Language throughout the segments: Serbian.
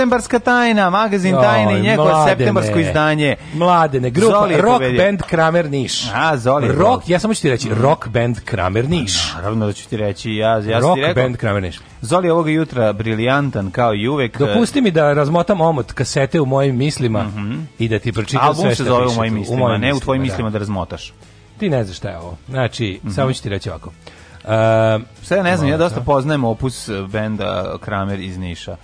Septembarska tajna, magazin Joj, tajne i njegovo septembarsko izdanje. Mladene, grupa Rock povedio. Band Kramer Niš. A, Zoli. Rock, ja samo ću ti reći, Rock Band Kramer Niš. Pa, naravno da ću ti reći, ja, ja rock ti rekao. Band Kramer Niš. Zoli ovoga jutra briljantan kao i uvek. Dopusti mi da razmotam omot kasete u mojim mislima mm -hmm. i da ti pročitam Album sve što piše. Album se zove u mojim mislima, u mojim ne mislima, u tvojim mislima da. da. razmotaš. Ti ne znaš šta je ovo. Znači, mm -hmm. samo ću ti reći ovako. Uh, Sve ne znam, ja dosta poznajem opus benda Kramer iz Niša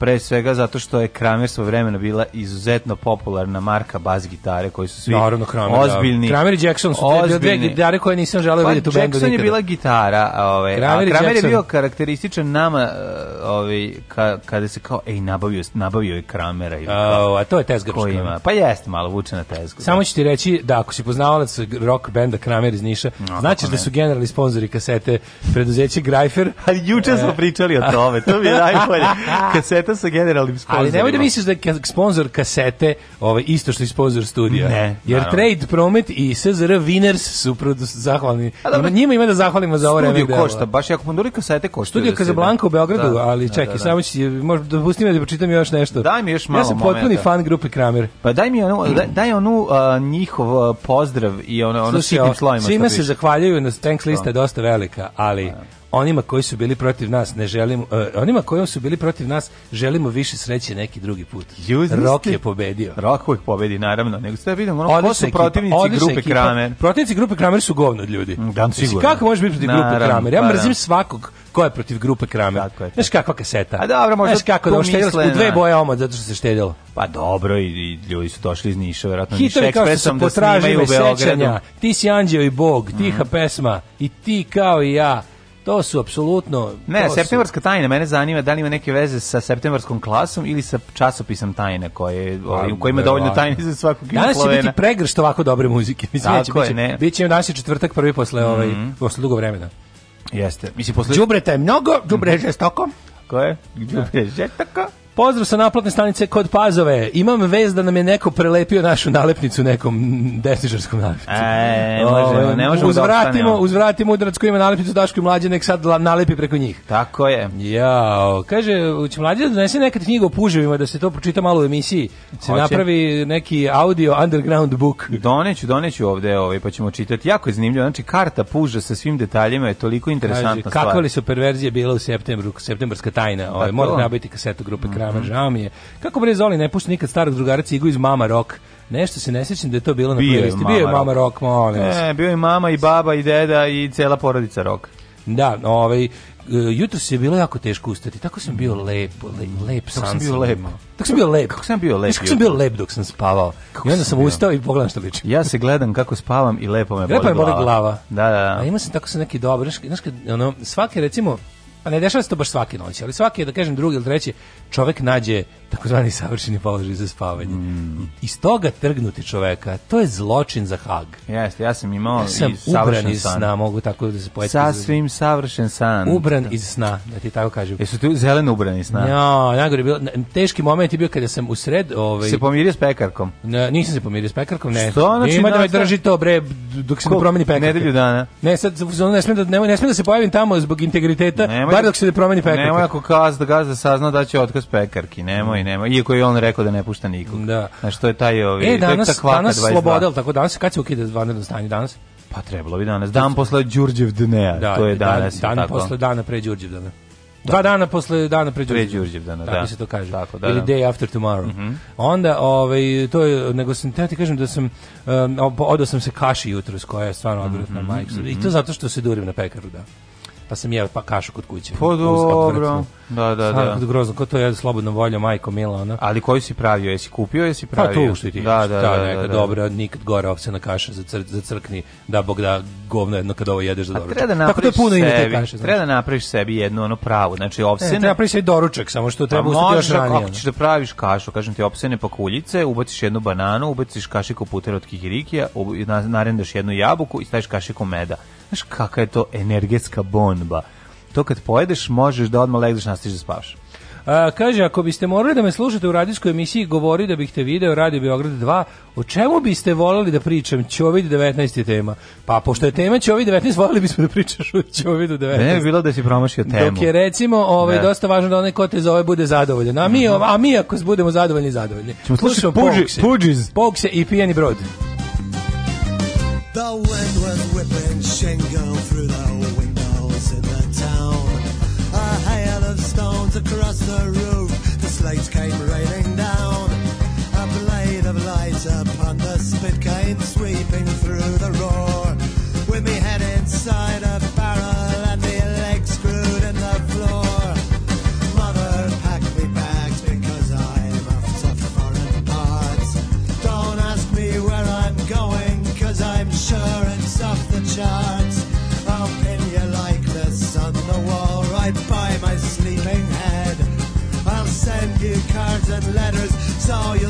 pre svega zato što je Kramer svoj vremena bila izuzetno popularna marka bas gitare koji su svi Naravno, Kramer, da. ozbiljni. Da. Kramer i Jackson su ozbiljni. dve gitare koje nisam želeo pa, vidjeti u bendu Jackson je bila gitara, ove, ovaj, Kramer, a Kramer je bio karakterističan nama eh, ove, ovaj, ka, kada se kao, ej, nabavio, nabavio je Kramera. Ili, kao, a to je tezgačka. Ima. Pa jeste, malo vuče na tezgu. Samo ću ti reći da ako si poznavalac rock benda Kramer iz Niša, no, značiš da su generalni sponzori kasete preduzeće Greifer. Ali juče smo eh. pričali o tome, to mi je najbolje. Kaseta kaseta sa generalnim sponzorima. Ali nemoj da misliš da je sponsor kasete ovaj, isto što je sponsor studija. Ne. Jer naravno. Trade Promet i SZR Winners su zahvalni. A, da, njima ima da zahvalimo za ovo vreme. Studio košta, baš jako panduri kasete košta. Studio Kazablanka u Beogradu, da, ali da, čekaj, da, da, samo ću, možda dopustim da, da pročitam još nešto. Daj mi još malo Ja sam potpuni fan grupe Kramer. Pa daj mi onu, daj, daj onu uh, njihov pozdrav i ono, ono Slušaj, sitnim slojima. Svima se zahvaljuju, na thanks lista je da. dosta velika, ali... Da onima koji su bili protiv nas ne želimo uh, onima koji su bili protiv nas želimo više sreće neki drugi put. Rok je pobedio. Rok je pobedi naravno, nego sve vidim ono ko su ekipa, protivnici grupe Kramer. Protivnici grupe Kramer su govno od ljudi. Da, sigurno. Kako možeš biti protiv naravno, grupe Kramer? Ja pa da. mrzim svakog ko je protiv grupe Kramer. Tako je. Znaš kakva kaseta. A dobro, možda Znaš kako da uštedjelo u dve boje omot zato što se štedjelo. Pa dobro, i, i ljudi su došli iz Niša, verovatno Niš ekspresom da snimaju u Beogradu. Ti si anđeo i bog, tiha mhm. pesma i ti kao i ja To su apsolutno... Ne, septembarska su... tajna, mene zanima da li ima neke veze sa septembarskom klasom ili sa časopisom tajne koje, ovaj, u kojima je dovoljno tajne za svaku kilu Danas će biti pregršt ovako dobre muzike. Mislim, Tako biće, je, ne. Biće danas je četvrtak prvi posle, ovaj, mm -hmm. posle dugo vremena. Jeste. Mislim, posle... Džubreta je mnogo, džubre je žestoko. Ko Džubre da. je žestoko. Pozdrav sa naplatne stanice kod Pazove. Imam vez da nam je neko prelepio našu nalepnicu nekom desničarskom nalepnicu. E, možemo, ne ovaj, možemo da uzvratimo, da Uzvratimo udarac koji ima nalepnicu Daško i Mlađe, nek sad nalepi preko njih. Tako je. Jao, kaže, će Mlađe da donese nekad knjigu o puževima, da se to pročita malo u emisiji. Se Hoće. napravi neki audio underground book. Doneću, doneću ovde ovaj, pa ćemo čitati. Jako je zanimljivo, znači karta puža sa svim detaljima je toliko interesantna Kaže, stvar. Kakve li su perverzije bila u septembru, septembarska tajna? Ovaj, pa mora da nabaviti kasetu grupe mm. Kraj drama, žao mi je. Kako bre Zoli ne pušta nikad starog drugara Cigu iz Mama Rock? Nešto se ne sjećam da je to bilo na playlisti. Bio je Mama Rock, molim vas. Ne, bio je mama i baba i deda i cela porodica Rock. Da, ovaj, e, jutro se je bilo jako teško ustati. Tako sam bio lepo, lep, lep san. sam bio lepo. Tako sam bio lep. Kako sam bio lep? Kako sam bio lep dok sam spavao. Kako I onda sam, sam ustao i pogledam što ličim. Ja se gledam kako spavam i lepo me boli glava. Lepo me boli glava. Da, da. A ima sam tako sam neki dobar, znaš, ono, svake recimo, pa ne dešava se to baš svake noći, ali svake, da kažem, drugi ili treći, čovek nađe takozvani savršeni položaj za spavanje. Mm. Iz toga trgnuti čoveka, to je zločin za Hag. Jeste, ja sam imao ja sam i savršen ubran iz san. mogu tako da se poeti. Sasvim savršen san. Ubran iz sna, da ti tako kažem. Jesu tu zeleno ubrani iz sna? Ja, najgore je bilo, teški moment je bio kada sam u sred... Ovaj, se pomirio s pekarkom? Ne, nisam se pomirio s pekarkom, ne. Što? Znači, Nima da me drži to, bre, dok se ne promeni pekarka. Nedelju dana. Ne, sad, ne smijem da, ne, ne smijem da se pojavim tamo zbog integriteta. Nema bar dok se ne promeni pekarka. Nemoj ako gazda, gazda sazna da će otkaz pekarki, nemoj, nemoj. Iako je on rekao da ne pušta nikog. Da. Znaš, to je taj ovi, e, danas, to je ta kvaka danas 22. slobodel, tako danas, kad se ukida vanredno stanje danas? Pa trebalo bi danas, dan posle Đurđev dnea, da, to je danas. Dan, dan tako. posle dana pre Đurđev dana. Da. Dva dana posle dana pre Đurđevdana. Pre Đurđevdana, da. se to kaže. Tako, da, Ili da. day after tomorrow. Mm -hmm. Onda, ovaj, to je, nego sam, te ti kažem da sam, um, odao sam se kaši jutros koja je stvarno mhm, odvratna mm -hmm. majka. Mhm. I to zato što se durim na pekaru, da pa sam jeo pa kašu kod kuće. Pa dobro. Da, da, Sam, da. Grozno, ko to je slobodnom voljom, majko mila, ona. Ali koju si pravio, jesi kupio, jesi pravio? Pa tu što ti, da, da da, da, da, neka dobra, nikad gora ovsena kaša za, cr, za crkni, da bog da govno jedno kad ovo jedeš za pa doručak. Treba da Tako da puno sebi, ima te kaše. Znači. Treba da napraviš sebi jednu ono pravu, znači e, ovsene. E, treba napraviš sebi doručak, samo što treba pa ustati još ranije. Ako ćeš da praviš kašu, kažem ti, opsene pakuljice, ubaciš jednu bananu, ubaciš kašiku putera od kikirikija, narendaš jednu jabuku i staviš kašiku meda. Znaš kakva je to energetska bomba? To kad pojedeš, možeš da odmah legneš, nastiš da spavaš. A, kaže, ako biste morali da me slušate u radijskoj emisiji Govori da bih te video Radio Beograd 2, o čemu biste volali da pričam? Ćovid 19 tema. Pa, pošto je tema Ćovid 19, volili bismo da pričaš o Ćovidu 19. Ne bi bilo da si promašio temu. Dok je, recimo, ovaj, ne. Da. dosta važno da onaj ko te zove bude zadovoljan. A mi, mhm. a mi ako budemo zadovoljni, zadovoljni. Ćemo slušati Pugse. Pugse i Pijeni brod. The wind was whipping, lights came around. saw you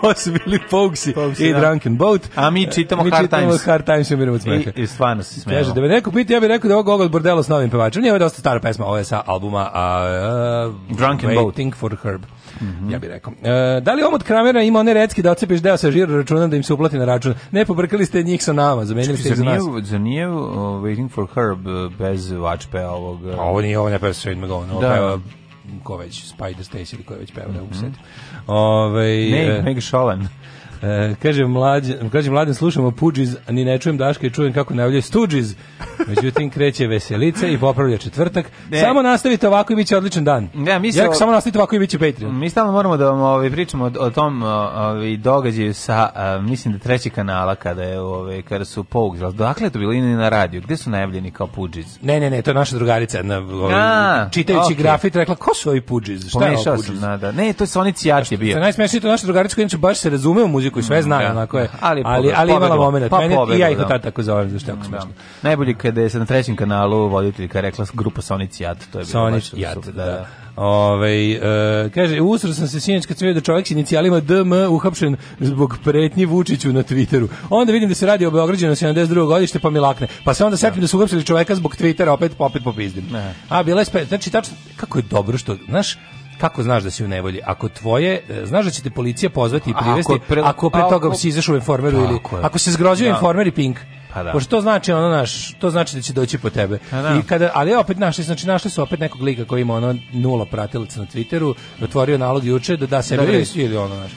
Ovo su bili Fogsi i da. Drunken Boat. A mi čitamo mi Hard čitamo Times. Hard Times i umiramo od I, I stvarno se smemo. Kaže, da me neko pita, ja bih rekao da je ovo Gogol Bordelo s novim pevačem. Nije ovo dosta stara pesma, ovo je sa albuma a, uh, Drunken Waiting Boat. for Herb. Mm -hmm. Ja bih rekao. E, da li omot Kramera ima one recki da ocepiš deo sa žira računa da im se uplati na račun? Ne, pobrkali ste njih sa nama, zamenili ste ih za nas. Za nije uh, Waiting for Herb e, bez vačpe ovog... Uh, ovo nije, ovo ne peva Sweet ovo da. peva ko već, Spider Stacy ili ko već pevao, mm -hmm. ne mogu Meg, e, Meg Šolan. E, kaže, mlađen, kaže mladen, slušamo Puđiz, ni ne čujem Daška i čujem kako najavljuje Stuđiz. Međutim, kreće veselice i popravlja četvrtak. Ne. Samo nastavite ovako i biće odličan dan. Ne, mi ja, samo nastavite ovako i biće će Patreon. Mi stalno moramo da vam ovaj, pričamo o, o tom ovaj, događaju sa, a, mislim da treći kanala kada, je, ovaj, kada su Pouk. Dakle to bilo i na radiju? Gde su najavljeni kao Puđiz? Ne, ne, ne, to je naša drugarica. Na, ovaj, čitajući okay. grafit rekla, ko su ovi Puđiz? Šta je ovo Puđiz? da, da. Ne, to je Sonic Jači bio. Najsmešnije to naša drugarica koja baš se razume u muziku ljudi koji sve mm, znaju, da. onako je. Ali, ali, ali imala moment. Pa, Mene, pobeglo, I ja ih od da. tada tako zovem, zašto da. je jako smiješno. Najbolje kada je se na trećem kanalu voditeljka rekla grupa Sonic Jad. To je bilo Sonic Jad, da. da. Ove, ovaj, e, kaže, usro sam se sinoć kad sam vidio da čovjek s inicijalima DM uhapšen zbog pretnji Vučiću na Twitteru. Onda vidim da se radi o Beograđanu 72. godište pa mi lakne. Pa se onda setim ja. da su uhapšili čovjeka zbog Twittera, opet opet popizdim. Ne. A bila je, znači tačno kako je dobro što, znaš, Kako znaš da si u nevolji? Ako tvoje, e, znaš da će te policija pozvati i privesti, ako pre, ako pre toga ako, si izašao u informeru ili ako se zgrozio da. informer i pink. Pa da. Pošto to znači ono naš, to znači da će doći po tebe. Pa da. I kada, ali opet našli, znači našli su opet nekog lika koji ima ono nula pratilaca na Twitteru, otvorio nalog juče da da se da ili, ili ono naš.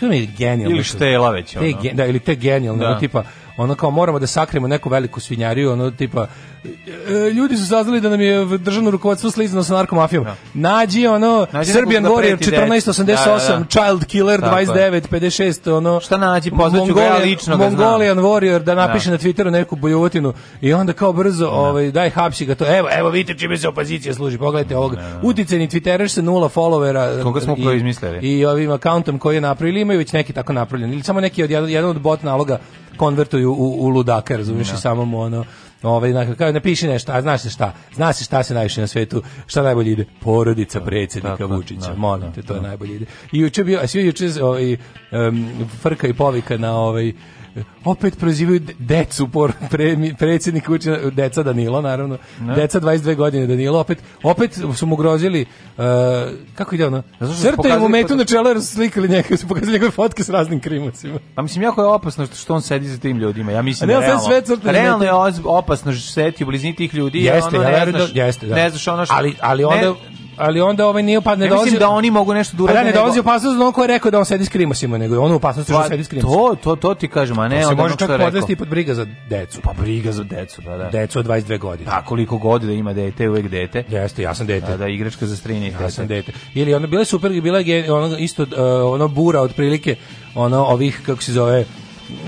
To mi je genijalno. Ili štela već ono. Te, da, ili te genijalno, da. tipa ono kao moramo da sakrimo neku veliku svinjariju, ono tipa e, e, ljudi su saznali da nam je državno rukovodstvo slizano sa narkomafijom. Da. Nađi ono nađi Serbian da Warrior 1488, da, da, da, Child Killer Tako 29, 56, ono Šta nađi, pozvaću ga ja lično Mongolian znam. Warrior da, da napiše na Twitteru neku bojuvotinu i onda kao brzo, ovaj daj hapsi ga to. Evo, evo vidite čime se opozicija služi. Pogledajte ovog uticajni Twitterer sa nula followera. Koga smo proizmislili? I ovim akauntom koji je napravili imaju već neki tako napravljen. Ili samo neki od jedan, jedan od bot naloga konvertuju u, u ludaka, razumiješ, i da. samom ono, ovaj, dakle, kao, napiši nešto, a znaš se šta, znaš se šta se najviše na svetu, šta najbolje ide, porodica da, predsjednika tako, Vučića, da, molim te, to je najbolje ide. I juče bio, a svi juče ovaj, um, frka i povika na ovaj, opet prozivaju decu por pre, predsjednik učina, deca Danilo naravno ne. deca 22 godine Danilo opet opet su mu grozili uh, kako ide ono crtaju mu metu na čelo jer slikali njega su pokazali neke fotke s raznim krimacima pa mislim jako je opasno što, što on sedi za tim ljudima ja mislim ne, da realno, sve crtaju realno je opasno što sedi u blizini tih ljudi jeste, ono, ja ne, da- znaš, da, jeste, da. ne znaš ono što ali, ali onda ne, ali onda ovaj nije pa ne dolazi. Mislim da oni mogu nešto da urade. Da ne dolazi opasnost da on ko je rekao da on sedi skrimo krimasima, nego on u opasnosti pa, što sedi skrimo. To to to ti kažem, a ne, on može čak podvesti pod briga za decu. Pa briga za decu, da da. Decu od 22 godine. Da, koliko godina ima dete, uvek dete. Jeste, ja sam dete. Da, da igračka za strine, ja sam dete. Ili ona bila super, bila je ono isto eh, ono bura otprilike, ono ovih kako se zove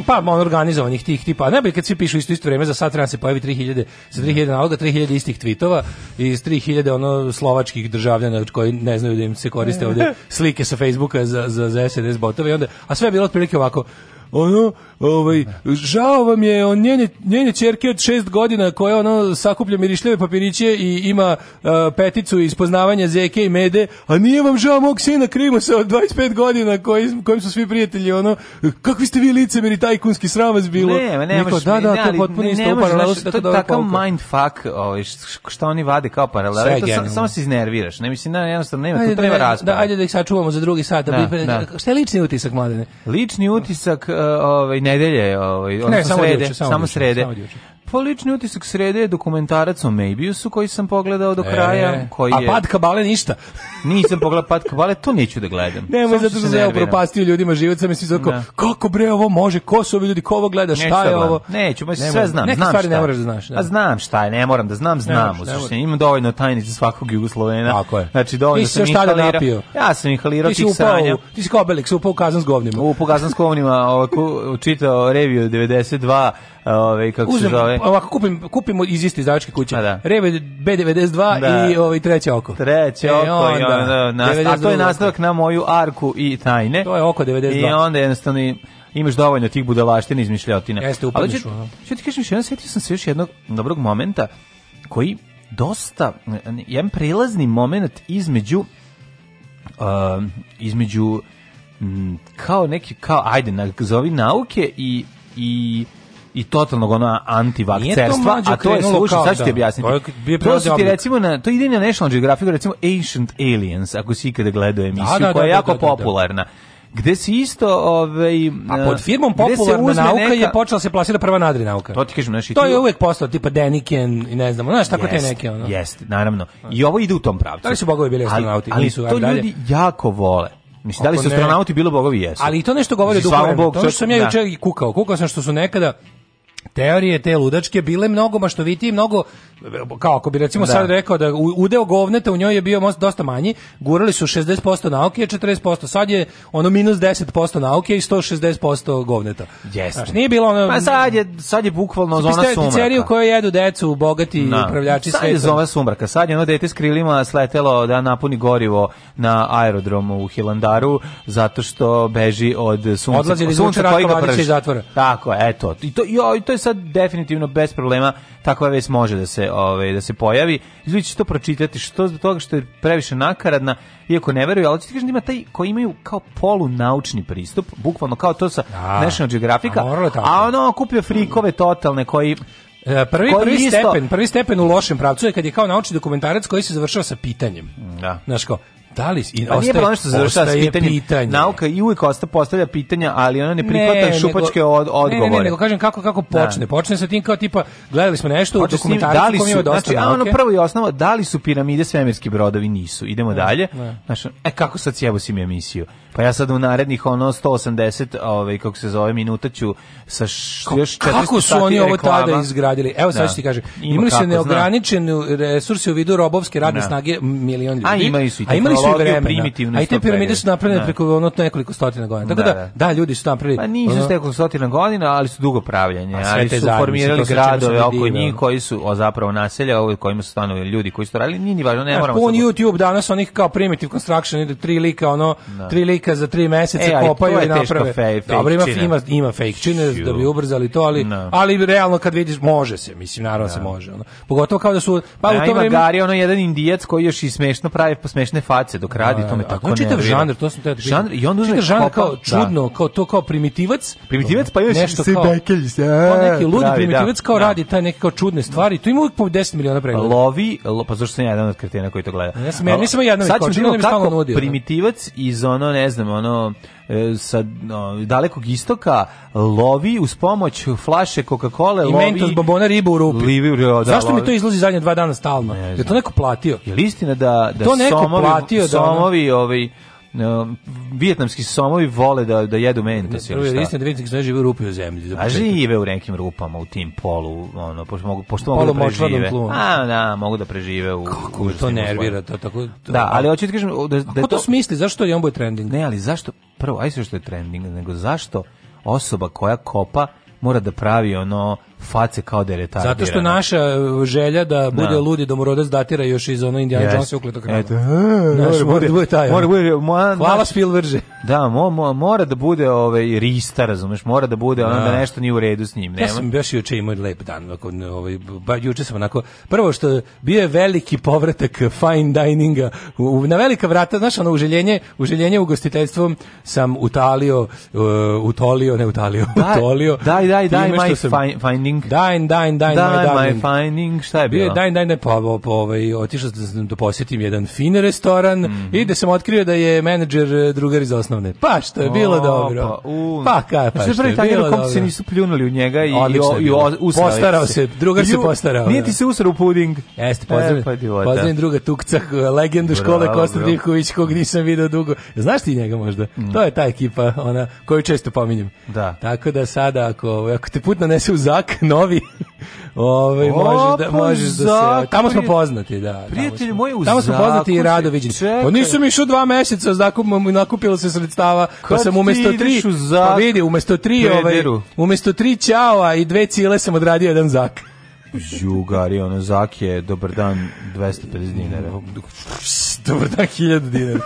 pa on organizovanih tih tipa. Ne bi kad svi pišu isto isto vrijeme za sat vremena se pojavi 3000 za 3000 mm. naloga, 3000 istih tvitova i 3000 ono slovačkih državljana koji ne znaju da im se koriste mm. ovdje slike sa Facebooka za za za SNS botove i onda a sve je bilo otprilike ovako ono Ovaj žao vam je on njene njene ćerke od 6 godina koja ono sakuplja mirišljave papiriće i ima uh, peticu iz poznavanja zeke i mede, a nije vam žao mog sina Krimosa od 25 godina koji kojim su svi prijatelji ono kakvi ste vi licemeri tajkunski sram vas bilo. Ne, ne, Niko, da, da, ne, to je potpuno ne, isto ne, paralelo to je takav mindfuck, ovaj šta oni vade kao paralelo, to sam, samo se iznerviraš, ne mislim da jednostavno nema tu treba da, da, rasprava. Da, ajde da ih sačuvamo za drugi sat, da, da, da. šta je lični utisak mladene? Lični utisak e, ovaj nedelje, ovaj, ne, samo srede, samo, srede. Samo Pa lični utisak srede je dokumentarac o Maybiusu koji sam pogledao do e, kraja. Koji a je... Pad Kabale ništa? Nisam pogledao Pad Kabale, to neću da gledam. Nemoj, zato što se ja upropastio ljudima život, sam mislio tako, da. kako bre ovo može, ko su ovi ljudi, ko ovo gleda, šta je da ovo? Neću, ba, sve znam. Neke znam stvari šta. ne moraš da znaš. Pa da. A znam šta je, ne moram da znam, znam. Ne moraš, Imam dovoljno tajnice svakog Jugoslovena. Tako je. Znači, dovoljno sam inhalirao. Ja sam inhalirao tih sranja. Ti si kao Belix, upao u kazan s govnima. Upao u kazan s govnima, čitao reviju 92, ovaj kako se zove pa ovako kupim, kupimo iz iste izdavačke kuće. Pa da. Rebe B92 da. i ovaj treće oko. Treće e, oko onda, i onda, nastav, a to je nastavak na moju arku i tajne. To je oko 92. I onda jednostavno imaš dovoljno tih budalaština izmišljotina. Jeste, upadniš. Ali što ti kažem, jedan sjetio sam se još jednog dobrog momenta koji dosta, jedan prilazni moment između uh, između m, mm, kao neki, kao, ajde, nazovi nauke i, i i totalnog ona antivakcerstva, a to je slušaj, sad ću ti da. objasniti. To, su ti recimo na, to ide na National Geographic, recimo Ancient Aliens, ako si ikada gledao emisiju, da, da, koja je da, da, jako popularna gde se isto ovaj a pod firmom popularna nauka neka... je počela se plasira prva nadri nauka. To ti kažem, znači to je uvek postao tipa Deniken i ne znamo, znaš tako jest, te neke ono. Jeste, naravno. I ovo ide u tom pravcu. Da li su bogovi bili astronauti? Ali, ali to ali ljudi jako vole. Mislim, da li su astronauti bili bogovi jesu? Ali i to nešto govori o duhu To što sam ja juče i kukao. Kukao sam što su nekada teorije te ludačke bile mnogo maštovitije, mnogo kao ako bi recimo da. sad rekao da udeo govneta u njoj je bio dosta manji, gurali su 60% nauke, 40%, sad je ono minus 10% nauke i 160% govneta. Jeste. Znaš, nije bilo ono... Pa sad je, sad je bukvalno zona sumraka. Pizzeriju koju jedu decu, bogati da. upravljači sveta. Sad je zona sumraka, sad je ono dete s krilima sletelo da napuni gorivo na aerodromu u Hilandaru zato što beži od sunca. Odlazili iz Vuča Ratka iz zatvora. Tako, eto. I to, jo, i to to je sad definitivno bez problema takva vez može da se ovaj da se pojavi. Ljudi će to pročitati što zbog toga što je previše nakaradna, iako ne veruju, ali ti kažem da ima taj koji imaju kao polu naučni pristup, bukvalno kao to sa da. National Geographic, a, a ono kupio frikove totalne koji e, prvi prvi stepen, prvi stepen u lošem pravcu je kad je kao naučni dokumentarac koji se završava sa pitanjem. Da. Znaš kao, Da li i pa ostaje, nije nešto završava Pitanje. Nauka i uvijek osta postavlja pitanja, ali ona ne prihvata ne, šupačke od, odgovore. Ne, ne, ne, nego kažem kako kako da. počne. Da. Počne sa tim kao tipa gledali smo nešto Počne u dokumentarcu da koji ima dosta. Znači, a ono prvo i osnovno, da li su piramide svemirski brodovi nisu. Idemo ne, da, dalje. Ne. Znači, e kako sad sjebo si mi emisiju? Pa ja sad u narednih ono 180, ovaj kako se zove, minuta ću sa š, K još 400 Kako su oni ovo reklama. tada izgradili? Evo sad ću ti da. kaže. Ima imali su neograničene resurse u vidu robovske radne ne. Da. snage milion ljudi. A imali su i, a imali su i vremena. A i te piramide su napravljene da. preko ono nekoliko stotina godina. Tako da, da, da ljudi su napravili. Pa nisu ono, stotina godina, ali su dugo pravljanje. Ali su zanim, formirali gradove oko njih koji su o, zapravo naselja, u kojima su stanovi ljudi koji su radili. Nije ni važno, ne e, moramo. Pa on YouTube danas onih kao primitive construction, ide tri lika, ono, tri fake'a za tri meseca e, kopaju i naprave. Fej, Dobro, ima, ima, ima fake čine da bi ubrzali to, ali, no. Da. ali realno kad vidiš, može se, mislim, naravno no. Da se da. može. Ono. Pogotovo kao da su... Pa, da, u to ima vreme... Gari, ono jedan indijac koji još i smešno pravi smešne face dok radi, to me tako ne čitav žanr, to sam te... Žanr, i onda čitav žanr kao čudno, kao to kao primitivac. Primitivac pa još nešto kao... Kao neki e, ludi primitivac kao radi taj neke kao čudne stvari, To ima uvijek po 10 miliona pregleda. Lovi, pa zašto sam ja jedan od kretena koji to gleda? Ja sam, ja nisam jedan od kretena koji Primitivac iz ono, ne ne znam, ono, e, sa no, dalekog istoka lovi uz pomoć flaše Coca-Cola lovi mentos bombona ribu u rupi. Livi, da, da Zašto lovi. mi to izlazi zadnje dva dana stalno? Je to neko platio? Je li istina da da to neko somovi, platio da somovi, da ono... ovaj vijetnamski somovi vole da da jedu mentos da, ili šta. Drugi da vijetnamski somovi žive u rupi u zemlji. A žive u nekim rupama, u tim polu, ono, pošto mogu, pošto mogu da prežive. A, da, mogu da prežive u... Kako to nervira, to tako... To, da, ali hoću ti kažem... Da, da to, to smisli, zašto je on bude trending? Ne, ali zašto, prvo, ajde sve što je trending, nego zašto osoba koja kopa mora da pravi ono face kao da je retardirana. Zato što naša uh, želja da bude da. ludi domorodac datira još iz ono Indiana yes. Jonesa ukletokrana. Eto, mora, da mora da bude taj. Mora da bude, mora, Hvala Spilverže. Da, mo, mo, mora da bude ovaj rista, razumeš, mora da bude ono da, da. nešto nije u redu s njim. Nema. Ja sam baš juče imao lep dan, Ako, ovaj, ba, juče sam onako, prvo što bio je veliki povratak fine dininga, u, na velika vrata, znaš, ono uželjenje, uželjenje ugostiteljstvom sam utalio, uh, utolio, ne utalio, da, utolio. Daj, daj, daj, daj, fine, fine finding. Dine, dine, dine, dine my, my finding. Šta je bilo? Bio je dine, dine, pa, po, po, ovaj, otišao sam da posjetim jedan fin restoran mm -hmm. i da sam otkrio da je menadžer e, drugar iz osnovne. Pa što je bilo o, dobro. Pa, u... pa kaj, pa što, je bilo dobro. Kom se nisu pljunuli u njega i, i, i, i Postarao se, drugar se postarao. Nije da. ti se usrao puding. Jeste, pozdrav, E, pa, pozdravim druga Tukca, legendu škole Kosta Divković, kog nisam video dugo. Znaš ti njega možda? Mm. To je ta ekipa, ona koju često pominjem. Da. Tako da sada, ako, ako te put nanese u zak, novi, ovaj možeš da možeš da se tamo smo poznati, da. Prijatelji moji, u tamo smo poznati i rado viđeni. Pa mi išao dva meseca, i nakupilo se sredstava, pa sam umesto 3, pa vidi, umesto 3 ovaj, umesto tri ćaoa i dve cile sam odradio jedan zak. Jugari, ono zak je dobar dan 250 dinara dobro da 1000 dinara.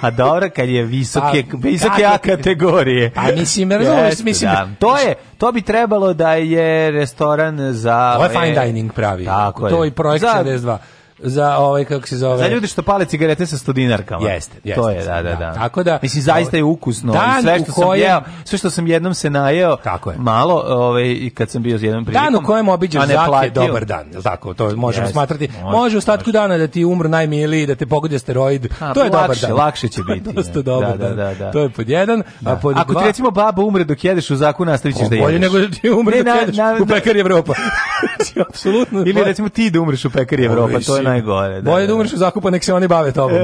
A dobro kad je visoke pa, visoke A kategorije. Pa mislim, razumeš, mislim da. da. to je to bi trebalo da je restoran za To je fine dining pravi. Tako to je. To je projekt 62 za ovaj kako se zove. Za ljude što pale cigarete sa 100 dinarkama. Jeste, jeste. To je da, da, da, da. Tako da mislim zaista je ukusno i sve što kojem, sam jeo, sve što sam jednom se najeo. Tako je. Malo, ovaj i kad sam bio jedan prilikom. Dan u kojem obiđaš zake, dobar dan, je tako? To možemo yes, smatrati. Može, može u statku dana da ti umru najmiliji, da te pogodi asteroid. A, to je lakše, dobar dan. Lakše će biti. Dosta dobar da, da, da, da, To je pod jedan, da. a pod Ako dva, ti recimo baba umre dok jedeš u zaku, nastavićeš da jedeš. Bolje nego da ti umre dok jedeš u pekari Evropa. Znači, apsolutno. Ili recimo ti da umreš u pekari Evropa, to je Da najgore. Da, Bolje da, da umreš da. u zakupa, nek se oni bave tobom.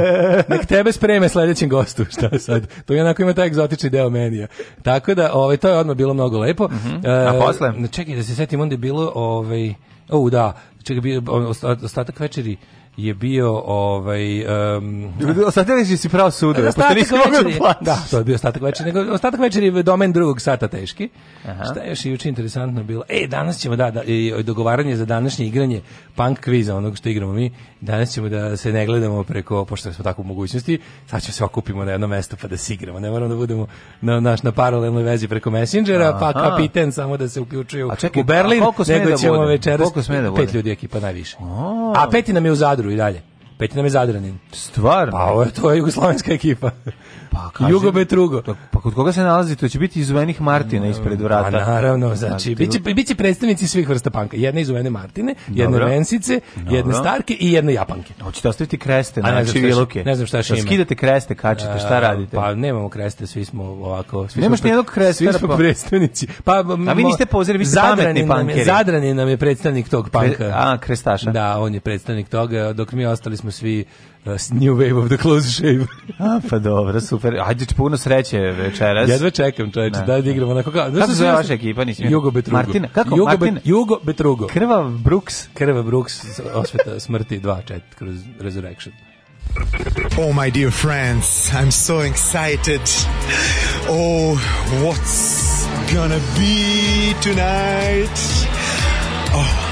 nek tebe spreme sledećem gostu, šta sad? To je onako ima taj egzotični deo menija. Tako da, ovaj, to je odmah bilo mnogo lepo. Mm -hmm. A posle? Čekaj da se setim, onda je bilo, ovaj, o, da, čekaj, bio, ostatak večeri, je bio ovaj um, ostatak večeri si pravo sudo. Ostatak večeri. Da, da, to je bio ostatak večeri, nego ostatak večeri je domen drugog sata teški. Aha. Šta je još juče interesantno bilo? E, danas ćemo da, da i dogovaranje za današnje igranje punk kviza, onog što igramo mi Danas ćemo da se ne gledamo preko, pošto smo tako u mogućnosti, sad ćemo se okupimo na jedno mesto pa da se igramo. Ne moramo da budemo na, naš, na paralelnoj vezi preko Messengera, pa Aha. pa kapiten samo da se uključuju a čekaj, u Berlin, a nego da ćemo budem? večeras da pet ljudi ekipa najviše. Oh. A peti nam je u Zadru i dalje. Peti nam je Zadranin. Stvarno? Pa ovo je, to je jugoslavenska ekipa. Pa kaže, Jugo Betrugo. Pa, pa kod koga se nalazi, to će biti izuvenih Martina ispred pa, vrata. Pa naravno, znači, biće, biće predstavnici svih vrsta panka. Jedna izuvene Martine, jedna Dobro. Vensice, Dobro. Starke i jedna Japanke. Hoćete ostaviti kreste A, na čiviluke? Znači, ne znam šta še da ima. Skidate kreste, kačete, šta radite? Pa nemamo kreste, svi smo ovako... Svi Nemaš nijednog kresta. Svi smo pa. predstavnici. Pa, A vi niste pozir, vi ste pametni pankeri. Zadranin nam je predstavnik tog panka. a, krestaša. Da, on je predstavnik toga, dok mi ostali smo svi uh, New Wave of the Close Shave. A, pa dobro, super. Hajde, puno sreće večeras. Jedva čekam, čoveče, da, da, da igramo onako kao... Kako se vaša ekipa? Nisi Jugo Betrugo. Martina, kako? Jugo, Martina? Bet, Jugo Betrugo. Krva Brooks. Krva Brooks, osveta smrti 2-4 kroz Resurrection. Oh, my dear friends, I'm so excited. Oh, what's gonna be tonight? Oh,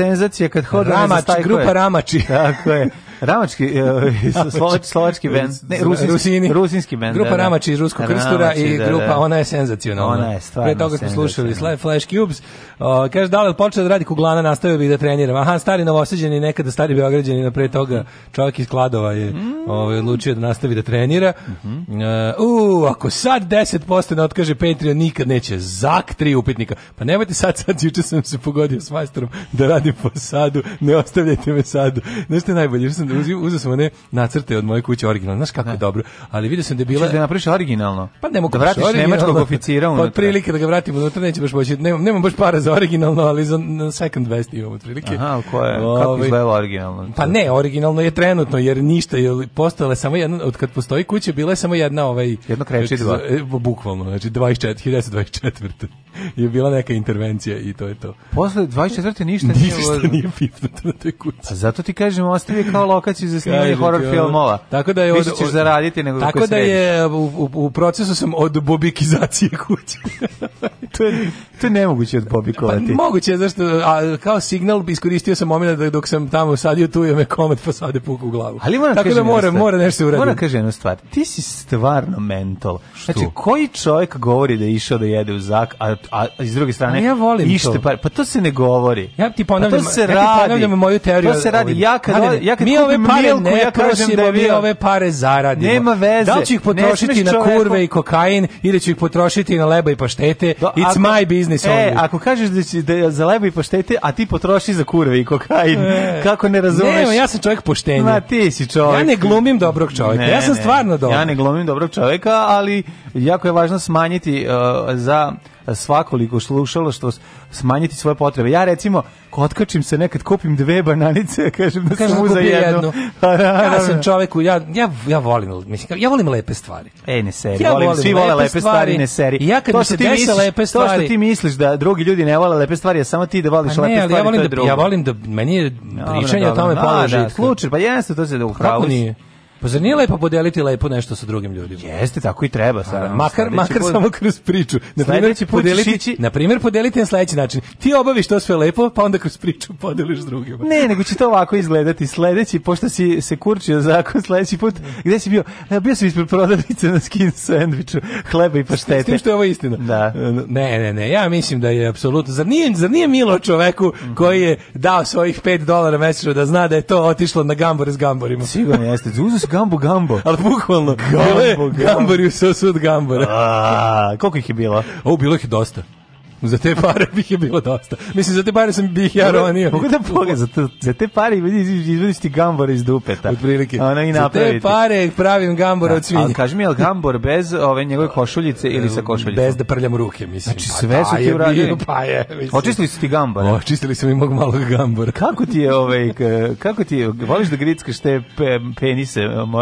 senzacija kad hoda Ramač, grupa Ramači. Tako je. Ramački, e, uh, slovač, slovački bend. Ne, rusinski, Rusini. rusinski bend. Grupa da, da. Ramači iz Ruskog krstura Ramači, i da, grupa, da, da. ona je senzacionalna. Ona je stvarno Pre toga smo slušali Sly Flash Cubes. Uh, kaže, da li počeo da radi kuglana, nastavio bi da treniram. Aha, stari novoseđeni, nekada stari beograđani, na pre toga čovjek iz Kladova je mm. ovaj, odlučio da nastavi da trenira. uh, uh, ako sad 10% ne otkaže Patreon, nikad neće. Zak, tri upitnika. Pa nemojte sad, sad, juče sam se pogodio s majstorom da radim po sadu, ne ostavljajte me sadu. Nešto najbolje, što sam onda uzeo sam one nacrte od moje kuće originalno. Znaš kako je da. dobro. Ali vidio sam da je bila da napraviš originalno. Pa ne mogu da vratiš nemačkog oficira pa unutra. Pa prilike da ga vratimo unutra neće baš moći. Nemam nemam baš para za originalno, ali za second best imam prilike Aha, ko je? Kako ovaj- izgleda originalno? Pa ne, originalno je trenutno jer ništa je postala samo jedna od kad postoji kuća bila je samo jedna ovaj jedno kreće dva. E, bukvalno, znači 24 1024 je bila neka intervencija i to je to. Posle 24 ništa, ništa nije, nije pipnuto na toj kući. A zato ti kažem ostavi kao lokaciju za snimanje horror ono, filmova. Tako da je od, da ćeš zaraditi nego Tako da je u, u, procesu sam od bobikizacije kuće. to je to je nemoguće od bobikovati. Pa, moguće zašto a kao signal bi iskoristio sam momenat da dok sam tamo sadio tu je me komad fasade puku u glavu. Ali moram Tako da mora stvar. mora nešto uraditi. Moram kaže jednu stvar. Ti si stvarno mental. Što? Znači koji čovjek govori da je išao da jede u zak, a, a iz druge strane a ja volim ište to. Par, pa to se ne govori. Ja ti ponavljam, pa to se ja radi. ponavljam moju teoriju. To se radi. Ja kad, ja kad ove pare ne ja prosimo, da mi ove pare zaradimo. Nema veze. Da li ću ih potrošiti na kurve i kokain ili ću ih potrošiti na leba i paštete? Do, da, It's ako, my business only. E, ako kažeš da će da za leba i paštete, a ti potroši za kurve i kokain, e. kako ne razumeš? Nema, ja sam čovjek poštenja. Ma ti si čovjek. Ja ne glumim dobrog čovjeka. Ne, ja sam ne, stvarno dobar. Ja ne glumim dobrog čovjeka, ali jako je važno smanjiti uh, za svakoliko slušalo što smanjiti svoje potrebe. Ja recimo otkačim se nekad kupim dve bananice, kažem da kažem, sam za jednu. jednu. Pa, da, ja da, da. sam čoveku, ja, ja, ja volim, mislim, ja volim lepe stvari. E, ne seri, ja volim, svi vole lepe stvari, ne seri. ja kad to mi se dese misliš, lepe stvari. To što ti misliš da drugi ljudi ne vole lepe stvari, a samo ti da voliš pa ne, lepe stvari, ja volim to je da, drugo. Ja volim da, meni je pričanje o tome položaj. Da, slučaj, pa jeste, to se da upravo. Kako nije? Pa zar nije lepo podeliti lepo nešto sa drugim ljudima? Jeste, tako i treba. Sa, A, makar makar samo kroz priču. Na primjer, podeliti, ići... na primjer, podeliti na sledeći način. Ti obaviš to sve lepo, pa onda kroz priču podeliš drugima. Ne, nego će to ovako izgledati. Sledeći, pošto si se kurčio zakon, sledeći put, gde si bio? E, bio sam ispred prodavnice na skin sandviču, hleba i paštete. S tim što je ovo istina. Da. Ne, ne, ne, ja mislim da je apsolutno. Zar nije, zar nije milo čoveku koji je dao svojih 5 dolara mesečno da zna da je to otišlo na gambore s gamborima? Sigurno jeste. Uzeo Gambo Gambo. Ali bukvalno. Gambo, Gambo. Gambari u sosu od Gambora. A, koliko ih je bilo? O, bilo ih dosta. Za te pare bih je bilo dosta. Mislim, za te pare sam bih ja da- ronio. Mogu da pogledam, za, te, za te pare izvediš ti gambor iz dupeta. Otprilike. Ono i napraviti. Za te pare pravim gambor da, od svinja. Ali kaži mi, je li gambor bez ove njegove košuljice ili sa e, košuljicom? Bez da prljam ruke, mislim. Znači, pa sve su ti uradili. Pa je, mislim. Očistili su ti gambor. Očistili su mi mog malog gambora. Kako ti je, ovaj, kako ti je, voliš da grickaš te pe, penise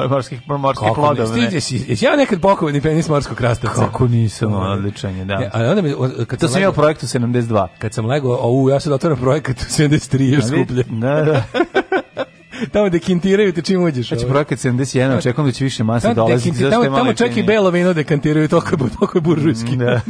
morskih, morskih plodova? Kako ne, si, ja nekad pokovani penis morskog krastavca. Kako nisam, odličan je, da. Ne, ali onda mi, kad sam ja u projektu 72. Kad sam lego, au, ja sad otvaram projekat 73, još skuplje. Da, da. tamo dekintiraju te čim uđeš. Znači, ovaj. projekat 71, očekujem da će više masa dolaziti. Tamo, tamo, tamo čak i belo vino dekantiraju, toliko, toliko je buržujski. Da.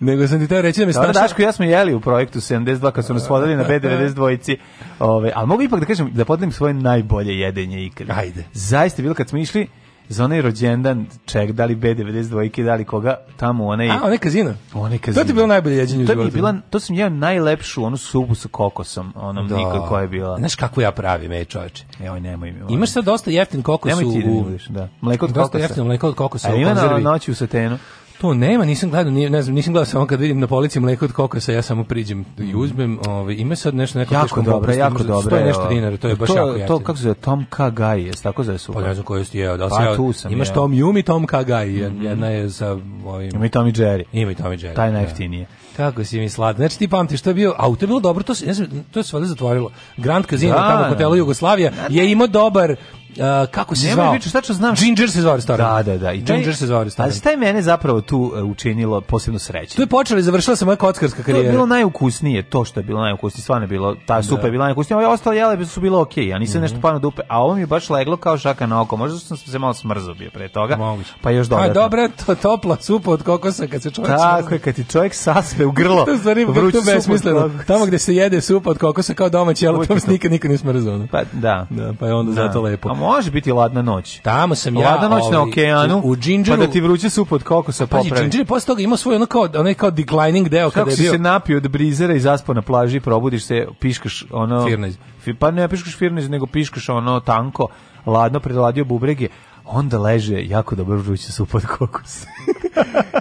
Nego sam ti teo reći da me Staša... Daško ja smo jeli u projektu 72 kad su nas vodili na B92 dvojici. Ove, ali mogu ipak da kažem da podelim svoje najbolje jedenje ikad. Ajde. Zaista bilo kad smo išli, za onaj rođendan ček, da li B92, da li koga, tamo onaj... A, onaj kazino? Onaj kazino. To ti je bilo najbolje jeđenje u životu. To, je bila, to sam jedan najlepšu, onu subu sa kokosom, onom da. nikoj koja je bila. Znaš kako ja pravim, ej čoveče? Evo, nemoj mi. Imaš sad dosta jeftin kokos nemoj ti u... Da, da. Mleko od kokosa. Dosta jeftino mleko od kokosa A, u konzervi. Ima na noći u satenu. To nema, nisam gledao, ne znam, nisam gledao samo kad vidim na polici mleko od kokosa, ja samo priđem i mhm. uzmem, ovaj ima sad nešto neko jako dobro, jako dobro. je nešto dinara, to je baš to, jako jeftino. To kako se zove Tom Kagai, jeste tako zove super. Pa ne znam koji je, da pa, tu sam, imaš Tom Yumi, Tom Kagai, mhm. jedna je za ovim. Ima i Tom i Jerry. Ima i Tom i Jerry. Taj da. najjeftinije. Kako si mi slatko. Znači ti pamtiš što je bio, a u to je bilo dobro, to se, ne znam, to se valjda zatvorilo. Grand Casino da, tamo u hotelu da. Jugoslavija da, je imao dobar Uh, kako se Nemoj zvao? Nemoj šta ću znam. Ginger se zvao restoran. Da, da, da. I Ginger se zvao restoran. Ali šta je mene zapravo tu e, učinilo posebno srećnim? Tu je počela i završila se moja kockarska karijera. To je bilo najukusnije, to što je bilo najukusnije, stvarno je bilo, ta da. supa da. je bila najukusnija, ove ostale jele su bilo okej, okay, ja nisam mm -hmm. nešto pano dupe, a ovo mi je baš leglo kao šaka na oko, možda sam se malo smrzao bio pre toga, Moguće. pa još pa dobro. A dobra, to, topla supa od kokosa kad se čovjek Tako je, kad ti čovjek saspe u grlo, to stvari, vruć Tamo gde se jede supa od kokosa kao domaće, ali to se nikad niko nije smrzao. Pa da. da. pa je onda zato da. lepo. Može biti ladna noć. Tamo sam ja. Ladna noć na ovaj, okeanu. U, u Gingeru. Pa da ti vruće su pod kokosa popravi. Pazi, Ginger je posle toga imao svoj ono kao, onaj kao declining deo Kako kada je bio. Kako si se napio od brizera i zaspao na plaži i probudiš se, piškaš ono... Firnez. Pa ne piškaš firnez, nego piškaš ono tanko, ladno preladio bubrege onda leže jako dobro vruće su pod kokos.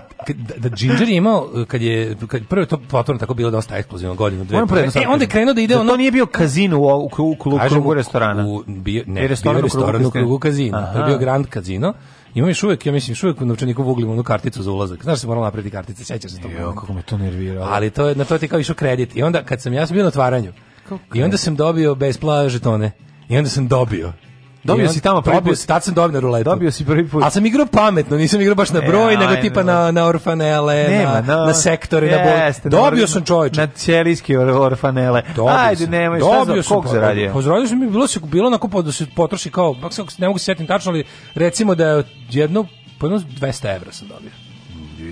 Da, da Ginger je imao kad je kad prvo to platforma tako bilo dosta ekskluzivno godinu dve. pre, pa e, onda je krenuo da ide da ono. To nije bio kazino u u, u, u krugu, krugu restorana. U, bio, ne, bio restoran, bio restoran u krugu kazino. To je bio Grand kazino. Ima imaš uvek, ja mislim, uvek u novčaniku vuglimo onu karticu za ulazak. Znaš da se morala napraviti kartice, sećaš se toga. Jo, kako me to nerviralo. Ali to je, na to ti kao išao kredit. I onda kad sam ja sam bio na otvaranju, i onda sam dobio bespla žetone. I onda sam dobio. Dobio si tamo prvi put, tad sam dobio na ruletu. Dobio si prvi put. A sam igrao pametno, nisam igrao baš na e, broj, e, nego tipa na, na orfanele, nema, na, no, na sektore, na boj. Dobio na, sam čovječe. Na ćelijski orfanele. Dobio Ajde, nemoj, šta za, kog zaradio? Pozradio pa sam mi, bilo, se, bilo na onako da se potroši kao, pa ne mogu se sjetiti tačno, ali recimo da je jedno, po pa jedno 200 evra sam dobio.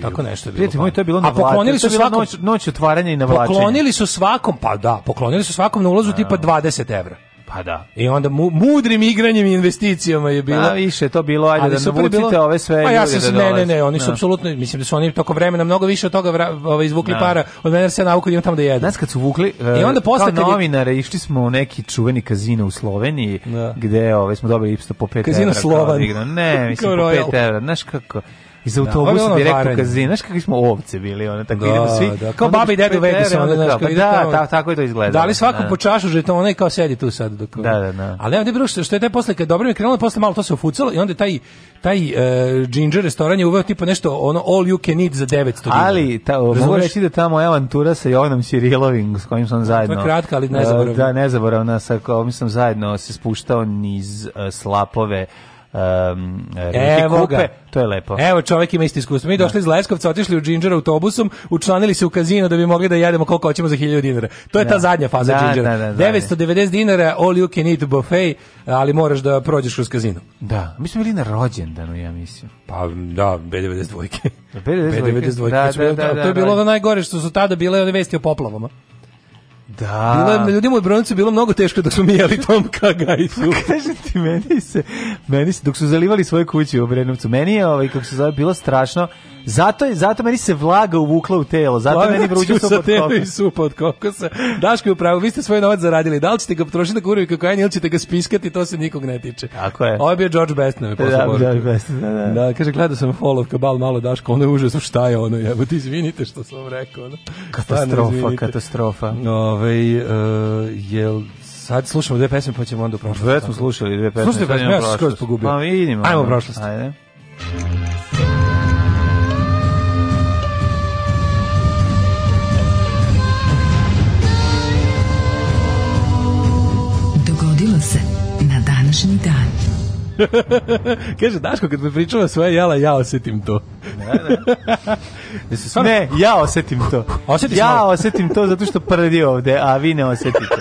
Tako nešto je bilo. Prijatelj moj, to je bilo na vladi. A poklonili su svakom noć, noć otvaranja i na navlačenja. Poklonili su svakom, pa da, poklonili su svakom na ulazu tipa 20 evra. Pa da. I onda mu, mudrim igranjem i investicijama je bilo. A pa više to bilo, ajde ali da navucite bilo, ove sve a pa ja sam, da Ne, ne, ne, oni su da. apsolutno, mislim da su oni tokom vremena mnogo više od toga vra, ove, ovaj, izvukli no. Da. para, od mene se nauku da imam tamo da jedu. Znaš kad su vukli, uh, I onda posle, kao novinare, išli smo u neki čuveni kazino u Sloveniji, da. gde ove, ovaj, smo dobili isto po 5 evra. Kazino Slovan. Da ne, mislim po 5 evra, znaš kako iz da. autobusa da, direktno ka kazin. Znaš kakvi smo ovce bili, one, tako da, idemo svi. Da, kao babi i dedu Vegas, ono, znaš, pa kao, da, da, tako je to izgleda. Dali svakom da. po čašu žetona i kao sedi tu sad. Dok, da, da, da. Ali nema bilo što, je taj posle, kad dobro mi je krenulo, posle malo to se ufucalo i onda taj, taj uh, e, Ginger restoran je uveo tipa nešto, ono, all you can eat za 900 dinara. Ali, ta, mogu reći da tamo je avantura sa Jovanom Sirilovim, s kojim sam zajedno. To je kratka, ali e, nezaboravna. Da, nezaboravna, sa kojim sam zajedno se spuštao niz e, slapove um, Evo kupe, ga. to je lepo. Evo čovjek ima isti iskustvo. Mi da. došli iz Leskovca, otišli u Džinđera autobusom, učlanili se u kazino da bi mogli da jedemo koliko hoćemo za 1000 dinara. To je da. ta zadnja faza da, Džinđera. Da, da, 990 dinara all you can eat buffet, ali moraš da prođeš kroz kazino. Da, mi smo bili na rođendanu, ja mislim. Pa da, B92. B92. B92. Da, da, da, da, to je bilo da, najgore što su tada bile vesti o poplavama. Da. Bilo je, ljudima u Bronicu bilo mnogo teško da su mijeli tom Tomka pa Kaže ti, meni se, meni se, dok su zalivali svoje kuće u Obrenovcu, meni je, ovaj, kako se zove, bilo strašno Zato, je zato meni se vlaga uvukla u telo, zato Vlaga meni vruđa supa od kokosa. i supa od kokosa. Daško je upravo, vi ste svoj novac zaradili. Da li ćete ga potrošiti na kurvi kako ili ćete ga spiskati, to se nikog ne tiče. Tako je. Ovo je bio George Bestnove posle da, George Bestnove, da, da. da, kaže, gledao sam Fall of Cabal, malo Daško, ono je užasno, šta je ono, jebo, ti izvinite što sam rekao. Ono. Katastrofa, Stvarno, katastrofa. Ove, ovaj, uh, jel, sad slušamo dve pesme, pa ćemo onda u prošlost. Dve smo slušali, dve pesme. Slušajte pesme, ja sam skroz pogubio. Pa vidimo. Ajmo u prošlost. Ajde. Kaže, Daško, kad me pričava svoje jela, ja osetim to. ne, ne. Stvarno... ne, ja osetim to. Osjetiš ja malo. osetim to zato što prdi ovde, a vi ne osetite.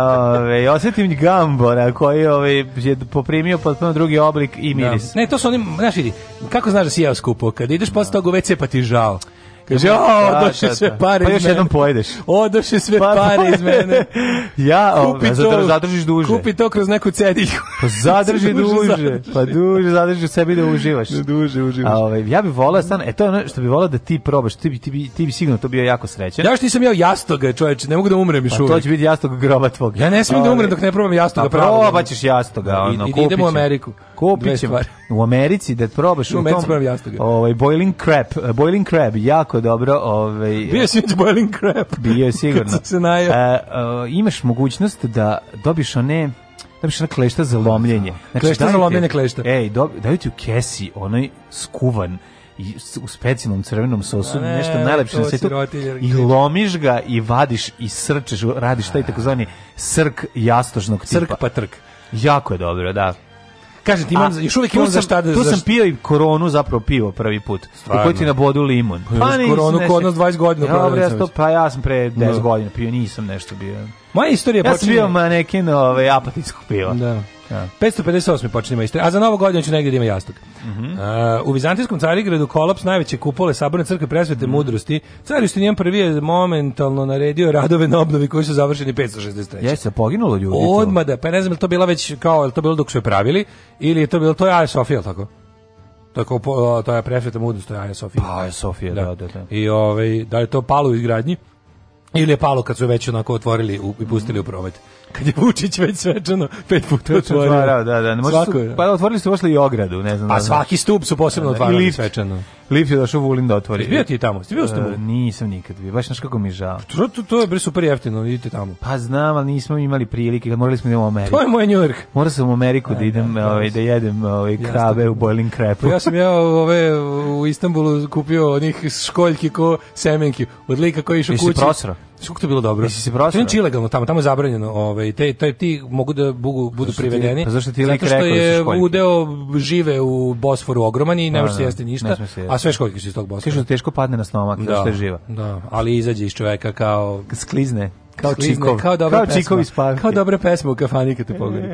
Ove, osetim gambora koji ove, je poprimio potpuno drugi oblik i da. miris. Da. Ne, to su oni, znaš vidi, kako znaš da si jeo skupo? Kad ideš posle toga u WC pa ti žao. Kaže, o, odoše sve pa pare pa još jednom pojedeš. Odoše sve pa, pa, pare iz mene. ja, o, kupi to, zadržiš duže. Kupi to kroz neku cediku. Pa zadrži duže. Zadrži. Pa duže, zadrži u sebi da uživaš. Da duže uživaš. A, ove, ovaj, ja bih volao, stan, e, to je ono što bih volao da ti probaš, ti bi, ti bi, ti bi sigurno to bio jako srećan. Ja još nisam jeo jastoga, čoveče, ne mogu da umrem još pa, uvijek. to će biti jastog groba tvog. Ja ne smijem da umrem ovaj, dok ne probam jastoga. Pa probaćeš jastoga, ono, I, idemo u Ameriku. Kupit ćemo u Americi da probaš u, u tom ovaj boiling crab, boiling crab jako dobro, ovaj Bio si boiling crab. Bio sigurno. se najel. e, imaš mogućnost da dobiš one da dobiš ona klešta za lomljenje. Znači, klešta za lomljenje klešta. Ej, do, daju ti u kesi onaj skuvan i u specijalnom crvenom sosu ne, nešto najlepše na svetu i lomiš ga i vadiš i srčeš radiš taj takozvani srk jastožnog tipa srk pa trk jako je dobro da Kaže ti imam, još uvijek imam za šta da... Tu sam pio i koronu zapravo pivo prvi put. Stvarno. U kojoj ti na bodu limun. Pa, pa nisam koronu kod nas 20 godina. Ja, ja, pa ja sam pre 10 da. no. godina pio, nisam nešto bio. Moja istorija ja počinje... Ja sam bio manekin ovaj, apatitskog piva. Da. 558. počinjemo istre, a za novu godinu će negdje da ima jastuk. Mm -hmm. uh, u Vizantijskom carigradu kolaps najveće kupole Saborne crkve presvete mm -hmm. mudrosti. Car Justinijan prvi je momentalno naredio radove na obnovi koji su završeni 563. Jeste, poginulo ljudi. Odmah da, pa ne znam, je to bila već kao, je to bilo dok su je pravili, ili je to bilo, to je Aja Sofija, tako? Tako, to je presveta mudrost, to je Aja Sofija. Pa, Aja Sofija, da, da, da. da. I ovaj, da li to palo u izgradnji, ili je palo kad su već onako otvorili i pustili mm -hmm. u promet kad je Vučić već svečano pet puta otvorio. Otvarao, da, da, da. Možda Svako, su, pa da, otvorili su posle i ogradu, ne znam. A pa da, da, svaki stup su posebno da, otvarali svečano. Lift je došao Vulin da otvori. Bio ti tamo? Jesi bio uh, e, tamo? nisam nikad bio. Baš znaš kako mi žao. To, to, to je bre super jeftino, idite tamo. Pa znam, ali nismo imali prilike, morali smo idemo u Ameriku. To je moj New York. Morao sam u Ameriku da e, idem, da, ovaj, da jedem ovaj, krabe u boiling krepu. Pa ja sam ja ove, u Istanbulu kupio onih školjki ko semenki. Od lika koji išao kući. Jesi prosrao? Kako to bilo dobro? Jesi se prošao? To ilegalno tamo, tamo je zabranjeno. Ovaj te taj ti mogu da bugu, budu privedeni. Pa ti, zašto ti pa zato što da je udeo žive u Bosforu ogroman i ne da, može se da, jesti ništa. Se a sve školjke su iz tog Bosfora. Kažu teško padne na stomak, da, što je živa. Da, ali izađe iz čoveka kao sklizne kao čikov. Kao dobra kao pesma. Čikov kao dobra pesma u kafani kad te pogodi.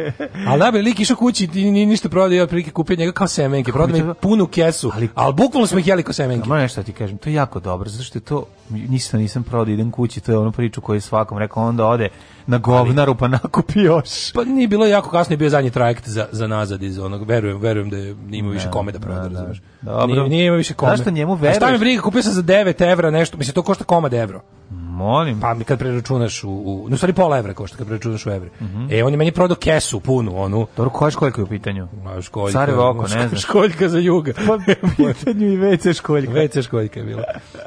Al da bi lik išao kući i ni ništa prodao, ja prilike kupio njega kao semenke, prodao mi punu kesu. Ali, al bukvalno smo ih jeli kao semenke. Ma nešto da ti kažem, to je jako dobro, zato što je to nisam nisam prodao idem kući, to je ono priču koju svakom rekao onda ode na govnaru pa nakupi još. Pa nije bilo jako kasno, je bio zadnji trajekt za, za nazad iz onog, verujem, verujem da je, nije imao više da, kome da proda, da, razumeš. Dobro. Nije, nije imao više kome. Zašto njemu veruješ? A šta mi briga, kupio sam za 9 evra nešto, mislim, to košta komad evro. Mm. Molim. Pa mi kad preračunaš u, u no stvari pola evra košta kad preračunaš u evre. Mm -hmm. E on je meni prodao kesu punu onu. Dobro, koja školjka je u pitanju? Ma školjka. Carevo oko, ne znam. Školjka za juga. Pa pitanju i WC školjka. WC školjka je bila.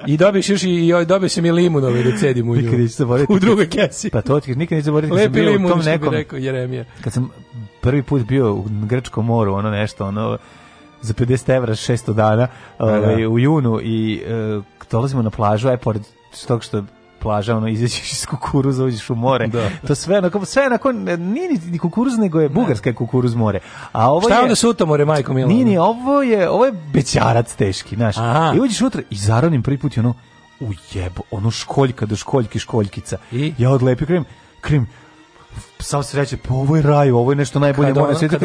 I dobiješ još i joj dobiješ mi limunovi ovaj, da cedim u nju. Nikad neću zaboraviti. U drugoj kesi. Pa to ti nikad neću zaboraviti. Lepi limun, tom nekom. Rekao, Jeremija. Kad sam prvi put bio u Grčkom moru, ono nešto, ono za 50 evra 600 dana da, da. u junu i e, dolazimo na plažu, aj e, pored s tog što plaža, ono, izađeš iz kukuruza, uđeš u more. Da. To sve, na onako, sve, na ni ni kukuruz, nego je bugarska kukuruz more. A ovo Šta je onda more, majko Milo? Nije, ovo je, ovo je bećarac teški, znaš. Aha. I uđeš utra i zaronim prvi put je ono, ujebo, ono školjka do školjki školjkica. I? Ja odlepio krem, krem, sam se reče, pa ovo je raj, ovo je nešto najbolje more na svijetu.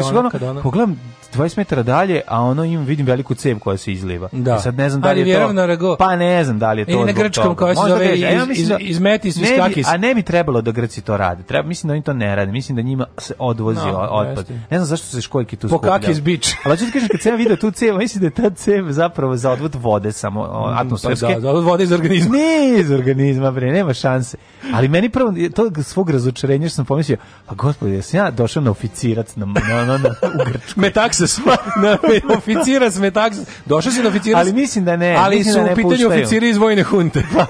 Pogledam 20 metara dalje, a ono im vidim veliku cev koja se izliva. Da. I sad ne znam da li je to. Na rago. Pa ne znam da li je to. Ili na grčkom koja se zove iz, iz, da iz, izmeti iz viskakis. A ne bi trebalo da Grci to rade. Treba, mislim da oni to ne rade. Mislim da njima se odvozi no, otpad. Ne znam zašto se školjki tu skuplja. Pokakis beach. Ali ću ti kažem, kad sam video tu cev, mislim da je ta cev zapravo za odvod vode samo mm, pa atmosferske. Da, za odvod vode iz organizma. Ne, iz organizma, bre, nema šanse. Ali meni prvo, to svog razočarenja sam pomislio, a gospodine, jesam ja došao na oficirac na, na, na, na u Grčku. metaksas, na, oficirac metaksas. Došao si na oficirac. Ali mislim da ne. Ali su da u pitanju oficiri iz vojne hunte. Pa,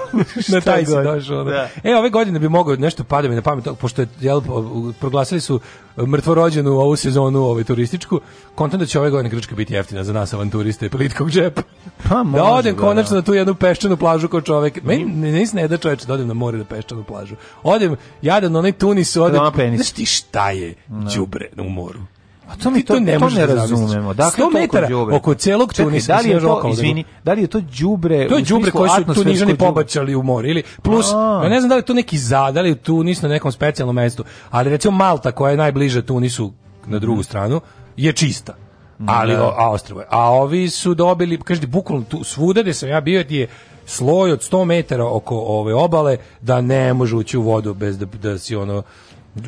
na taj si došao. Da. da. E, ove godine bi mogao nešto pada mi na pamet, pošto je, jel, proglasili su mrtvorođenu ovu sezonu ovaj, turističku, kontent da će ove godine Grčka biti jeftina za nas avanturiste i plitkog džepa. Pa, da može, da odem konačno da. na tu jednu peščanu plažu kao čovek. Meni mm. ne, ne, ne da čoveče da odem na more na peščanu plažu. Odem, jadan onaj Tunis, odem, penis. Znaš ti šta je đubre u moru? A to mi to, to, ne, to ne da razumemo. Dakle, 100 metara oko celog Tunisa. Da li je to, izvini, da li je to đubre? To je đubre koje su Tunižani pobačali u more ili plus, ja ne znam da li je to neki zad, da li je Tunis na nekom specijalnom mestu, ali recimo Malta koja je najbliže Tunisu na drugu mm. stranu je čista. Mm, ali da. a ostrvo A ovi su dobili, kažete, bukvalno tu svuda gde sam ja bio je sloj od 100 metara oko ove obale da ne može ući u vodu bez da, da si ono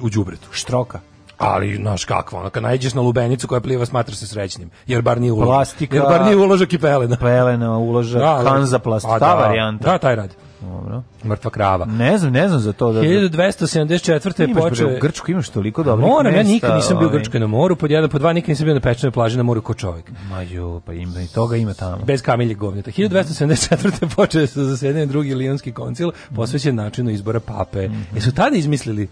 u đubretu. Štroka. Ali, znaš kakva, ono, kad najđeš na lubenicu koja pliva, smatra se srećnim, jer bar nije uložak. Plastika. Jer bar nije uložak i pelena. Pelena, uložak, da, da kanza pa plast, da, ta da, varijanta. Da, taj radi Dobro. Mrtva krava. Ne znam, ne znam za to. Da, 1274. je počeo... U Grčku imaš toliko dobro Moram, mesta, ja nikad nisam bio u ovaj. Grčkoj na moru, pod jedan, pod dva, nikad nisam bio na pečnoj plaži na moru ko čovjek. Ma pa ima i toga ima tamo. Bez kamilje govnjeta. 1274. je počeo sa zasedanjem drugi Lijonski koncil, posvećen načinu izbora pape. Mm -hmm. Jesu tada izmislili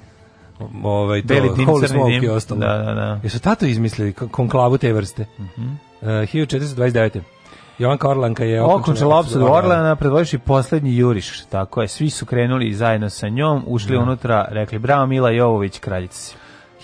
ovaj to Beli dim, crni dim. i ostalo. Da, da, da. Jesu tato izmislili konklavu te vrste. Mhm. Mm uh, 1429. Jovanka Orlanka je okončala opsadu Orlana, predvodiš i poslednji juriš. Tako je, svi su krenuli zajedno sa njom, ušli da. unutra, rekli bravo Mila Jovović, kraljica si.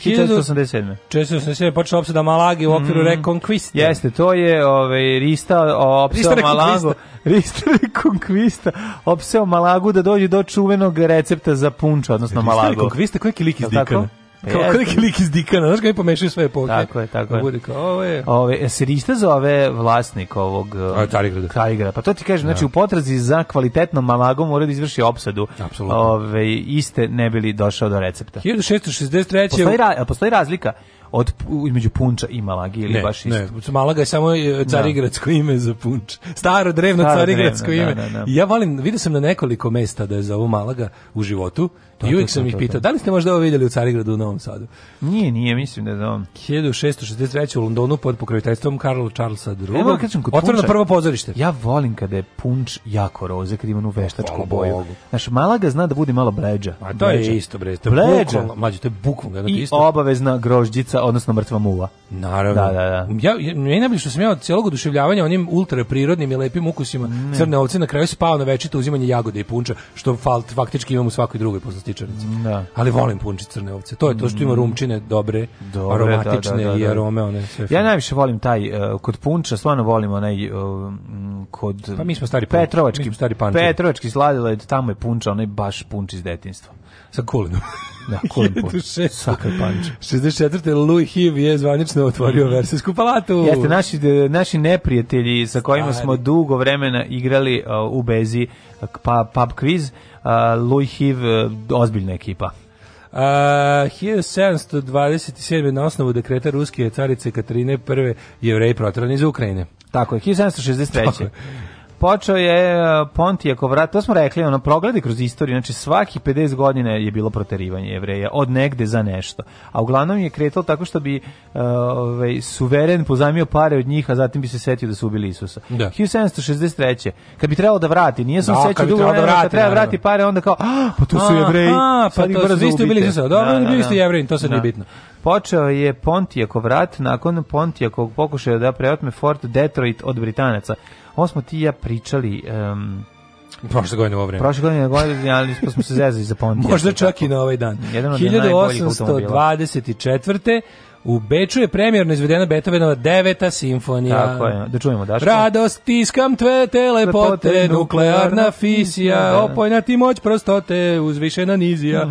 1487. 1487 počela opsada Malagi u okviru mm. Reconquista. Jeste, to je ovaj, Rista opsao Malagu. Rista Reconquista opsao Malagu da dođe do čuvenog recepta za punča, odnosno Rista Malagu. Rista Reconquista, koji je lik iz Dikana? Kao yes. koliki lik iz Dikana, znaš kada pomešaju sve epoke. Tako je, tako da je. Bude kao, ovo je... Ove, e, serista zove vlasnik ovog... E, A, Tarigrada. Tarigrada. Pa to ti kažem, znači da. znači u potrazi za kvalitetnom mamagom mora da izvrši opsadu. Apsolutno. Ove, iste ne bili došao do recepta. 1663. Postoji, ra, postoji razlika od između Punča i Malage ili ne, baš isto. Ne. Malaga je samo e, da. carigradsko ime za Punč. Staro drevno Staro carigradsko drevno, da, ime. Da, da, da. Ja volim, vidio sam na nekoliko mesta da je za ovo Malaga u životu da, to, i uvijek to, to, sam ih pitao, da li ste možda ovo vidjeli u Carigradu u Novom Sadu? Nije, nije, mislim da je da on. 1663. u Londonu pod pokroviteljstvom Karla Charlesa II. Evo, kad kod Otvoreno prvo pozorište. Ja volim kada je Punč jako roze, kada ima onu veštačku Hvala boju. Bogu. Znaš, Malaga zna da bude malo bređa. A to bređa. je isto, bre. To je bukvalno, mlađe, to je bukvalno. I obavezna grožđica odnosno mrtva muva. Naravno. Da, da, da. Ja, ja najbolje što sam ja od celog oduševljavanja onim ultraprirodnim i lepim ukusima ne. crne ovce na kraju spao na večito uzimanje jagode i punča, što falt, faktički imam u svakoj drugoj poslastičarnici. Mm, da. Ali volim punči crne ovce. To je to što ima mm. rumčine dobre, dobre da, aromatične da, da, i da. arome. One, sve ja najviše volim taj, uh, kod punča, stvarno volim onaj uh, kod... Pa mi smo stari Petrovački, stari pančevi. Petrovački sladiled, tamo je punča, onaj baš punč iz detinstva. Sa kulinom. Da, Kulempo. 64. Louis Hiv je zvanično otvorio mm. Versijsku palatu. Jeste, naši, naši neprijatelji sa kojima Stari. smo dugo vremena igrali uh, u Bezi pa, pub quiz, uh, Louis Hiv, uh, ozbiljna ekipa. Uh, 1727. na osnovu dekreta Ruske carice Katarine I. jevreji protirani iz Ukrajine. Tako je, 1763. Tako je počeo je e, Pontijakov vrat, to smo rekli, ono, progledi kroz istoriju, znači svaki 50 godina je bilo proterivanje jevreja, od negde za nešto. A uglavnom je kretalo tako što bi uh, ovaj, suveren pozamio pare od njih, a zatim bi se setio da su ubili Isusa. Da. 1763. Kad bi trebalo da vrati, nije sam da, no, sećao dugo da vremena, da vrati, kad treba vrati pare, onda kao, a, ah, pa tu su jevreji, a, pa sad ih brzo ubite. Ubili Isusa. Dobro, da, da, bili ste da. jevreji, to se da. nije bitno. Počeo je Pontijakov rat nakon Pontijakovog pokušaja da preotme Fort Detroit od Britanaca. Ovo smo ti ja pričali... Um, Prošle godine u ovo vreme. Prošle godine u godine, ali smo se zezali za pomoć. Možda čak i na ovaj dan. 1824. U Beču je premjerno izvedena Beethovenova deveta simfonija. Tako je, da čujemo Daško. Radost, tiskam tve te nuklearna fisija, opojna ti moć prostote, uzvišena nizija.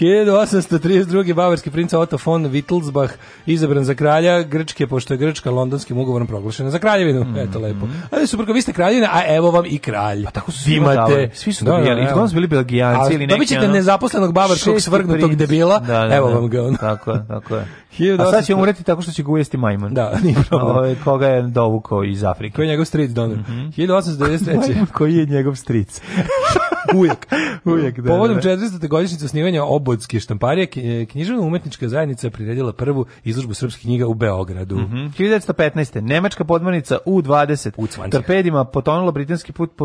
1832. bavarski princ Otto von Wittelsbach izabran za kralja Grčke, pošto je Grčka londonskim ugovorom proglašena za kraljevinu. Mm -hmm. Eto, lepo. Ali su vi ste kraljevina, a evo vam i kralj. Pa tako su svi imate. Svi su da, dobijali. Da, da, su bili belgijanci ili neki. Dobit ćete nezaposlenog bavarskog svrgnutog debila. Da, da, evo da. vam ga on. Tako je, tako je. 1800... A sad će umreti tako što će ga ujesti majmun. Da, nije problem. Ovo, koga je dovukao iz Afrike. Koji je njegov stric donor. Mm -hmm. 1893. koji je njegov stric. uvijek. Uvijek, da. Povodom 400. Da, da. godišnjice osnivanja Obodske štamparije, e, književna umetnička zajednica priredila prvu izložbu srpskih knjiga u Beogradu. Mm -hmm. 1915. Nemačka podmornica U-20 u torpedima potonula britanski put, e,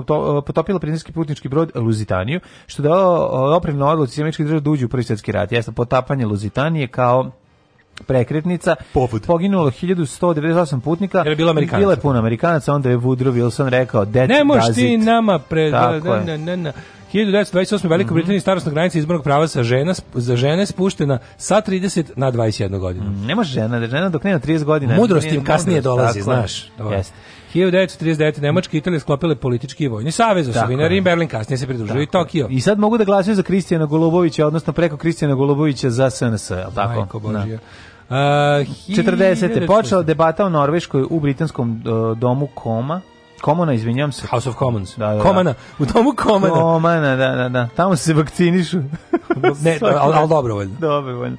potopila britanski putnički brod Luzitaniju, što dao e, opremno odluci Sjemeničkih država da uđu u prvi svjetski rat. Jeste potapanje Luzitanije kao prekretnica. Povod. Poginulo 1198 putnika. Jer je bilo Amerikanaca. Bilo je puno Amerikanaca, onda je Woodrow Wilson rekao, That ne možeš ti nama pre... Da, tako na, na, na, 1928. mm -hmm. Britanija starostna granica izbornog prava sa žena, za žene spuštena sa 30 na 21 godinu. Mm, ne žena, da žena dok nema 30 godina. Mudrost im kasnije dolazi, tako, znaš. Dobro. 1939. Nemačka i Italija sklopile politički i vojni savez, osovina Rim Berlin, kasnije se pridružio i Tokio. I sad mogu da glasaju za Kristijana Golubovića, odnosno preko Kristijana Golubovića za SNS, je li tako? Majko da. Božija. Uh, 40. počela debata o Norveškoj u britanskom uh, domu Koma. Komona, izvinjam se. House of Commons. Da, da, da. Komana, u domu Komana. Komana, da, da, da. Tamo se vakcinišu. ne, ali al, al dobrovoljno. Dobrovoljno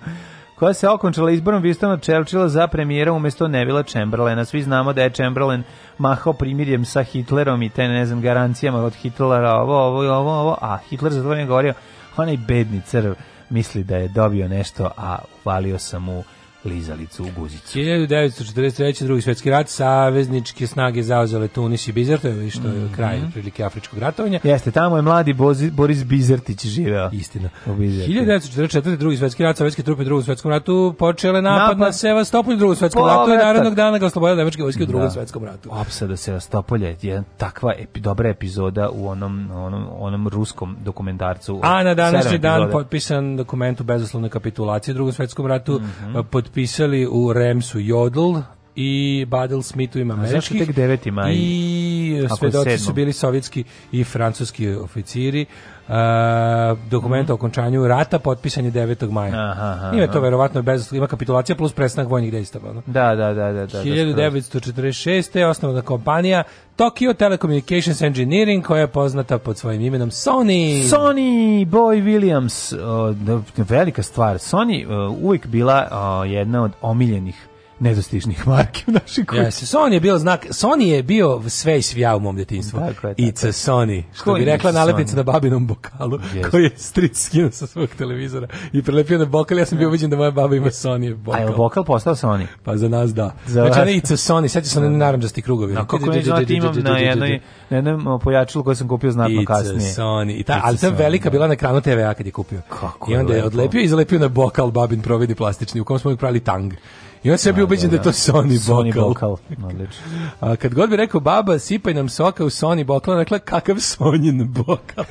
koja se okončila izborom Winstona Churchilla za premijera umesto Nevila Chamberlaina. Svi znamo da je Chamberlain mahao primirjem sa Hitlerom i te, ne znam, garancijama od Hitlera, ovo, ovo, ovo, ovo, a Hitler za to govorio, onaj bedni crv misli da je dobio nešto, a uvalio sam mu lizalicu u guzicu. 1943. drugi svetski rat, savezničke snage zauzele Tunis i Bizertoje, što je mm -hmm. kraj prilike afričkog ratovanja. Jeste, tamo je mladi Bozi, Boris Bizertić živeo. Istina. 1944. drugi svetski rat, sovjetske trupe u drugom svjetskom ratu počele napad, napad. na Sevastopolj u drugom svjetskom ratu i narodnog dana ga oslobodila nemačke vojske u drugom da. svjetskom ratu. Opsada Sevastopolja je jedan takva epi, dobra epizoda u onom, onom, onom ruskom dokumentarcu. A na današnji dan potpisan dokument u bezoslovnoj kapitulaciji u drugom svetskom ratu mm -hmm. pod potpisali u Remsu Jodl i Badel Smithu ima američkih. Zašto tek 9. maj? I svedoci su bili sovjetski i francuski oficiri. E, dokument mm o okončanju rata potpisan je 9. maja. Aha, ima to verovatno bez ima kapitulacija plus prestanak vojnih dejstava, no? Da, da, da, da, da. 1946. Da, osnovna kompanija Tokyo Telecommunications Engineering koja je poznata pod svojim imenom Sony. Sony Boy Williams, uh, velika stvar. Sony uh, uvijek bila uh, jedna od omiljenih nedostižnih marki u našoj kući. Yes, Sony je bio znak, Sony je bio sve i svija u mom detinjstvu. It's a Sony, što bi rekla nalepnica na babinom bokalu, yes. koji je stric skinuo sa svog televizora i prelepio na bokal, ja sam bio da. uviđen da moja baba ima Sony bokal. A je bokal postao Sony? Pa za nas da. Za znači, ono It's a Sony, sad će se na da. naranđasti krugovi. Na kako ne znati imam na jednoj, na uh, ne, pojačilu koje sam kupio znatno It's kasnije. It's a Sony. I ta, It's ali ta velika da. bila na ekranu TV-a kad je kupio. Kako I onda je odlepio i zalepio na bokal babin providi plastični, u kom smo ih pravili tang. I on sebi da, ubeđen da, da je to da. Sony, Sony bokal. Odlično. A kad god bi rekao baba sipaj nam soka u Sony bokal, rekla kakav Sonjin bokal.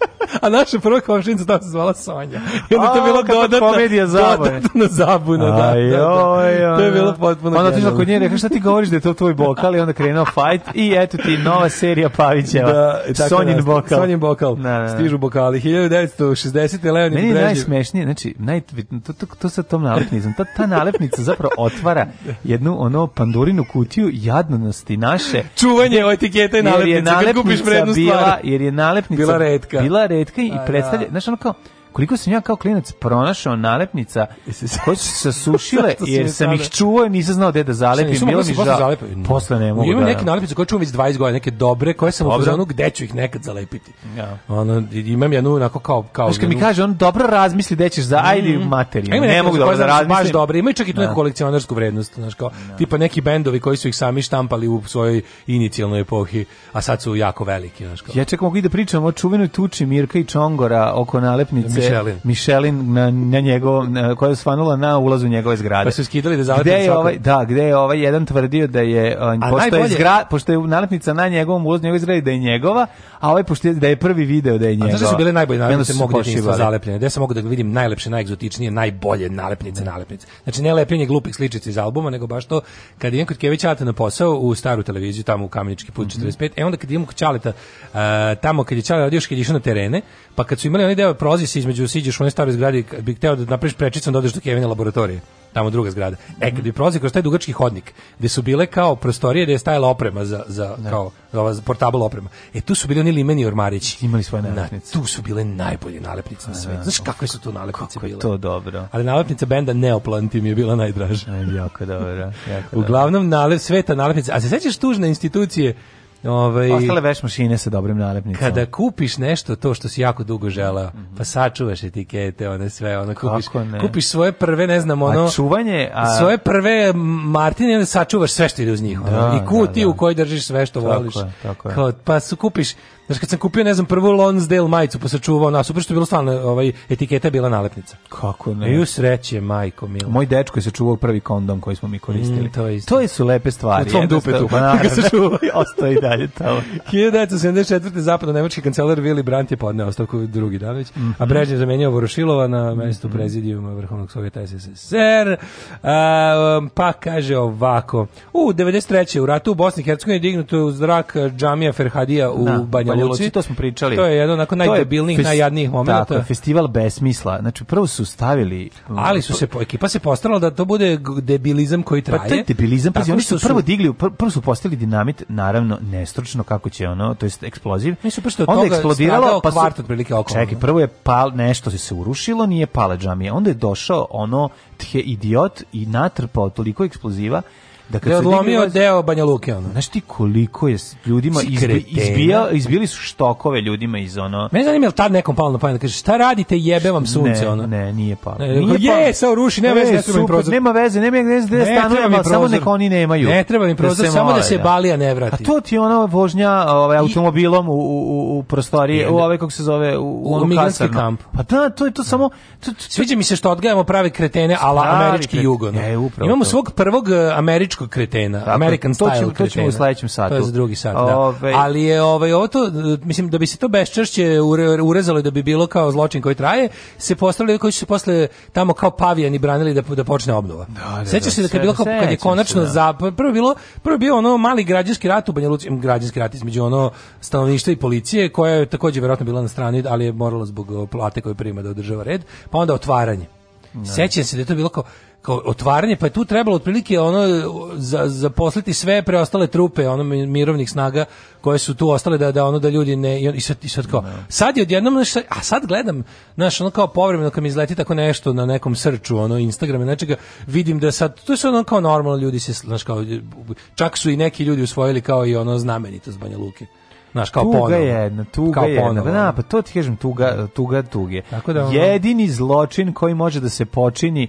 a naša prva komšinica tamo se zvala Sonja. I onda to je bilo dodatna, komedija zabune. dodatna zabuna. Da, da, da. To je bilo potpuno Onda ti kod nje rekao šta ti govoriš da je to tvoj bokal i onda krenuo fight i eto ti nova serija Pavićeva. Da, Sonjin da, bokal. Sonjin bokal. Da, da, da. Stižu bokali. 1960. Leonid Meni je najsmešnije, znači, naj, to, to, to, to sa tom nalepnicom. Ta, ta nalepnica zapravo otvara jednu ono pandurinu kutiju jadnosti naše. Čuvanje etikete i nalepnice, nalepnica kad kupiš bila, stvar. Jer je nalepnica bila retka. Bila retka i pa da. predstavlja, znaš ono kao, koliko sam ja kao klinac pronašao nalepnica e, koje su se sušile jer sam ih čuo i nisam znao gde da zalepim. Nisam bilo mi da žao. Posle ne mogu. da... Imam neke nalepnice koje čuvam već 20 godina, neke dobre koje sam u zonu gde ću ih nekad zalepiti. Ja. Ono, imam jednu onako kao... kao Znaš, kad mi kaže, on dobro razmisli gde ćeš za mm. ajde mm. materiju. Ne mogu dobro da, da razmislim. Baš dobro, imaju čak i tu neku da. kolekcionarsku vrednost. Znaš, kao, tipa neki bendovi koji su ih sami štampali u svojoj inicijalnoj epohi, a sad su jako veliki. Znaš, kao. Ja čak mogu i da pričam o čuvenoj tuči Mirka i Čongora oko nalepnice Michelin. Michelin na, na njegov, koja je osvanula na ulazu njegove zgrade. Pa su skidali da zalepim gde je ovaj, Da, gde je ovaj jedan tvrdio da je, on, pošto, najbolje... je zgra, pošto je nalepnica na njegovom ulazu njegove zgrade da je njegova, a ovaj pošto je, da je prvi video da je njegova. A znaš da su bile najbolje nalepnice da djetinjstva zalepljene? Gde se mogu da vidim najlepše, najegzotičnije, najbolje nalepnice, nalepnice. Znači ne lepljenje glupih sličica iz albuma, nego baš to kad idem kod Kevića Aleta na posao u staru televiziju tamo u Kamenički put 45, mm -hmm. e onda kad idem kod Čaleta, uh, tamo kad je Čaleta još kad je išao na terene, pa kad su imali onaj deo prozis iz između siđeš u onoj staroj zgradi, bih hteo da napraviš prečicom da odeš do Kevina laboratorije tamo druga zgrada. E, kad bi prolazio kroz taj dugački hodnik, gde su bile kao prostorije gde je stajala oprema za, za kao ova portable oprema. E, tu su bili oni limeni ormarići. Imali svoje nalepnice. Na, tu su bile najbolje nalepnice na svetu. Znaš kakve su tu nalepnice kako bile? Kako to dobro. Ali nalepnica benda Neoplanti mi je bila najdraža. jako dobro. Jako Uglavnom, nalep, sveta nalepnica. A se sećaš tužne institucije Ovaj Ostale veš mašine sa dobrim nalepnicama. Kada kupiš nešto to što si jako dugo želeo, mm -hmm. pa sačuvaš etikete, one sve, ono kupiš, kupiš svoje prve, ne znam, ono a čuvanje, a... svoje prve Martine, onda sačuvaš sve što ide uz njih, da, i da, kutiju da, da. u kojoj držiš sve što tako voliš. Je, tako je. Kao, pa su kupiš Znaš, kad sam kupio, ne znam, prvu Lonsdale majicu, pa sačuvao nas, super što je bilo stvarno, ovaj, etiketa je bila nalepnica. Kako ne? I u sreće, majko, mila. Moj dečko je sačuvao prvi kondom koji smo mi mm, koristili. Mm, to, je to su lepe stvari. U tvom dupetu. Pa ga sačuvao. Ostaje dalje tamo. 1974. zapadno nemački kancelar Willy Brandt je podneo ostavku drugi dan već, mm -hmm. a mhm. Brežnje zamenio Vorošilova na mestu mm -hmm. prezidijuma Vrhovnog Sovjeta SSSR. A, um, pa kaže ovako, u 93. u ratu u Bosni i Hercegovini dignuto je u zrak džamija Ferhadija u da, Banja Banja Luci, to smo pričali. To je jedno onako najdebilnijih, je najjadnijih momenta. Tako, festival besmisla. Znači, prvo su stavili... Ali su um, se, ekipa se postarala da to bude debilizam koji traje. Pa to je debilizam, pa oni su, su prvo digli, prvo su postavili dinamit, naravno, nestručno, kako će ono, to je eksploziv. Mi su pošto onda eksplodiralo, pa su, kvart otprilike oko. Čekaj, prvo je pal, nešto se urušilo, nije pala džamija. Onda je došao ono tje idiot i natrpao toliko eksploziva da kad se je odlomio se deo Banja Luke ono. Znaš ti koliko je ljudima izbi, izbija, izbili su štokove ljudima iz ono. Me zanima je tad nekom palo na pamet da kaže šta radite jebe vam sunce ono. Ne, nije palo. Ne, nije je, sa ruši, nema e, veze, ne, super, prozor. Nema veze, nema veze gde stanujem, ali samo neka oni nemaju. Ne treba im da prozor, da samo da se da. Balija ne vrati. A to ti ona vožnja ovaj automobilom u u u u prostoriji, u ovaj kako se zove u, u, u kamp. Pa da, to je to samo sviđa mi se što odgajamo prave kretene ala američki jugo. E, Imamo svog prvog e, američkog američkog kretena, Tako, American style to kretena. To ćemo u sledećem satu. To je za drugi sat, da. Ove... da. Ali je ovaj, ovo to, mislim, da bi se to beščešće ure, urezalo da bi bilo kao zločin koji traje, se postavljaju koji su se posle tamo kao pavijani branili da, da počne obnova. Da, da, da. Sećaš da, se da kad, bilo kao, kad je konačno, se, da. za, prvo, bilo, prvo bilo ono mali građanski rat u Banja Luci, građanski rat između ono stanovništva i policije, koja je takođe verovatno bila na strani, ali je morala zbog plate koju prima da održava red, pa onda otvaranje. Ne. Da. Sećam se da je to bilo kao kao otvaranje, pa je tu trebalo otprilike ono za, zaposliti sve preostale trupe, ono mirovnih snaga koje su tu ostale da da ono da ljudi ne i sad, i sad kao da. sad je odjednom naš, a sad gledam znaš ono kao povremeno kad mi izleti tako nešto na nekom srču ono Instagrama nečega vidim da sad to je sad ono kao normalno ljudi se znaš kao čak su i neki ljudi usvojili kao i ono znamenitost Banja Luke Znaš, kao tuga ponovno. jedna, tuga kao jedna. Ponovno. Da, na, pa to ti kažem, tuga, tuga tuge. Tako da, ono... Jedini zločin koji može da se počini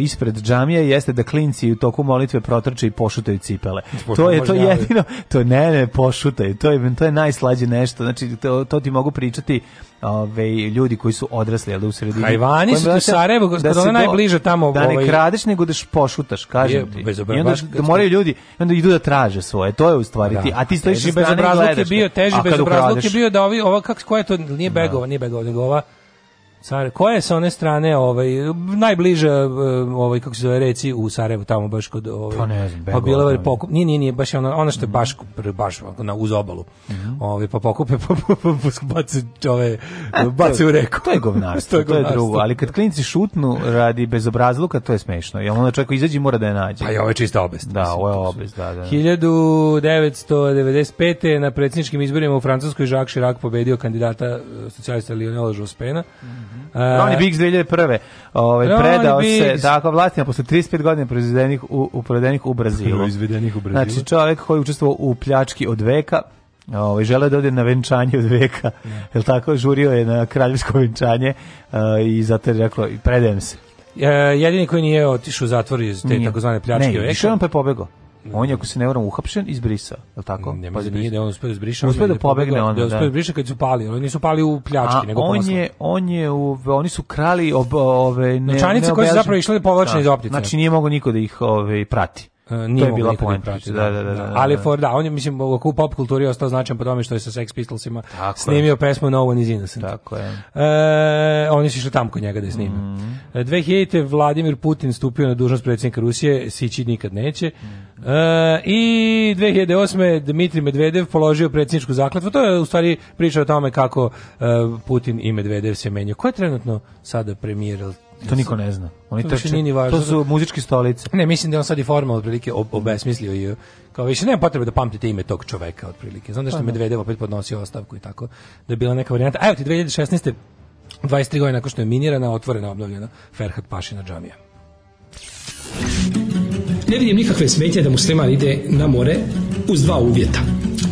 ispred džamije jeste da klinci u toku molitve protrče i pošutaju cipele. To je to jedino, to ne, ne, pošutaju, to je, to je najslađe nešto, znači to, to ti mogu pričati ove, ovaj, ljudi koji su odrasli jel da u sredini. Hajvani su u da Sarajevo, gospod, da ona najbliže tamo. Da ne ovaj... kradeš, nego da pošutaš, kažem ti. Bezobra, I onda da moraju ljudi, onda idu da traže svoje, to je u stvari da. ti. A ti stojiš sa strane i gledaš. Teži bezobrazluk je bio, teži bezobrazluk je bio da ovi, ova, kako, je to, nije da. begova, nije begova, nego ova, Sarajevo. Koja je sa one strane, ovaj, najbliže, eh, ovaj, kako se zove, reci u Sarajevu, tamo baš kod... Ovaj, pa ne znam, pa je pokup. nije, nije, nije, baš je ona, ona što je baš, mhm. baš na, uz obalu. Mm ovaj, pa pokupe, pa, pa, pa, pa ove, pa, bace ovaj, u reku. To je govnarstvo, to je, drugo. Ali kad klinci šutnu radi bezobrazluka, to je smešno. Jel onda čovjek izađe i mora da je nađe. Pa je ovo čista obest. Da, ovo je obest, da, da. 1995. Da. na predsjedničkim izborima u Francuskoj Jacques Chirac pobedio kandidata eh, socijalista Lionela Jospena. Mhm. Ronnie da, e, Biggs 2001. Ovaj da, predao Biggs. se tako vlastima posle 35 godina proizvedenih u, u proizvedenih u Brazilu. Proizvedenih u Brazilu. Znači čovjek koji je učestvovao u pljački od veka, Ovaj žele da ode na venčanje od veka. Ne. Da. Jel tako žurio je na kraljevsko venčanje uh, i zato je rekao i predajem se. E, jedini koji nije otišao u zatvor iz te takozvane pljačke. Ne, išao on pa je pobegao. On je, ako se ne varam, uhapšen, izbrisao, je li tako? Ne, pa da nije da on uspio izbrisao. Uspio da, da pobegne on, da. uspio da izbrisao kad su pali, oni nisu pali u pljački, A, nego on je, on je, u, oni su krali ob, ove... Ne, Novčanice koje su zapravo išle povlačene iz optice. Znači nije mogao niko da ih ove, prati. Nije bila poenta. Da, da, da, da, Ali for da, on je mislim u pop kulturi ostao značan po tome što je sa Sex Pistolsima Tako snimio je. pesmu No One Is Innocent. Tako je. E, oni su išli tamo kod njega da je snime. Mm. 2000 Vladimir Putin stupio na dužnost predsednika Rusije, sići nikad neće. Mm. E, I 2008 Dmitri Medvedev položio predsedničku zakletvu. To je u stvari priča o tome kako Putin i Medvedev se menjaju. Ko je trenutno sada premijer To niko ne zna. Oni to, trče, ni važno. to su muzički stolice. Ne, mislim da on sad i forma otprilike obesmislio i kao više nema potrebe da pamtite ime tog čoveka otprilike. Znam da što pa da. Medvedev opet podnosio ostavku i tako, da je bila neka varijanta. Evo ti 2016. 23 godina nakon što je minirana, otvorena, obnovljena Ferhat Pašina džamija. Ne vidim nikakve smetje da musliman ide na more uz dva uvjeta.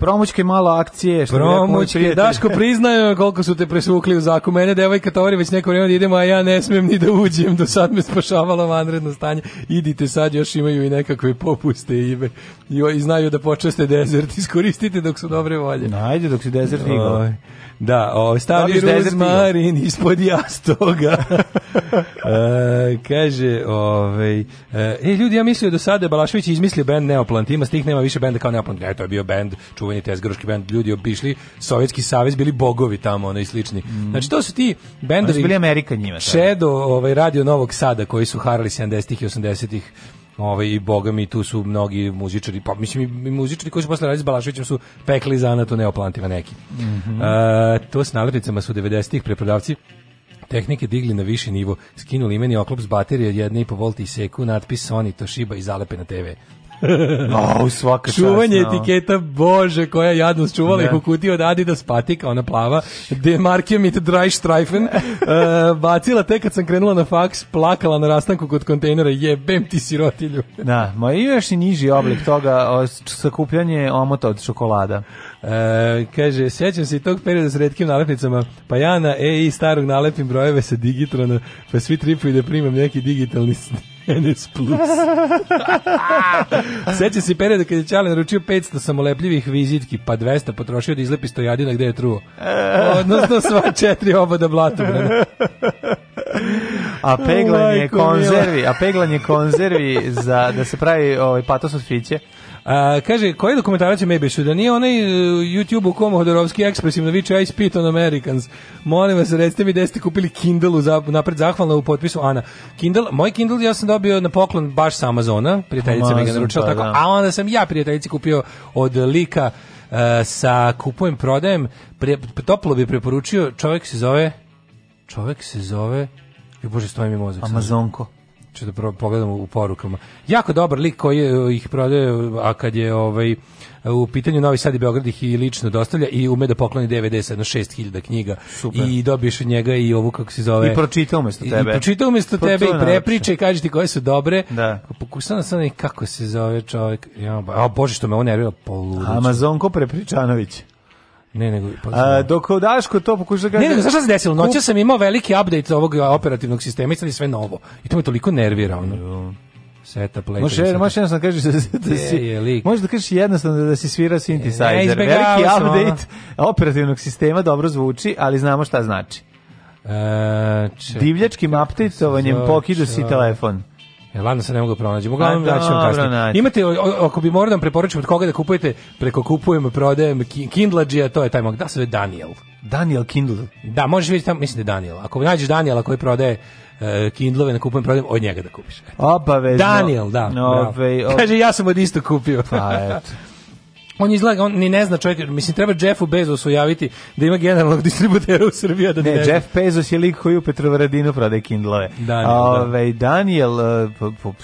Promoćke malo akcije, što Promoćke, Daško priznaje koliko su te presvukli u zaku. Mene devojka tovori već neko vrijeme da idemo, a ja ne smem ni da uđem, do sad me spašavalo vanredno stanje. Idite sad, još imaju i nekakve popuste i, i znaju da počeste dezert, iskoristite dok su dobre volje. No, dok si dezert igao. Da, o, stavi da ruzmarin ispod jastoga. e, kaže, ovej, e, e, ljudi, ja mislio do da sada Balašević izmislio bend Neoplant, ima stih, nema više benda kao Neoplant. Ne, to je bio bend, čuva čuveni tezgaroški bend, ljudi obišli Sovjetski savez, bili bogovi tamo, oni slični. Mm. Znači to su ti bendovi. Oni bili Amerika njima. Čedo, ovaj radio Novog Sada koji su harali 70-ih i 80-ih ovaj i bogami tu su mnogi muzičari pa mislim i muzičari koji su posle radili s Balaševićem su pekli za to neoplantiva neki. Mm -hmm. e, to s nalepnicama su 90-ih preprodavci tehnike digli na viši nivo, skinuli imeni oklop s baterije 1,5 V i seku natpis Sony Toshiba i zalepe na TV. O, svaka čast. Čuvanje čas, da. etiketa, bože, koja jadnost čuvala ih da. u kutiji od Adidas patika, ona plava, demarkio mi te dry streifen, uh, eh, bacila te kad sam krenula na faks, plakala na rastanku kod kontejnera, jebem ti sirotilju. da, ma i još i niži oblik toga, sakupljanje omota od čokolada. E, kaže, sjećam se i tog perioda s redkim nalepnicama, pa ja na EI starog nalepim brojeve sa Digitrona, pa svi tripuju da primam neki digitalni NS Plus. Sećam se perioda kad je Čale naručio 500 samolepljivih vizitki, pa 200 potrošio da izlepi stojadina gde je truo. Odnosno sva četiri oboda blatobrana. A peglanje konzervi, a peglanje konzervi za da se pravi ovaj patos od fiće. A, kaže, koji dokumentarac je Mebišu? Da nije onaj e, YouTube u komu Hodorovski ekspresivno viče I spit on Americans. Molim vas, recite mi gde ste kupili Kindle u zap, napred zahvalno u potpisu Ana. Kindle, moj Kindle ja sam dobio na poklon baš sa Amazona, prijateljica Amazon, mi ga naručila, tako, da. a onda sam ja prijateljici kupio od lika uh, sa kupujem, prodajem, pre, toplo bi preporučio, čovjek se zove, čovjek se zove, i bože, stoji mi mozak. Amazonko. Sam ću da pogledam u porukama. Jako dobar lik koji eh, ih prodaje, eh, a kad je ovaj, u pitanju Novi Sad i Beograd ih i lično dostavlja i ume da pokloni DVD sa 6000 knjiga. Super. I dobiješ od njega i ovu kako se zove. I pročita umesto tebe. Pa I pročita umesto Pro tebe i prepriče i kaže ti koje su dobre. Da. Pokušam sam da kako se zove čovjek. Ja, a bože što me on nervira poludio. Amazonko prepričanović. Ne, nego pa, A, dok Daško to da kaže. Ne, nego zašto se desilo? Noće sam imao veliki update ovog operativnog sistema i sad je sve novo. I to me toliko nervira ono. Setup, play. Može, može jednostavno da kažeš da, da si, je, lik. može da kažeš jednostavno da, da si svira e, synthesizer. Ne, veliki update ono. operativnog sistema dobro zvuči, ali znamo šta znači. E, če, Divljačkim updateovanjem pokidu si telefon. E, Ladno se ne mogu da pronađem. Uglavnom da ću vam kasnije. Imate, ako bi morao da preporučim od koga da kupujete, preko kupujem, prodajem, Kindlađija, to je taj mog, da se Daniel. Daniel Kindle. Da, možeš vidjeti tamo, mislim da je Daniel. Ako nađeš Daniela koji prodaje e, Kindlove na kupujem prodajem od njega da kupiš. Obavezno. Daniel, da. Ove, ovaj, Kaže ja sam od isto kupio. Pa eto. on izgleda, on ni ne zna čovjek, mislim, treba Jeffu Bezosu javiti da ima generalnog distributera u Srbiji. Da ne, ne, Jeff Bezos je lik koji u Petrovaradinu prodaje Kindle. Daniel, da. Ove, da. Daniel, e,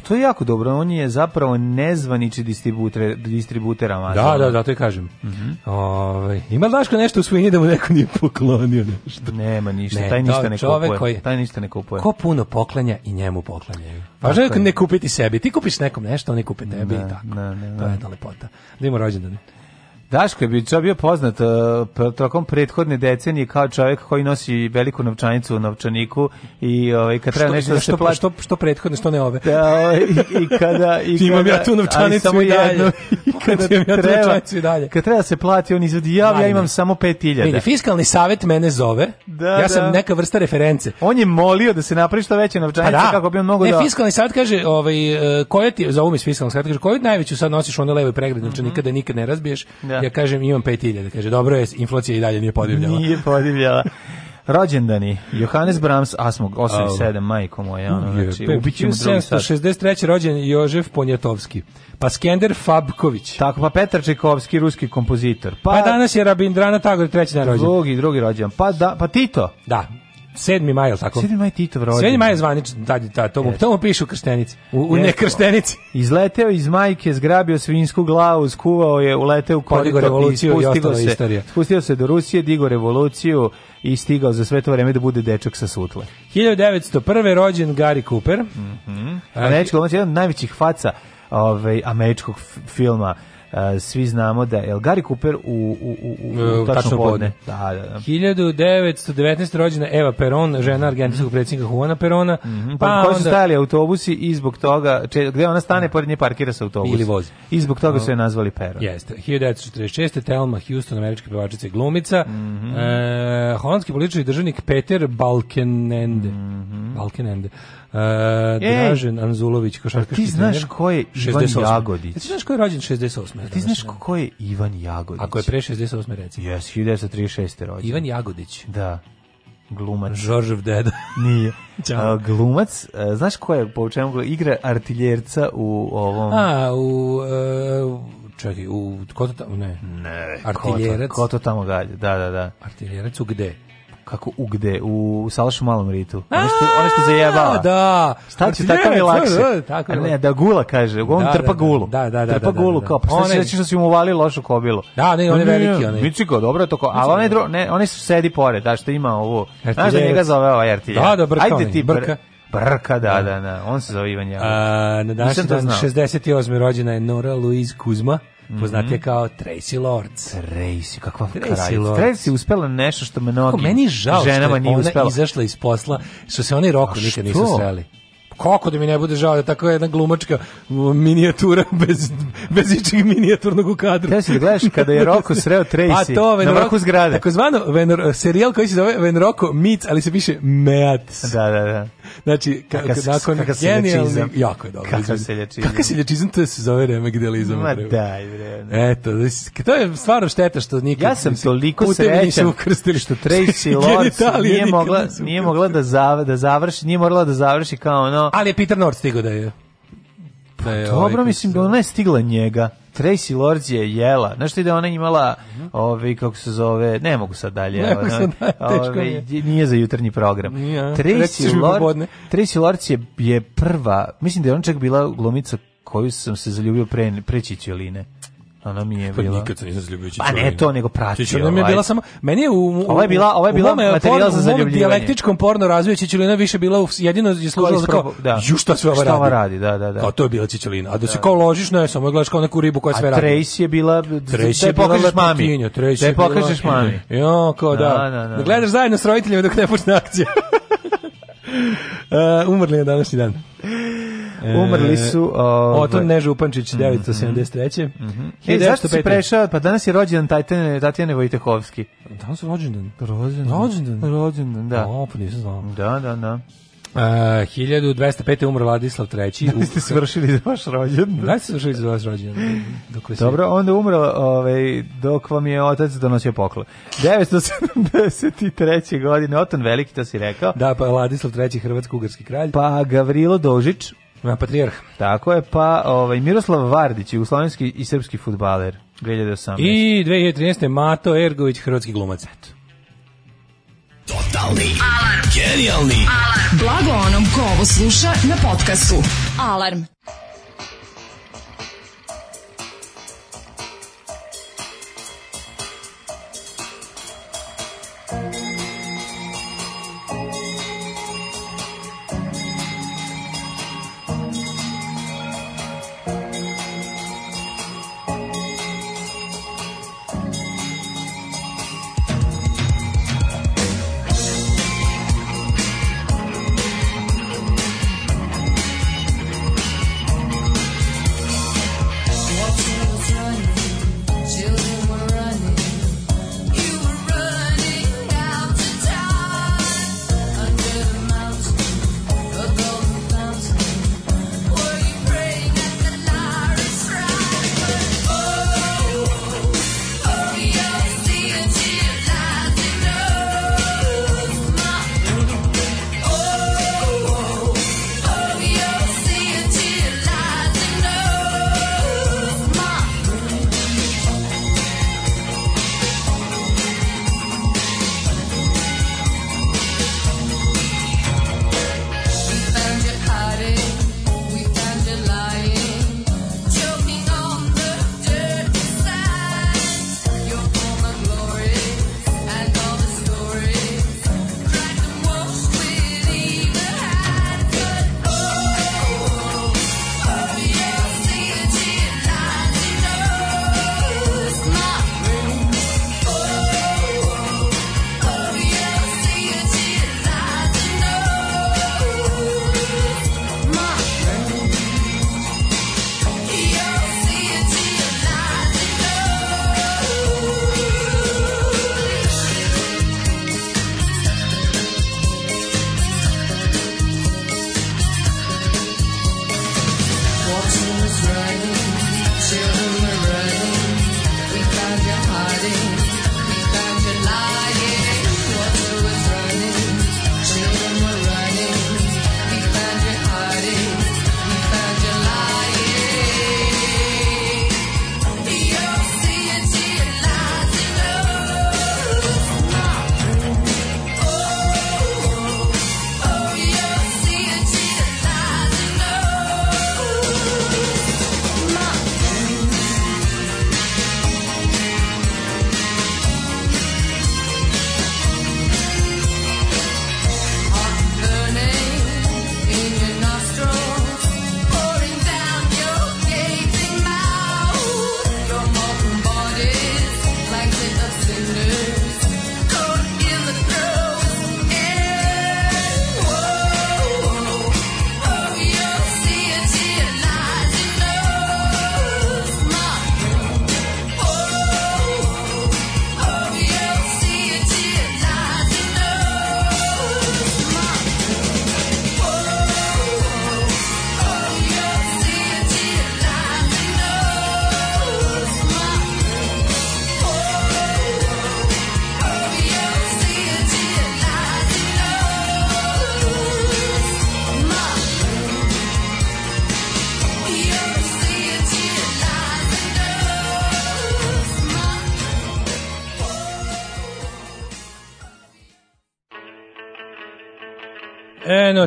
to je jako dobro, on je zapravo nezvanični distributer, distributer Amazona. Da, da, da, to je kažem. Mm -hmm. Ove, ima Daško nešto u svojini da mu neko nije poklonio nešto? Nema ništa, ne, taj da, ništa ne kupuje. Koji, taj ništa ne kupuje. Ko puno poklanja i njemu poklanjaju. Važno da je ne kupiti sebi, ti kupiš nekom nešto, oni kupe tebi ne, i tako. Ne, ne, ne. To je ta lepota. Da ima rođendane. Daško je bio, bio poznat uh, tokom prethodne decenije kao čovjek koji nosi veliku novčanicu u novčaniku i ovaj, kad treba nešto da se plati... Što, što prethodne, što ne ove? Da, ovaj, i, i kada... I kada, imam ja tu novčanicu samo i dalje. Jednu, I kada imam ja tu novčanicu i dalje. Kad treba da se plati, on izvodi, ja, ja imam samo 5000. Vidi, fiskalni savjet mene zove, da, ja sam da. neka vrsta reference. On je molio da se napravi što veće novčanice pa da. kako bi on mogo ne, da... Ne, fiskalni savjet kaže, ovaj, e, koja ti, za umis fiskalni savjet kaže, koju najveću sad nosiš one levoj pregled, novčanika znači mhm. mm -hmm. da nikad ne razbiješ? Da da. ja kažem imam 5000, da kaže dobro je, inflacija i dalje nije podivljala. Nije podivljala. Rođendani, Johannes Brahms, a smo 87, majko moja, ono, znači, ubićemo drugi 763. rođen Jožef Ponjatovski, pa Skender Fabković. Tako, pa Petar Čekovski, ruski kompozitor. Pa, pa danas je Rabindrana Tagore, treći dan rođen. Drugi, drugi rođen. Pa, da, pa Tito. Da, 7. maj, tako. 7. maj Titov rođendan. 7. maj je zvanično, da, da, to mu, to mu piše u krstenici. U, u ne krstenici. Izleteo iz majke, zgrabio svinsku glavu, skuvao je, uleteo u korito, revoluciju i spustio se, istorija. Spustio se do Rusije, digo revoluciju i stigao za sve to vreme da bude dečak sa sutle. 1901. rođen Gary Cooper. Mhm. Mm -hmm. Američki glumac, jedan od najvećih faca ovaj američkog filma svi znamo da je Gary Cooper u, u, u, u e, tačno podne. Da, da, da. 1919. rođena Eva Peron, žena argentinskog predsjednika Juana Perona. Mm -hmm, pa, pa koji su stajali autobusi i zbog toga, če, gde ona stane, da. pored nje parkira se autobus. Ili vozi. I zbog toga su je nazvali Peron. Jeste. 1946. Thelma Houston, američka pevačica i glumica. Mm -hmm. e, holandski politički državnik Peter Balkenende. Mm -hmm. Balkenende. E, e, Dražen Anzulović, košarkaški trener. Ti znaš ko je Ivan 68. Jagodić? E, ti znaš ko je rođen 68. Ti znaš ko je Ivan Jagodić? Ako je pre 68. reci. Jes, 1936. rođen. Ivan Jagodić. Da glumac. Žoržev deda. Nije. Ćao. uh, glumac, uh, znaš ko je, po čemu igra artiljerca u ovom... A, u... Uh, čekaj, u... Ko to tamo, ne. Ne. Artiljerac. Ko to, ko to tamo galje, da, da, da. Artiljerac u gde? kako ugde u Salašu malom ritu. Ono što ono što zajebava. Da. Šta će tako mi lakše? Tako ne, da gula kaže, on da, trpa da, gulu. Da, da, da. Trpa da, da, gulu kao, pa šta reći što si mu uvali lošu kobilu. Da, ne, on je veliki, on je. Miciko, dobro to, Al onaj ne, oni su sedi pored, da što ima ovo. Znaš da njega zove ovaj RTJ. Da, da, brka. Ajde ti brka. Brka, da, da, da, on se zove Ivan Javić. Na današnji dan 68. rođena je Nora Luiz Kuzma. Mhm. poznat je kao Tracy Lords. Tracy, kakva Tracy Lords. Tracy uspela nešto što mnogi Kako, meni žao ženama nije uspela. Ona izašla iz posla, što se oni roku nikad nisu sreli. Kako da mi ne bude žao da tako jedna glumačka minijatura bez, bez ičeg minijaturnog u kadru. Treba si da gledaš kada je Roko sreo Tracy pa to, na vrhu zgrade. Tako zvano, serijal koji se zove Venroko Meets, ali se piše Meats. Da, da, da. Znači, ka, kaka, nakon kaka genijalni... Jako je dobro. Kaka seljačizam. Kaka seljačizam, to se zove remagdalizam. Ma daj, bre. Eto, da to je stvarno šteta što nikad... Ja sam toliko srećan što Tracy Lords nije mogla, nije mogla da, zav, da završi, nije morala da završi kao ono... Ali je Peter North stigao da je... Da pa je pa, dobro, ovaj mislim da ona je stigla njega. Tracy Lords je jela. Znaš ti da ona imala, mm kako se zove, ne mogu sad dalje. Ne mogu sad dalje, Nije za jutarnji program. Nije, Tracy, Lord, Tracy Lords je, je prva, mislim da je ona čak bila glomica koju sam se zaljubio pre, pre Čičeline. Pa ona mi je bila. Pa nikad se nisam zaljubio Pa ne to, nego pratio. Čičurina mi je bila samo meni je u, Ovo je bila, ovo je bila eh, materijal za zaljubljivanje. U dijalektičkom porno razvoju Čičulina više bila u, jedino je služila kao da. ju šta sve ova radi. Šta ova radi, da, da, da. Kao to je bila Čičulina. A da, da se kao ložiš, ne, samo gledaš kao neku ribu koja sve radi. A Trace je bila Trace da je bila mami. Da Trace je pokažeš mami. Jo, kao da. Gledaš zajedno s roditeljima dok ne počne akcija. E, umrli je današnji dan. E, Umrli su... Ovaj, Oton Neža Upančić, 973. Mm -hmm. Hey, zašto si prešao? Pa danas je rođendan Tatjane, Tatjane Vojtehovski. Danas je rođendan? Rođendan. Rođendan? Rođendan, da. O, pa nisam znao. Da, da, da. Uh, 1205. umr Vladislav III. Da, da ste svršili za vaš rođen. Da ste svršili za vaš rođen. Dok vas Dobro, onda umro ovaj, dok vam je otac donosio poklon. 973. godine, Oton Veliki, to si rekao. Da, pa Vladislav III. Hrvatsko-Ugarski kralj. Pa Gavrilo Dožić, Na patrijarh. Tako je, pa ovaj, Miroslav Vardić, jugoslovenski i srpski futbaler, 2018. I 2013. Mato Ergović, hrvatski glumac. Eto. Totalni. Alarm. Genijalni. Alarm. Blago onom ko ovo sluša na podcastu. Alarm.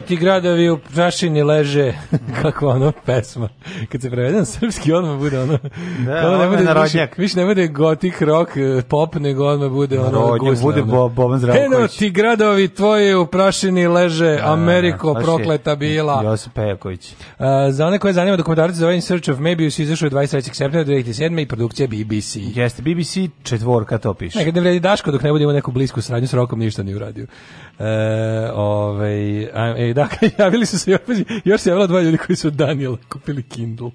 ti gradovi u prašini leže, kako ono pesma. Kad se prevede na srpski, odmah bude ono... Da, ono da ne bude, narodnjak. Više, više ne bude gotik rock, eh, pop, nego odmah bude ono... Narodnjak, gusno, bude da. bo, Boban Zdravković. Eno ti gradovi tvoji u prašini leže, da, Ameriko da, da, prokleta bila. Josip Pejaković. Eh, za one koje zanima dokumentarac za In Search of Mebius izašao 23. septembra 2007. i produkcija BBC. Jeste, BBC četvorka to piše. Nekad ne vredi Daško dok ne budemo neku blisku sradnju s rokom ništa nije uradio. E, ovaj, a, e, da, javili su se, još, još se javila dva ljudi koji su od Daniela kupili Kindle.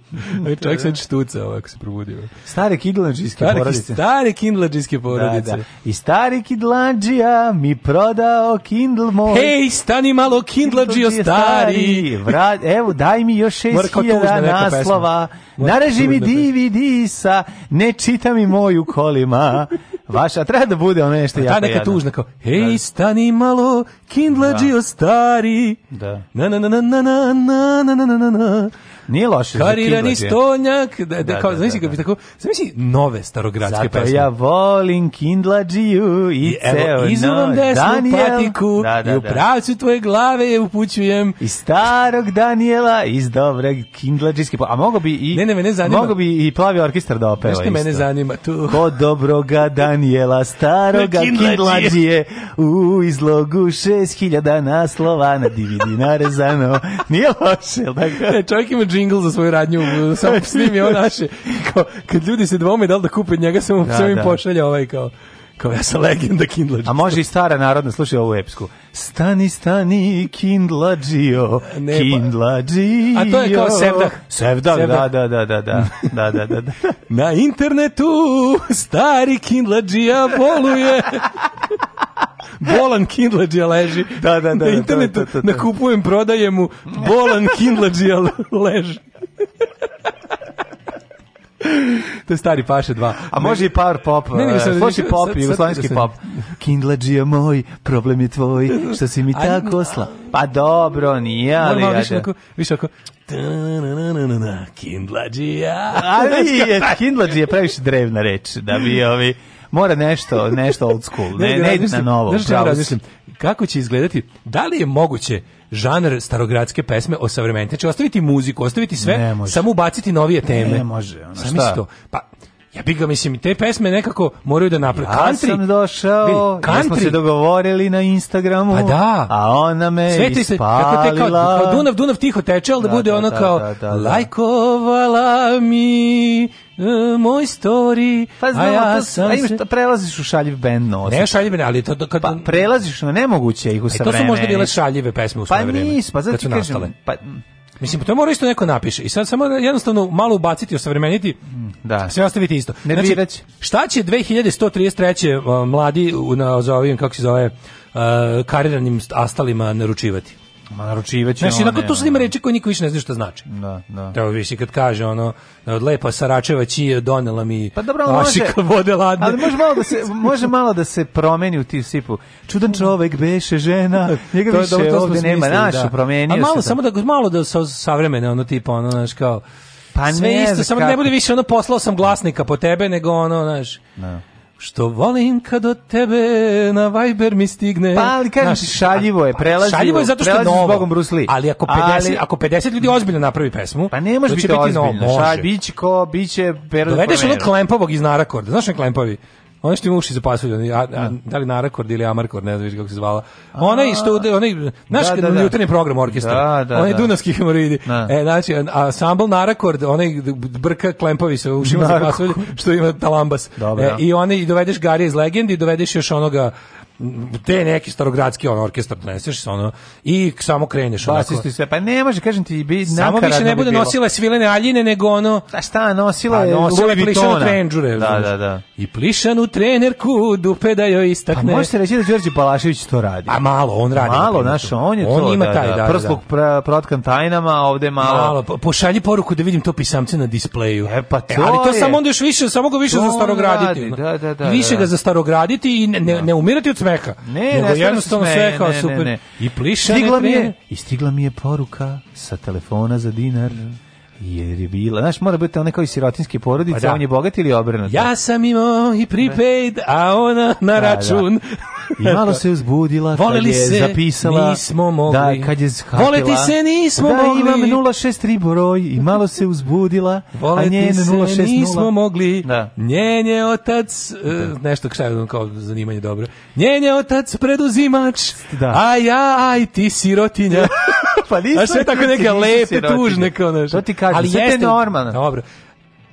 E, čovjek se štuca ovako se probudio. Stare kindlađijske porodice. Stare kindlađijske porodice. Da, da. I stari kindlađija mi prodao Kindle moj. Hej, stani malo kindlađijo stari. stari. Vrat, evo, daj mi još 6000 naslova. Pesma. Nareži mi DVD da sa ne čita mi moju kolima. Vaša treba da bude ono nešto jako. Ta neka tužna kao hej da. stani malo Kindlađio da. stari. Da. Na na na na na na na na na na na Nije loše. Karirani stonjak, da, da, da, kao, da, znači, da, da. tako, znači nove starogradske Zato pesme. Zato ja volim kindlađiju i, I ceo noć. Izuvam desnu patiku da, da, i u da. pravcu tvoje glave je upućujem. I starog Daniela iz dobre kindlađijske, a mogo bi i... Ne, ne, mene zanima. Mogo bi i plavi orkestar da opeva isto. mene zanima tu? Ko dobroga Daniela, staroga kindlađije, u izlogu šest hiljada naslova na DVD narezano. Nije loše, tako? Ne, čovjek ima džingl za svoju radnju, samo snimi ovo naše. Kao, kad ljudi se dvome da li da kupe njega, samo da, sam im da. pošalja ovaj kao kao ja sam legenda Kindlađi. A može i stara narodna, slušaj ovu epsku. Stani, stani, Kindlađio, ne, pa- Kindlađio. A to je kao Sevdah. Sevdah, da, da, da, da, da, da, da, da, da. Na internetu stari Kindlađija boluje. bolan kindlađija leži. Da, da, da. Na da, da, internetu to, to, to, nakupujem, prodajem mu, bolan kindlađija leži. to je stari Paše 2. A može i power pop, ne, ne, sad, sluši pop, sad, jugoslovenski sad, da pop. Kindlađija moj, problem je tvoj, što si mi tako osla. Pa dobro, nije, ali... Malo, više ako, više ako... Kindlađija. Ali je, Kindlađija je previše drevna reč, da bi ovi mora nešto, nešto old school. Ne, ne, ne, na novo. Znaš kako će izgledati, da li je moguće žanr starogradske pesme o savremenite, će znači, ostaviti muziku, ostaviti sve, samo ubaciti novije teme. Ne može, ono, Sami šta? Pa, ja bih ga, mislim, te pesme nekako moraju da naprave. Ja country, sam došao, country. ja smo se dogovorili na Instagramu, pa da. a ona me Sveti ispalila. Kako te kao, kao Dunav, Dunav tiho teče, ali da, da bude da, ono da, kao, da, da, da. lajkovala mi E, moj story, pa znam, a ja to, sam a imaš, se... prelaziš u šaljiv bend nos. Ne šaljive ali to, kad... Pa prelaziš na nemoguće ih u sa vreme. To su možda bile šaljive pesme u pa svoje pa vreme. Pa nis, pa zato ti kažem, pa... Mislim, to mora isto neko napiše. I sad samo jednostavno malo ubaciti, osavremeniti, mm, da. sve ostaviti isto. Znači, šta će 2133. Uh, mladi na, za ovim, kako se zove, uh, kariranim astalima naručivati? Ma naručivaće Znaš, onako, to sad ima da. reči koje niko više ne zna šta znači. Da, da. Evo da, više kad kaže ono, od lepa Saračeva čije donela mi pa dobro, može, vode ladne. Ali može malo da se, može malo da se promeni u ti sipu. Čudan čovek, beše žena, njega to, više to ovde nema, znaš, da. promenio A malo, se da. samo da, malo da sa, savremene, ono tipa, ono, znaš, kao, pa sve isto, samo da ne bude više ono poslao sam glasnika po tebe, nego ono, znaš, no. Što volim kad od tebe na Viber mi stigne. Pa ali kažem ti, šaljivo je, prelazivo. Šaljivo je zato što je novo. Bogom Bruce Lee. Ali ako 50, ali, ako 50 ljudi ozbiljno napravi pesmu, pa ne može biti ozbiljno. Novo, može. Šalj, biće ko, biće Dovedeš onog Klempovog iz Narakorda, znaš ne Klempovi? Ono što ima uši za pasulj, a, a, da, da li Narakord ili Amarkord, ne znam više kako se zvala. Ona i što ona naš da, da, jutarnji program orkestra. Da, da, onaj da. Dunavski hemoroidi. Da. E znači ansambl Narakord, onaj brka klempavi sa ušima za pasulj što ima talambas. E, I oni i dovedeš Garija iz legendi, dovedeš još onoga te neki starogradski on orkestar doneseš ono i samo kreneš Basisti Se, pa ne može kažem ti bi samo više da ne bude bi nosila svilene aljine nego ono a šta nosila pa, je nosila plišanu trenđure da, da, da. i plišanu trenerku dupe da joj istakne a pa možete reći da Đorđe Balašević to radi a malo on radi malo naš on je on to ima da, taj da, da, prsluk da. protkan tajnama ovde malo malo pošalji poruku da vidim to pisamce na displeju e pa e, to e, ali to je. samo onda još više samo ga više za starograditi da, da, da, više da. ga za starograditi i ne, ne umirati od cveha. Ne, ne, jednostavno sve kao ne, super. Ne, ne. I pliša stigla mi je, I stigla mi je poruka sa telefona za dinar. Jer je bila, znaš, mora biti ona kao i sirotinske porodice, pa da. on je bogat ili obrnuto. Ja sam imao i prepaid, a ona na račun. Da, da. I malo se uzbudila Voleli kad je se, zapisala nismo mogli. da kad je shvatila Voleti se nismo da, mogli. imam 063 broj i malo se uzbudila Voleti a nje 060 nismo mogli. Da. Njen je otac uh, nešto šta kao zanimanje dobro. Njen je otac preduzimač. Da. A ja aj ti sirotinja. pa nisam. A sve tako da neke lepe sirotinja. tužne kao nešto. To ti kažem, ali sve jeste normalno. Dobro.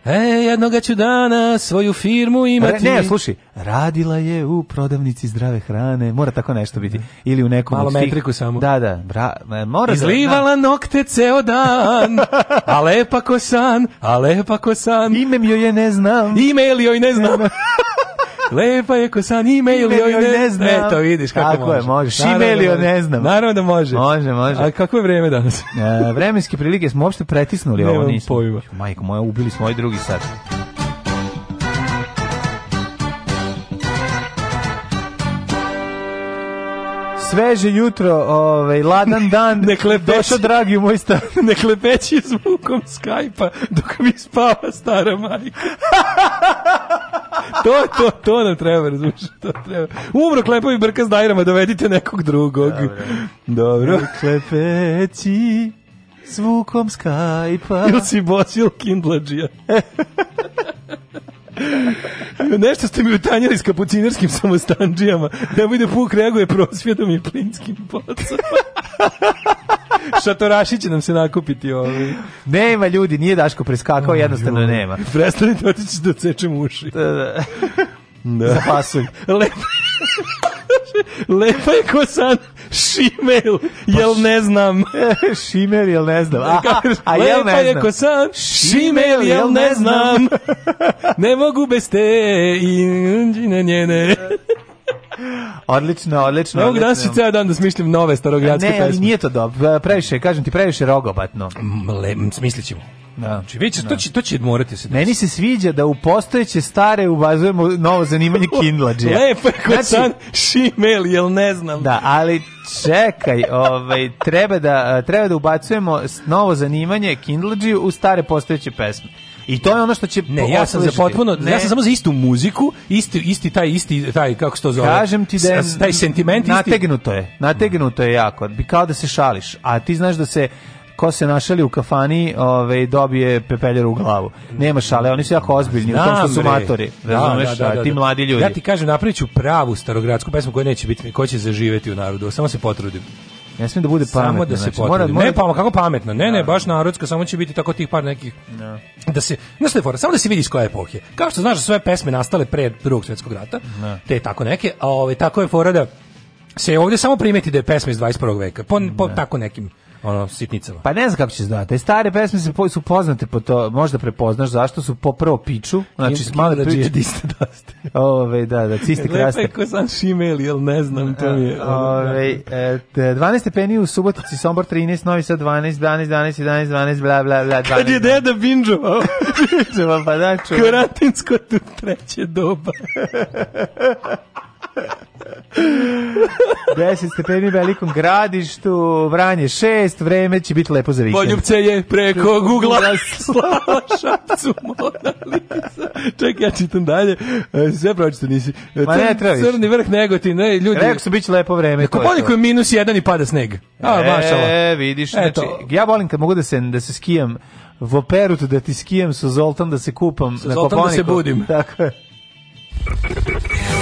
E, jednoga ću dana svoju firmu imati. Ne, ne, slušaj, radila je u prodavnici zdrave hrane, mora tako nešto biti. Ili u nekom Malo metriku samo. Da, da, bra, e, mora da- Izlivala da, nokte ceo dan, a lepa ko san, a lepa ko san. Ime joj je ne znam. Ime joj ne znam. Lepa je ko san email joj ne, ne znam. to vidiš kako, kako može. je, možeš. Email ne znam. Naravno da može. Može, može. A kako je vreme danas? e, vremenske prilike smo uopšte pretisnuli ne, ovo nismo. Pojma. Majko moja, ubili smo ovaj drugi sat. sveže jutro, ovaj ladan dan. ne klepeći, došao dragi moj stan. ne klepeći zvukom Skype-a dok mi spava stara majka. to, to, to nam treba, razumiješ, to treba. Umro klepovi brka s dovedite nekog drugog. Dobre. Dobro. Ne klepeći zvukom Skype-a. Ili si bosil kindlađija. Nešto ste mi utanjali s kapucinarskim samostanđijama. Nemoj da bude puk reaguje prosvjedom i plinskim pocom. Šatoraši nam se nakupiti ovi. Nema ljudi, nije Daško preskakao, jednostavno ljudi. nema. Prestanite da otići da cečem uši. Da, da. da. Zapasuj. Lepo Lepa je ko Šimel, pa jel ne znam. šimel, jel ne znam. A, a pa jel ne znam. Lepa sam, šimel, jel ne znam. ne mogu bez te i njene njene. Odlično, odlično. Mogu danas i ceo dan da smišljam nove starogradske pesme. Ne, ali nije to dobro. Previše, kažem ti, previše rogobatno. Mle, smislit ćemo. Da. Znači, već, da. to, će, to će morati da se desiti. Meni se sviđa da u postojeće stare ubazujemo novo zanimanje kindlađe. Lepo je kod znači, san šimel, jel ne znam. Da, ali čekaj, ovaj, treba, da, treba da ubacujemo novo zanimanje kindlađe u stare postojeće pesme. I to je ono što će Ne, ja sam za potpuno, ne. ja sam samo za istu muziku, isti isti taj isti taj kako se to zove. Kažem ti da je, taj sentiment nategnuto isti. je. Nategnuto je jako, bi kao da se šališ, a ti znaš da se ko se našali u kafani, ovaj dobije pepeljer u glavu. Nema šale, oni su jako ozbiljni, Znam, u tom što su matori. Da, razumeš, da, da, da, ti da. mladi ljudi. Ja ti kažem, napraviću pravu starogradsku pesmu koja neće biti, koja će zaživeti u narodu, samo se potrudim. Ne smije da bude pametna. Samo da se znači, mora, mora... Ne, pa kako pametna? Ne, ne, da. baš narodska, samo će biti tako tih par nekih. No. Da se, ne je fora, samo da se vidi iz koje epohe. Kao što znaš da sve pesme nastale pre Drugog svjetskog rata, no. te tako neke, a ove ovaj, tako je fora da se ovdje samo primeti da je pesma iz 21. veka. Po, po no. tako nekim ono sitnicama. Pa ne znam kako će zvati. Te stare pesme se po, su poznate po to, možda prepoznaš zašto su po prvo piču, znači smale priče diste da ste. Da, da, da, Ove, da, da, ciste kraste. Lepo je sam šimeli, jel ne znam, to mi je. Ove, e, 12 stepeni u Subotici, Sombor 13, Novi Sad 12, 12, 12, 11, 12, bla, bla, bla. 12, Kad je deda binđovao. binđovao, pa da, čuva. Karantinsko tu treće doba. 10 stepeni velikom gradištu, Vranje 6, vreme će biti lepo za vikend. Poljubce je preko Google-a slala šapcu Mona da Lisa. Čekaj, ja čitam dalje. E, sve pročito nisi. Ma ne, trebaš. Crni vrh negotin, ne, ljudi. Rekao sam, bit će lepo vreme. Kako boli koji je minus jedan i pada sneg. A, e, mašala. vidiš, Eto. znači, ja volim kad mogu da se, da se skijam v operu, da ti skijem sa Zoltan, da se kupam. Sa na Zoltan Koponiku. da se budim. Tako je.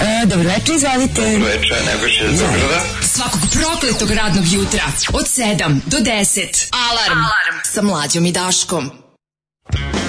E, dobro večer, izvolite. Dobro večer, Nebojša iz Beograda. Svakog prokletog radnog jutra od 7 do 10. Alarm, Alarm. sa mlađom i Daškom. Alarm.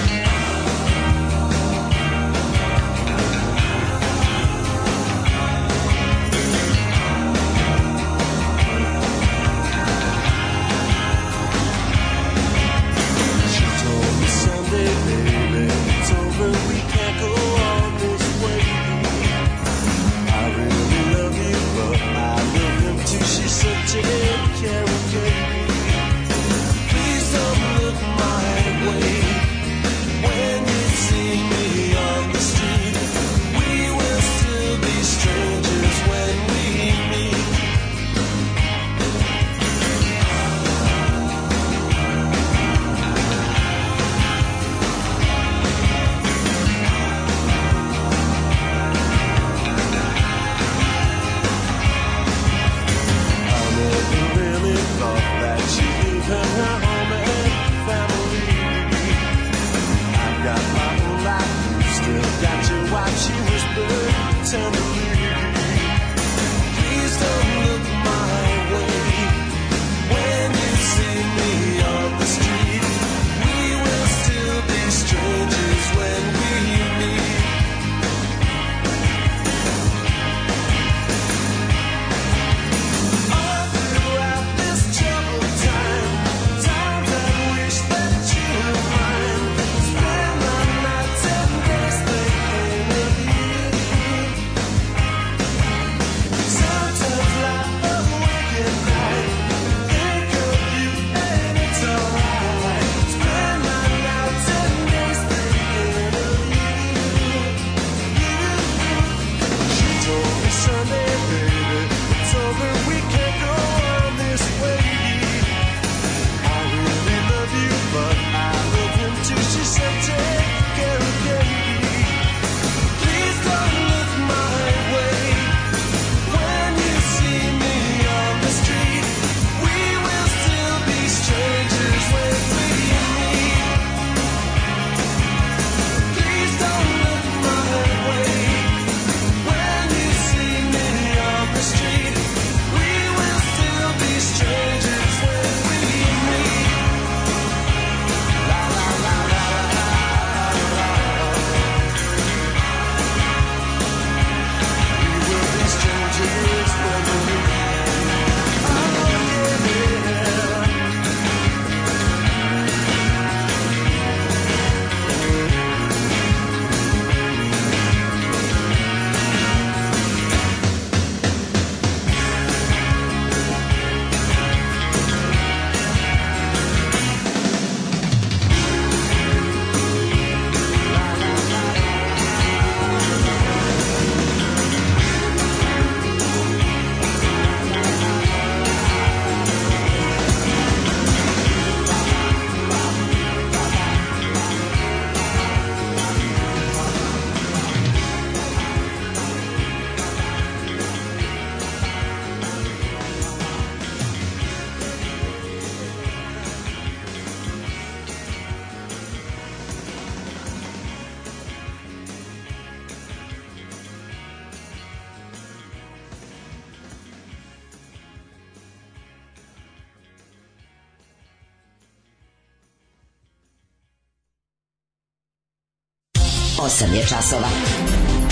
8 je časova.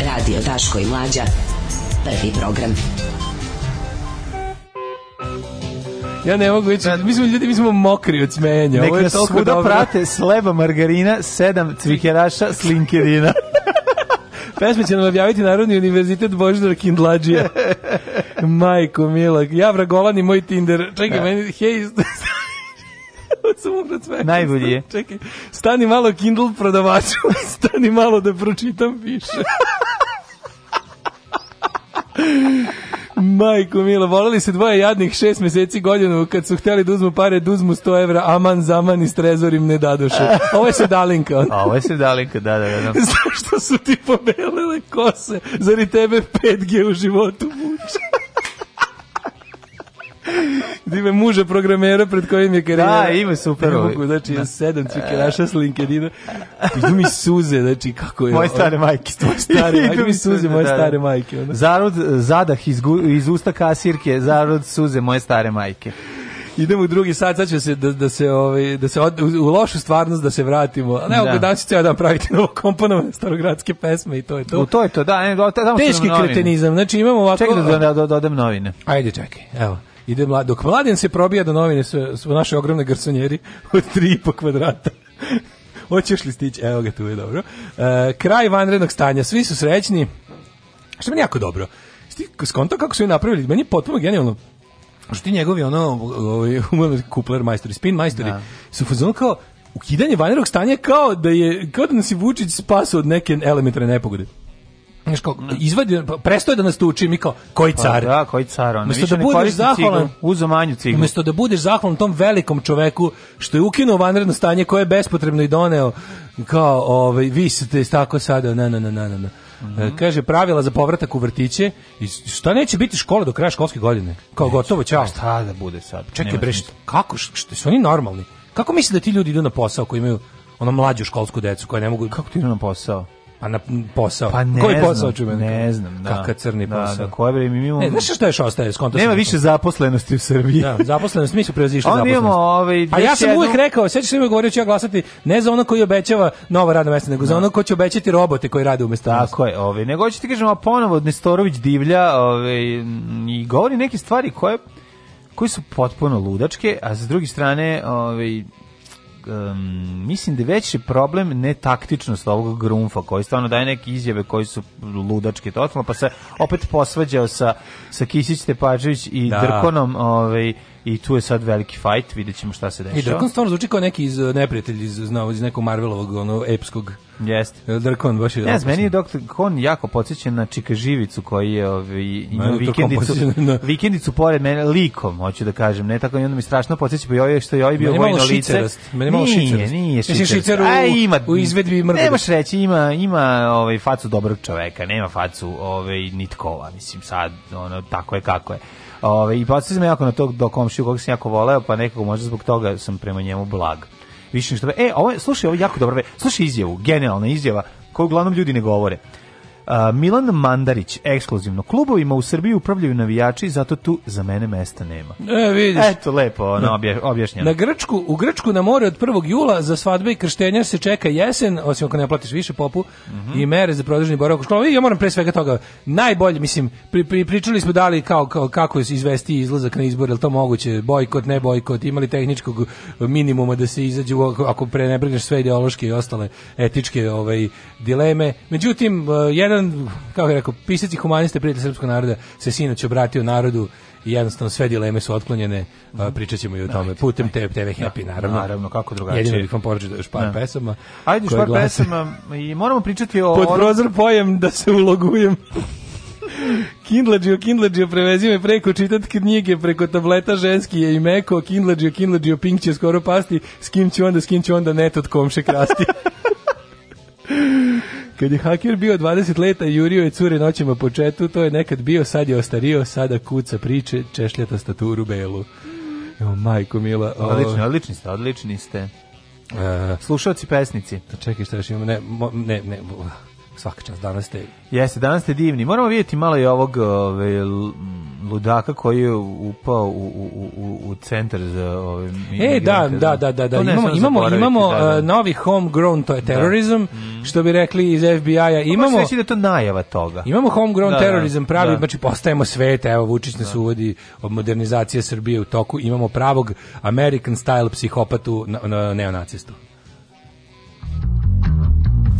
Radio Daško i Mlađa. Prvi program. Ja ne mogu ići, mi smo ljudi, mi smo mokri od smenja. Nek nas svuda dobro. prate sleba margarina, sedam cvikeraša, slinkerina. Pesme će nam objaviti Narodni univerzitet Božidar Kindlađija. Majko, mila, ja vragolan i moj Tinder. Čekaj, ja. Da. meni, hej, od Najbolji je. Čekaj, stani malo Kindle prodavaču, stani malo da pročitam više. Majko mila, voleli se dvoje jadnih šest meseci godinu kad su hteli da uzmu pare, da uzmu 100 evra, aman zaman i s trezorim ne dadoše. Ovo je se dalinka. A ovo je se dalinka, da, da, da. da. Zašto su ti pobelele kose? Zari tebe 5G u životu vuče? da muže programera pred kojim je karijera. Da, ima super. Ne mogu, znači, da. sedam cvikeraša s LinkedIna. Idu mi suze, znači, kako je. Moje stare majke. Tvoje stare, idu mi suze, moje stare da, da, da. majke. Ono. Zarod zadah iz, iz usta kasirke, zarod suze, moje stare majke idemo u drugi sat, sad će se da, da se ovaj da se od, u lošu stvarnost da se vratimo. A ne, da. danas ćete da pravite novo komponovane starogradske pesme i to je to. U to je to, da, ne, tamo Teški kretenizam. Znači imamo ovako Čekaj da dodem novine. Ajde, čekaj. Evo. Ide mlad, dok mladen se probija do novine sve, u naše ogromne garsonjeri od 3,5 kvadrata. Hoćeš li stići? Evo ga, tu je dobro. E, kraj vanrednog stanja, svi su srećni. Što meni jako dobro. Sti skonto kako su je napravili, meni je potpuno genijalno. Što ti njegovi ono ovaj kupler majstori, spin majstori da. su fuzon kao ukidanje vanrednog stanja kao da je kao da nas je Vučić spasao od neke elementarne nepogode. Znaš kao, izvadi, prestoje da nas tuči, mi kao, koji pa car? Pa, da, koji car, on više da ne koristi zahvalan, uzo manju ciglu. Umesto da budeš zahvalan tom velikom čoveku što je ukinuo vanredno stanje koje je bespotrebno i doneo, kao, ovaj, vi ste tako sada, na, na, na, na, na. Mm -hmm. Kaže pravila za povratak u vrtiće i šta neće biti škola do kraja školske godine. Kao neće, gotovo, ćao. Šta da bude sad? Čekaj bre, šta, kako što su oni normalni? Kako misle da ti ljudi idu na posao koji imaju ono mlađu školsku decu koja ne mogu Kako ti idu na posao? Pa na posao. Pa ne Koji posao znam, Ne znam, da. Kakav crni da, da posao. Da, koje bre, mi imamo... Ne, znaš što još ostaje? Nema više zaposlenosti u Srbiji. Da, zaposlenost, mi su prevazišli zaposlenost. Imamo, ovaj, A ja sam jednu... uvijek rekao, sve sam uvijek govorio ću ja glasati ne za ono koji obećava nova radna mesta, nego no. za da. ono ko će obećati robote koji rade umjesto nas. Tako je, ovaj. nego ću ti kažem, a ponovo Nestorović divlja ovaj, i govori neke stvari koje koji su potpuno ludačke, a sa druge strane, ovaj um, mislim da veći problem ne taktičnost ovog grunfa koji stvarno daje neke izjave koji su ludačke totalno, pa se opet posvađao sa, sa Kisić Tepađević i da. Drkonom ovaj, i tu je sad veliki fight, vidjet ćemo šta se dešava. I Drkon stvarno zvuči kao neki iz e, neprijatelj iz, znao, iz nekog Marvelovog, ono, epskog. Jeste. Drkon, baš je... Ne, yes, meni je Dr. Kon jako podsjećen na Čikaživicu koji je ovi, ovaj, imao vikendicu, na... vikendicu pored mene likom, hoću da kažem, ne tako i onda mi strašno podsjeća, pa joj ovaj što joj ovaj bio vojno lice. Meni malo šicerast. Nije, nije šicerast. A, ima, u izvedbi mrgoda. Nemaš reći, ima, ima ovaj, facu dobrog čoveka, nema facu ovaj, nitkova, mislim sad, ono, tako je kako je. Ove, I podsjeća me jako na tog do komšiju kog sam jako voleo, pa nekako možda zbog toga sam prema njemu blag. Više ništa. E, ovo, je, slušaj, ovo je jako dobro. Slušaj izjavu, genijalna izjava, koju uglavnom ljudi ne govore. Milan Mandarić, ekskluzivno. Klubovima u Srbiji upravljaju navijači, zato tu za mene mesta nema. E, vidiš. Eto, lepo ono, objašnjeno. Na Grčku, u Grčku na more od 1. jula za svadbe i krštenja se čeka jesen, osim ako ne platiš više popu, mm -hmm. i mere za produženi boravak u školi. I ja moram pre svega toga, najbolje, mislim, pri, pri, pričali smo da li kao, kao, kako izvesti izlazak na izbor, je to moguće, bojkot, ne bojkot, imali tehničkog minimuma da se izađe ako pre ne brineš sve ideološke i ostale etičke ovaj, dileme. Međutim, eh, jedan jedan, kako je rekao, pisac i humanista prijatelj srpskog naroda se sinoć obratio narodu i jednostavno sve dileme su otklonjene, mm. Uh, pričat ćemo i o da, tome. Putem TV, TV Happy, da, naravno. Naravno, kako drugačije. Jedino bih vam poručio da još par ja. pesama. Ajde, još par glasi. pesama i moramo pričati o... Pod prozor pojem da se ulogujem. Kindleđio, Kindleđio, prevezi me preko čitat knjige, preko tableta ženski je i meko, Kindleđio, Kindleđio, Pink će skoro pasti, s kim ću onda, s kim ću onda net od komše krasti. Kad je haker bio 20 leta jurio je cure noćima po četu, to je nekad bio, sad je ostario, sada kuca priče, češljata staturu belu. Mm. Evo, majko mila. O... Odlični, odlični ste, odlični ste. Uh, Slušalci pesnici. Pa čekaj, šta još imamo? Ne, mo, ne, ne svaka čast, danas ste... Jeste, danas ste divni. Moramo vidjeti malo i ovog ove, ludaka koji je upao u, u, u, u centar za... Ove, e, da, da, da, da, da, da. Imamo, imamo, imamo da, da. E, novi homegrown to je da. terorizam, da. što bi rekli iz FBI-a. Pa imamo... Pa reći da to najava toga. Imamo homegrown da, da. terorizam pravi, znači postajemo svete, evo, Vučić nas uvodi od modernizacije Srbije u toku, imamo pravog American style psihopatu na, na, neonacistu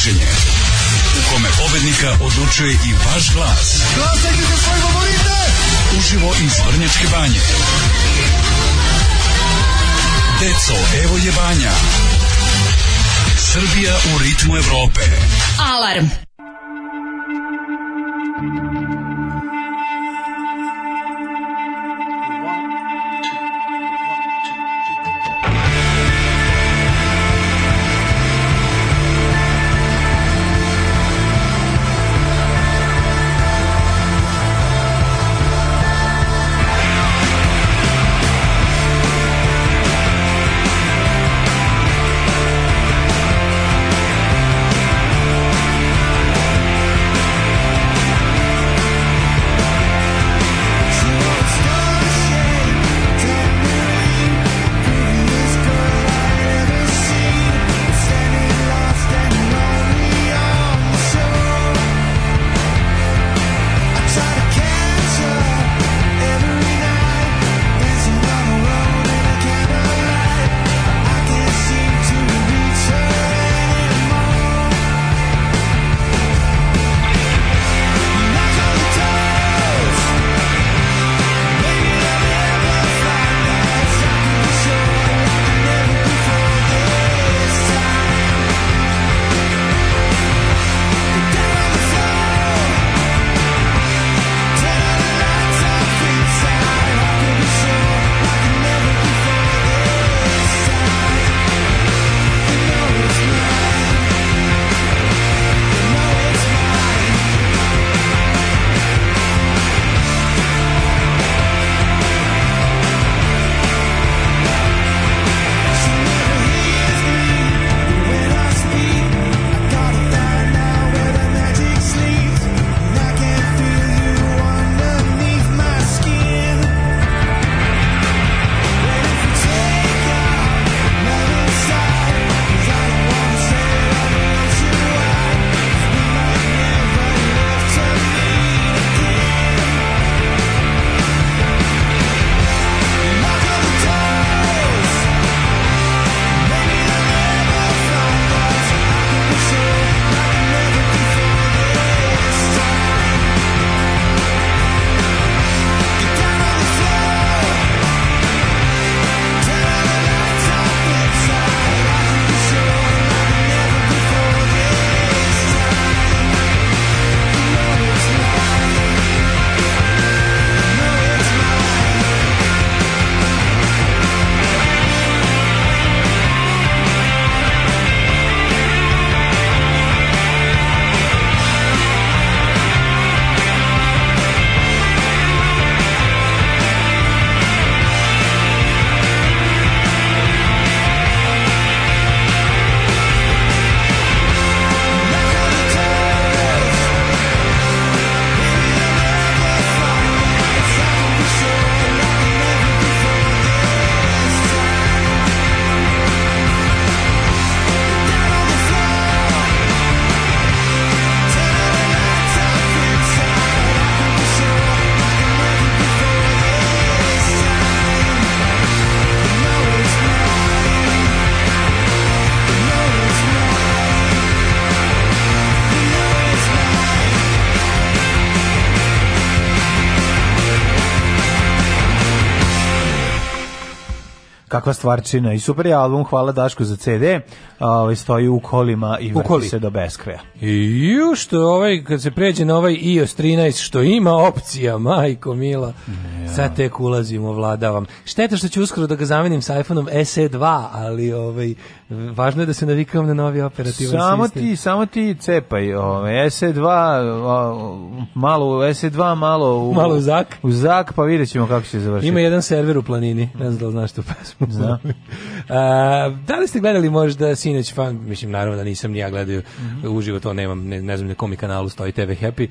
takmičenje u kome pobednika odlučuje i vaš glas. Glasajte za svoje govorite! Uživo iz Vrnjačke banje. Deco, evo je banja. Srbija u ritmu Evrope. Alarm! kakva stvarčina i super je album, hvala Dašku za CD, ovaj, stoji u kolima i vrti Ukoli. se do beskraja. I što ovaj, kad se pređe na ovaj iOS 13, što ima opcija, majko mila, sad tek ulazimo, vladavam Šteta što ću uskoro da ga zamenim sa iPhoneom SE2, ali ovaj, važno je da se navikavam na novi operativni sistem. samo Ti, samo ti cepaj. Ovaj, SE2, malo u SE2, malo u, malo u ZAK. U ZAK, pa videćemo kako će završiti. Ima jedan server u planini. Ne znam da li znaš tu pesmu. Zna. Da. A, da li ste gledali možda sinoć fan? Mislim, naravno da nisam, ni ja gledao Mm -hmm. Uživo to nemam, ne, ne znam na kom kanalu stoji TV Happy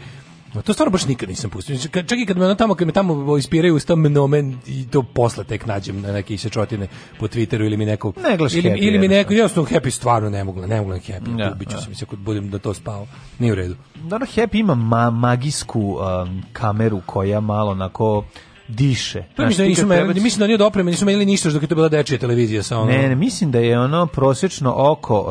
to stvarno baš nikad nisam pustio. Čak i znači, kad me tamo, kad me tamo ispiraju uz tom nomen i to posle tek nađem na neke isečotine po Twitteru ili mi neko... Ne ili, happy, ili mi neko, jednostavno happy stvarno ne mogu, ne mogu na happy. Ja, da, Ubiću ja. Da. se mi se kod budem da to spao. Nije u redu. Dobro, happy ima ma, magijsku um, kameru koja malo na onako diše. Pa mislim da nisu merili, mislim da nije dopreme, nisu merili ništa dok je to bila dečija televizija sa ono. Ne, ne, mislim da je ono prosječno oko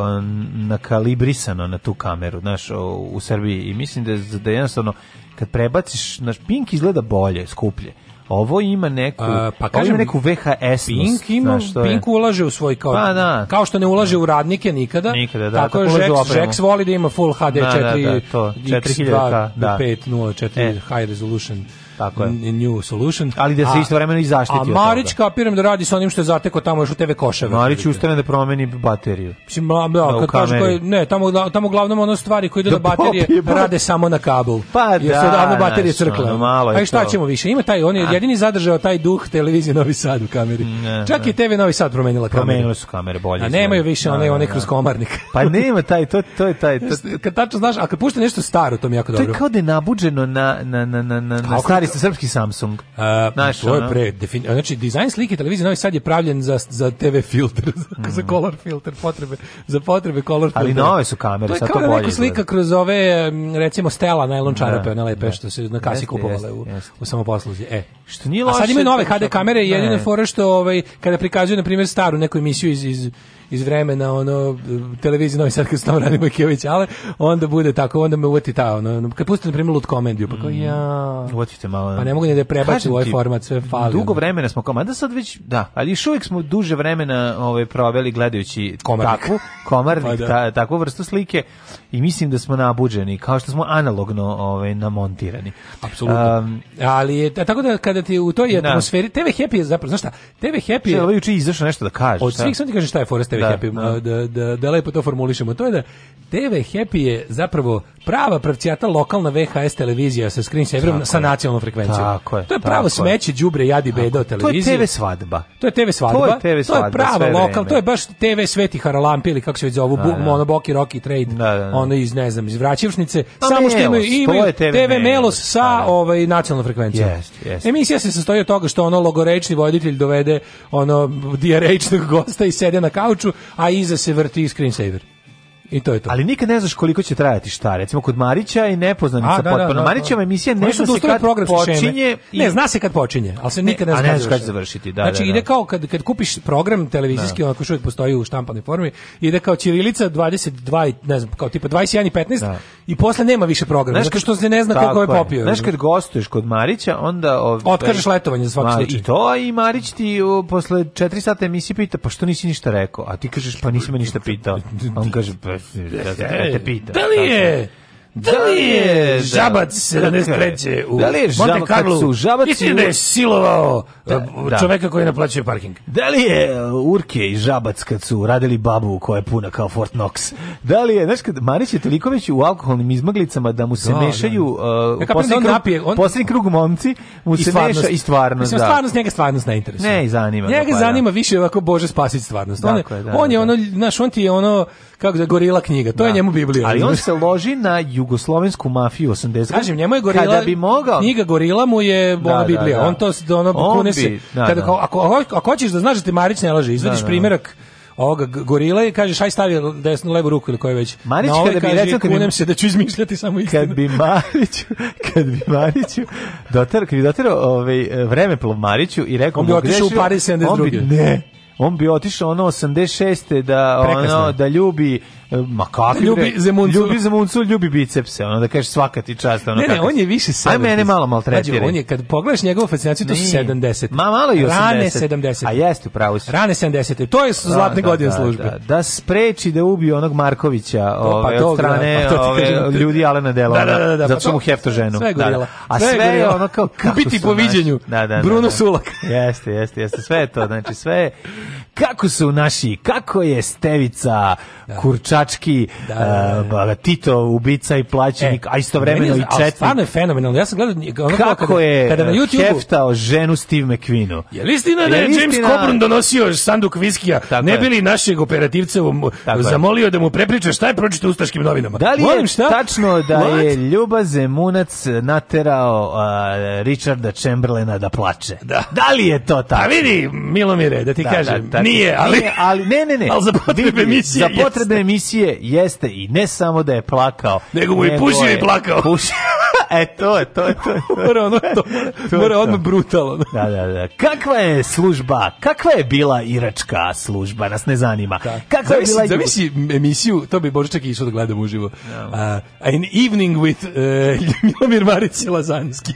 nakalibrisano na tu kameru, znaš, u Srbiji i mislim da da je jednostavno kad prebaciš, naš Pink izgleda bolje, skuplje. Ovo ima neku, pa kažem ima neku VHS. Pink ima, Pink ulaže u svoj kao. Pa, da. Kao što ne ulaže u radnike nikada. Nikada, da. Tako, je Jax, voli da ima full HD 4 4000 da, 5 0 4 high resolution Tako je. new solution. Ali da se isto istovremeno i zaštiti od toga. A Marić kapiram da radi sa onim što je zateko tamo još u TV koševe. Marić ustane da promeni bateriju. Mislim, bla, bla, da, da kad kaže koje, ne, tamo, tamo uglavnom ono stvari koje idu da, da baterije rade samo na kabel. Pa jer da, se odavno baterije crkle. malo je A šta to. ćemo više? Ima taj, on je jedini zadržao taj duh televizije Novi Sad u kameri. Ne, Čak ne. i TV Novi Sad promenila kameru. Promenile su kamere bolje. A nemaju više da, one, da, one kroz komarnik. Pa nema taj, to, to je taj. To... Kad tačno znaš, a kad pušta nešto staro, to mi jako dobro. To je kao da je nabuđeno na, na, na, na, na stari ste srpski Samsung. A, Znaš, to je pre, defin, znači, dizajn slike televizije Novi Sad je pravljen za, za TV filter, za, mm. za color filter, potrebe, za potrebe color filter. Ali nove su kamere, sad to da bolje. To je kao slika kroz ove, recimo, stela najlon da, čarape, one lepe, da. što se na kasi kupovale u, u samoposluzi. E. Što nije loše. A sad imaju nove HD kamere, jedine fora što ovaj, kada prikazuju, na primjer, staru neku emisiju iz, iz iz vremena ono televizije Novi Sad kad tamo radi Mikević, ali onda bude tako, onda me uvati ta ono, kad pusti na primjer lut komediju, pa kao mm. ja. Uvatite malo. Pa ne mogu ni da u ovaj format sve fali. Dugo vremena smo komada sad već da, ali još uvijek smo duže vremena ovaj proveli gledajući komarnik. takvu komarnik, pa, da. ta, takvu vrstu slike i mislim da smo nabuđeni, kao što smo analogno ovaj, namontirani. Apsolutno. Um, Ali je, e, tako da kada ti u toj na. Da. atmosferi, TV Happy je zapravo, znaš šta, TV Happy je... Ovaj uči izašao nešto da kaže. Od svih da. sam ti kažeš šta je Forest TV da, Happy, da. da, da, da, lepo to formulišemo. To je da TV Happy je zapravo prava pravcijata lokalna VHS televizija sa screensaverom sa nacionalnom frekvencijom. Tako je. To je pravo smeće, đubre, jadi, beda televizije. To je TV svadba. To je TV svadba. To je TV svadba. To je prava lokal, to je baš TV Sveti Haralampi ili kako se već zovu, Monoboki, Rocky Trade. Da, da, ono da. iz ne znam iz Vraćevšnice pa samo što imaju imaju TV, TV Melos sa da, da. ovaj nacionalnom frekvencijom. Yes, yes. Emisija se sastoji od toga što ono logorečni voditelj dovede ono dijarečnog gosta i sede na kauču, a iza se vrti screensaver. I to je to. Ali nikad ne znaš koliko će trajati šta. Recimo kod Marića i nepoznanica da, da, potpuno. Da, da, da, Marićeva emisija ne zna se kad počinje. I... Ne, zna se kad počinje, ali se nikad ne, ne, ne znaš kad će završiti. Da, znači da, ide kao kad, kad kupiš program televizijski, onako što postoji u štampanoj formi, ide kao Ćirilica 22, ne znam, kao tipa 21 i 15 i posle nema više programa. Znaš kad, što se ne zna kako je popio. Znaš kad gostuješ kod Marića, onda... Ov... Otkažeš letovanje za svaki slučaj. I to i Marić ti posle 4 sata emisije pita, pa što nisi ništa rekao? A ti kažeš, pa nisi me ništa pitao. On kaže, pa te pita. Da li je... Da li je Žabac 73. Da. u da li je Monte Carlo? Žabac Mislim da je silovao da, e, da, čoveka koji naplaćuje parking. Da li je e, Urke i Žabac kad su radili babu koja je puna kao Fort Knox? Da li je, znaš, kad Marić je toliko već u alkoholnim izmaglicama da mu se da, da. mešaju e, da, posljednji krug momci, mu se stvarnost, meša i stvarnost. Mislim, da. stvarnost njega stvarnost ne interesuje. Ne, zanima. Njega pa zanima više ovako Bože spasiti stvarnost. on je, on je ono, znaš, on ti je ono kako da gorila knjiga. To da. je njemu Biblija. Ali on se loži na jugoslovensku mafiju 80. Kažem, njemu je gorila. Kada bi mogao. Knjiga gorila mu je ona da, da, Biblija. Da. On to ono on kune bi, se. Kada, ako, ako, ako hoćeš da znaš da te Marić ne laže, izvadiš primerak ovoga gorila i kažeš aj stavi desnu levu ruku ili koju već. Marić ovaj kada bi rekao recimo, kunem se da ću izmišljati samo istinu. Kad bi Marić, kad bi Marić dotar, kad bi dotar ovaj vreme vremeplov Mariću i rekao on bi otišao u Pariz 72. On bi, ne, on bi otišao ono 86. da Prekasno. ono da ljubi ma kakvi ljubi bre, Zemuncu ljubi Zemuncu ljubi bicepse ono da kažeš svaka ti čast ono ne, ne on je više 70 aj mene malo maltretira on je kad pogledaš njegovu fascinaciju to su 70 ma malo i 80 rane 70 a jeste pravo si rane 70 to je da, zlatne da, godine da, službe da, da, spreči da ubije onog Markovića pa pa pa to, ove, od strane da, ove, ljudi Alena Dela. da, da, da, da, da zato što mu hefto ženu sve da, da. a sve, je ono kao biti po viđenju da, da, Bruno Sulak jeste jeste jeste sve je to znači sve kako su naši kako je Stevica Kurča pljačkački da, eh, da, da. Tito ubica i plaćenik, e, a istovremeno i četnik. Stvarno je fenomenalno. Ja sam gledao ono kako kada, je kada na eh, YouTube heftao ženu Steve McQueenu. Je li istina da je James Coburn donosio sanduk viskija? Tako ne bili našeg operativca um, zamolio da mu prepriča šta je pročitao ustaškim novinama? Da li je šta? tačno da What? je Ljuba Zemunac naterao uh, Richarda Chamberlaina da plače? Da. da li je to tako? A vidi, Milomire, da ti da, kažem, da, nije, ali... Nije, ali ne, ne, ne. ali za potrebe emisije. Za potrebe emisije emisije jeste i ne samo da je plakao, nego mu je pušio i plakao. Pušio e, to je, to je, to je. Mora ono to, mora odmah brutalno. Da. da, da, da. Kakva je služba, kakva je bila iračka služba, nas ne zanima. Da. Kakva je bila... Zamisli emisiju, to bi Božičak išao da gledam uživo. No. Uh, an evening with e, uh, Milomir Marić i Lazanski.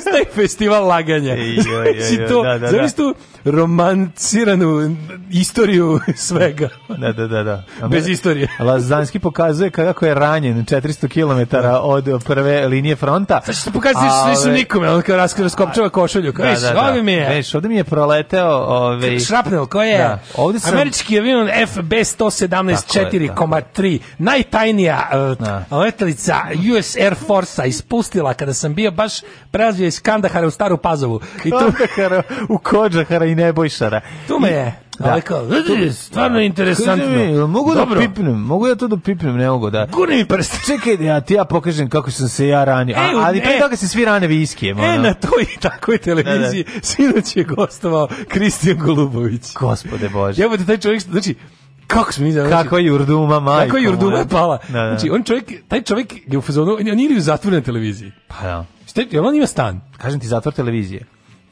Staj festival laganja. Znači to, da, da, da. zamisli tu romanciranu istoriju svega. Da, da, da. da. Bez istorije. Lazanski pokazuje kako je ranjen 400 km od prve linije, fronta. Sad se pokazati što nisu nikome, on kao raskopčava da, košulju. Kao, da, da, da. Ovdje mi je. Veš, ovdje mi je proleteo... Ove... Ovaj- Šrapnel, ko je? Da, Ovde sam... Američki avion FB-117 4,3. Najtajnija uh, letelica US Air Force-a ispustila kada sam bio baš prazio iz Kandahara u Staru Pazovu. I tu... u Kođahara i Nebojšara. Tu me je. Da. Ali kao, to, stvarno je da. interesantno. Mi, mogu da Dobro. da pipnem, mogu ja to da pipnem, ne mogu da. Gurni mi prst. Čekaj, ja ti ja pokažem kako sam se ja ranio. E, A, ali pre e. toga se svi rane viskijem. E, ono. na toj i televiziji da, da. sinoć je gostovao Kristijan Golubović. Gospode Bože. Evo te taj čovjek, znači, kako smo mi znači, kako je Jurduma majko kako je Jurduma je pala da, da. znači on čovjek taj čovjek je u fazonu on je ili u zatvorenoj televiziji pa da Ste, jel on ima stan kažem ti zatvor televizije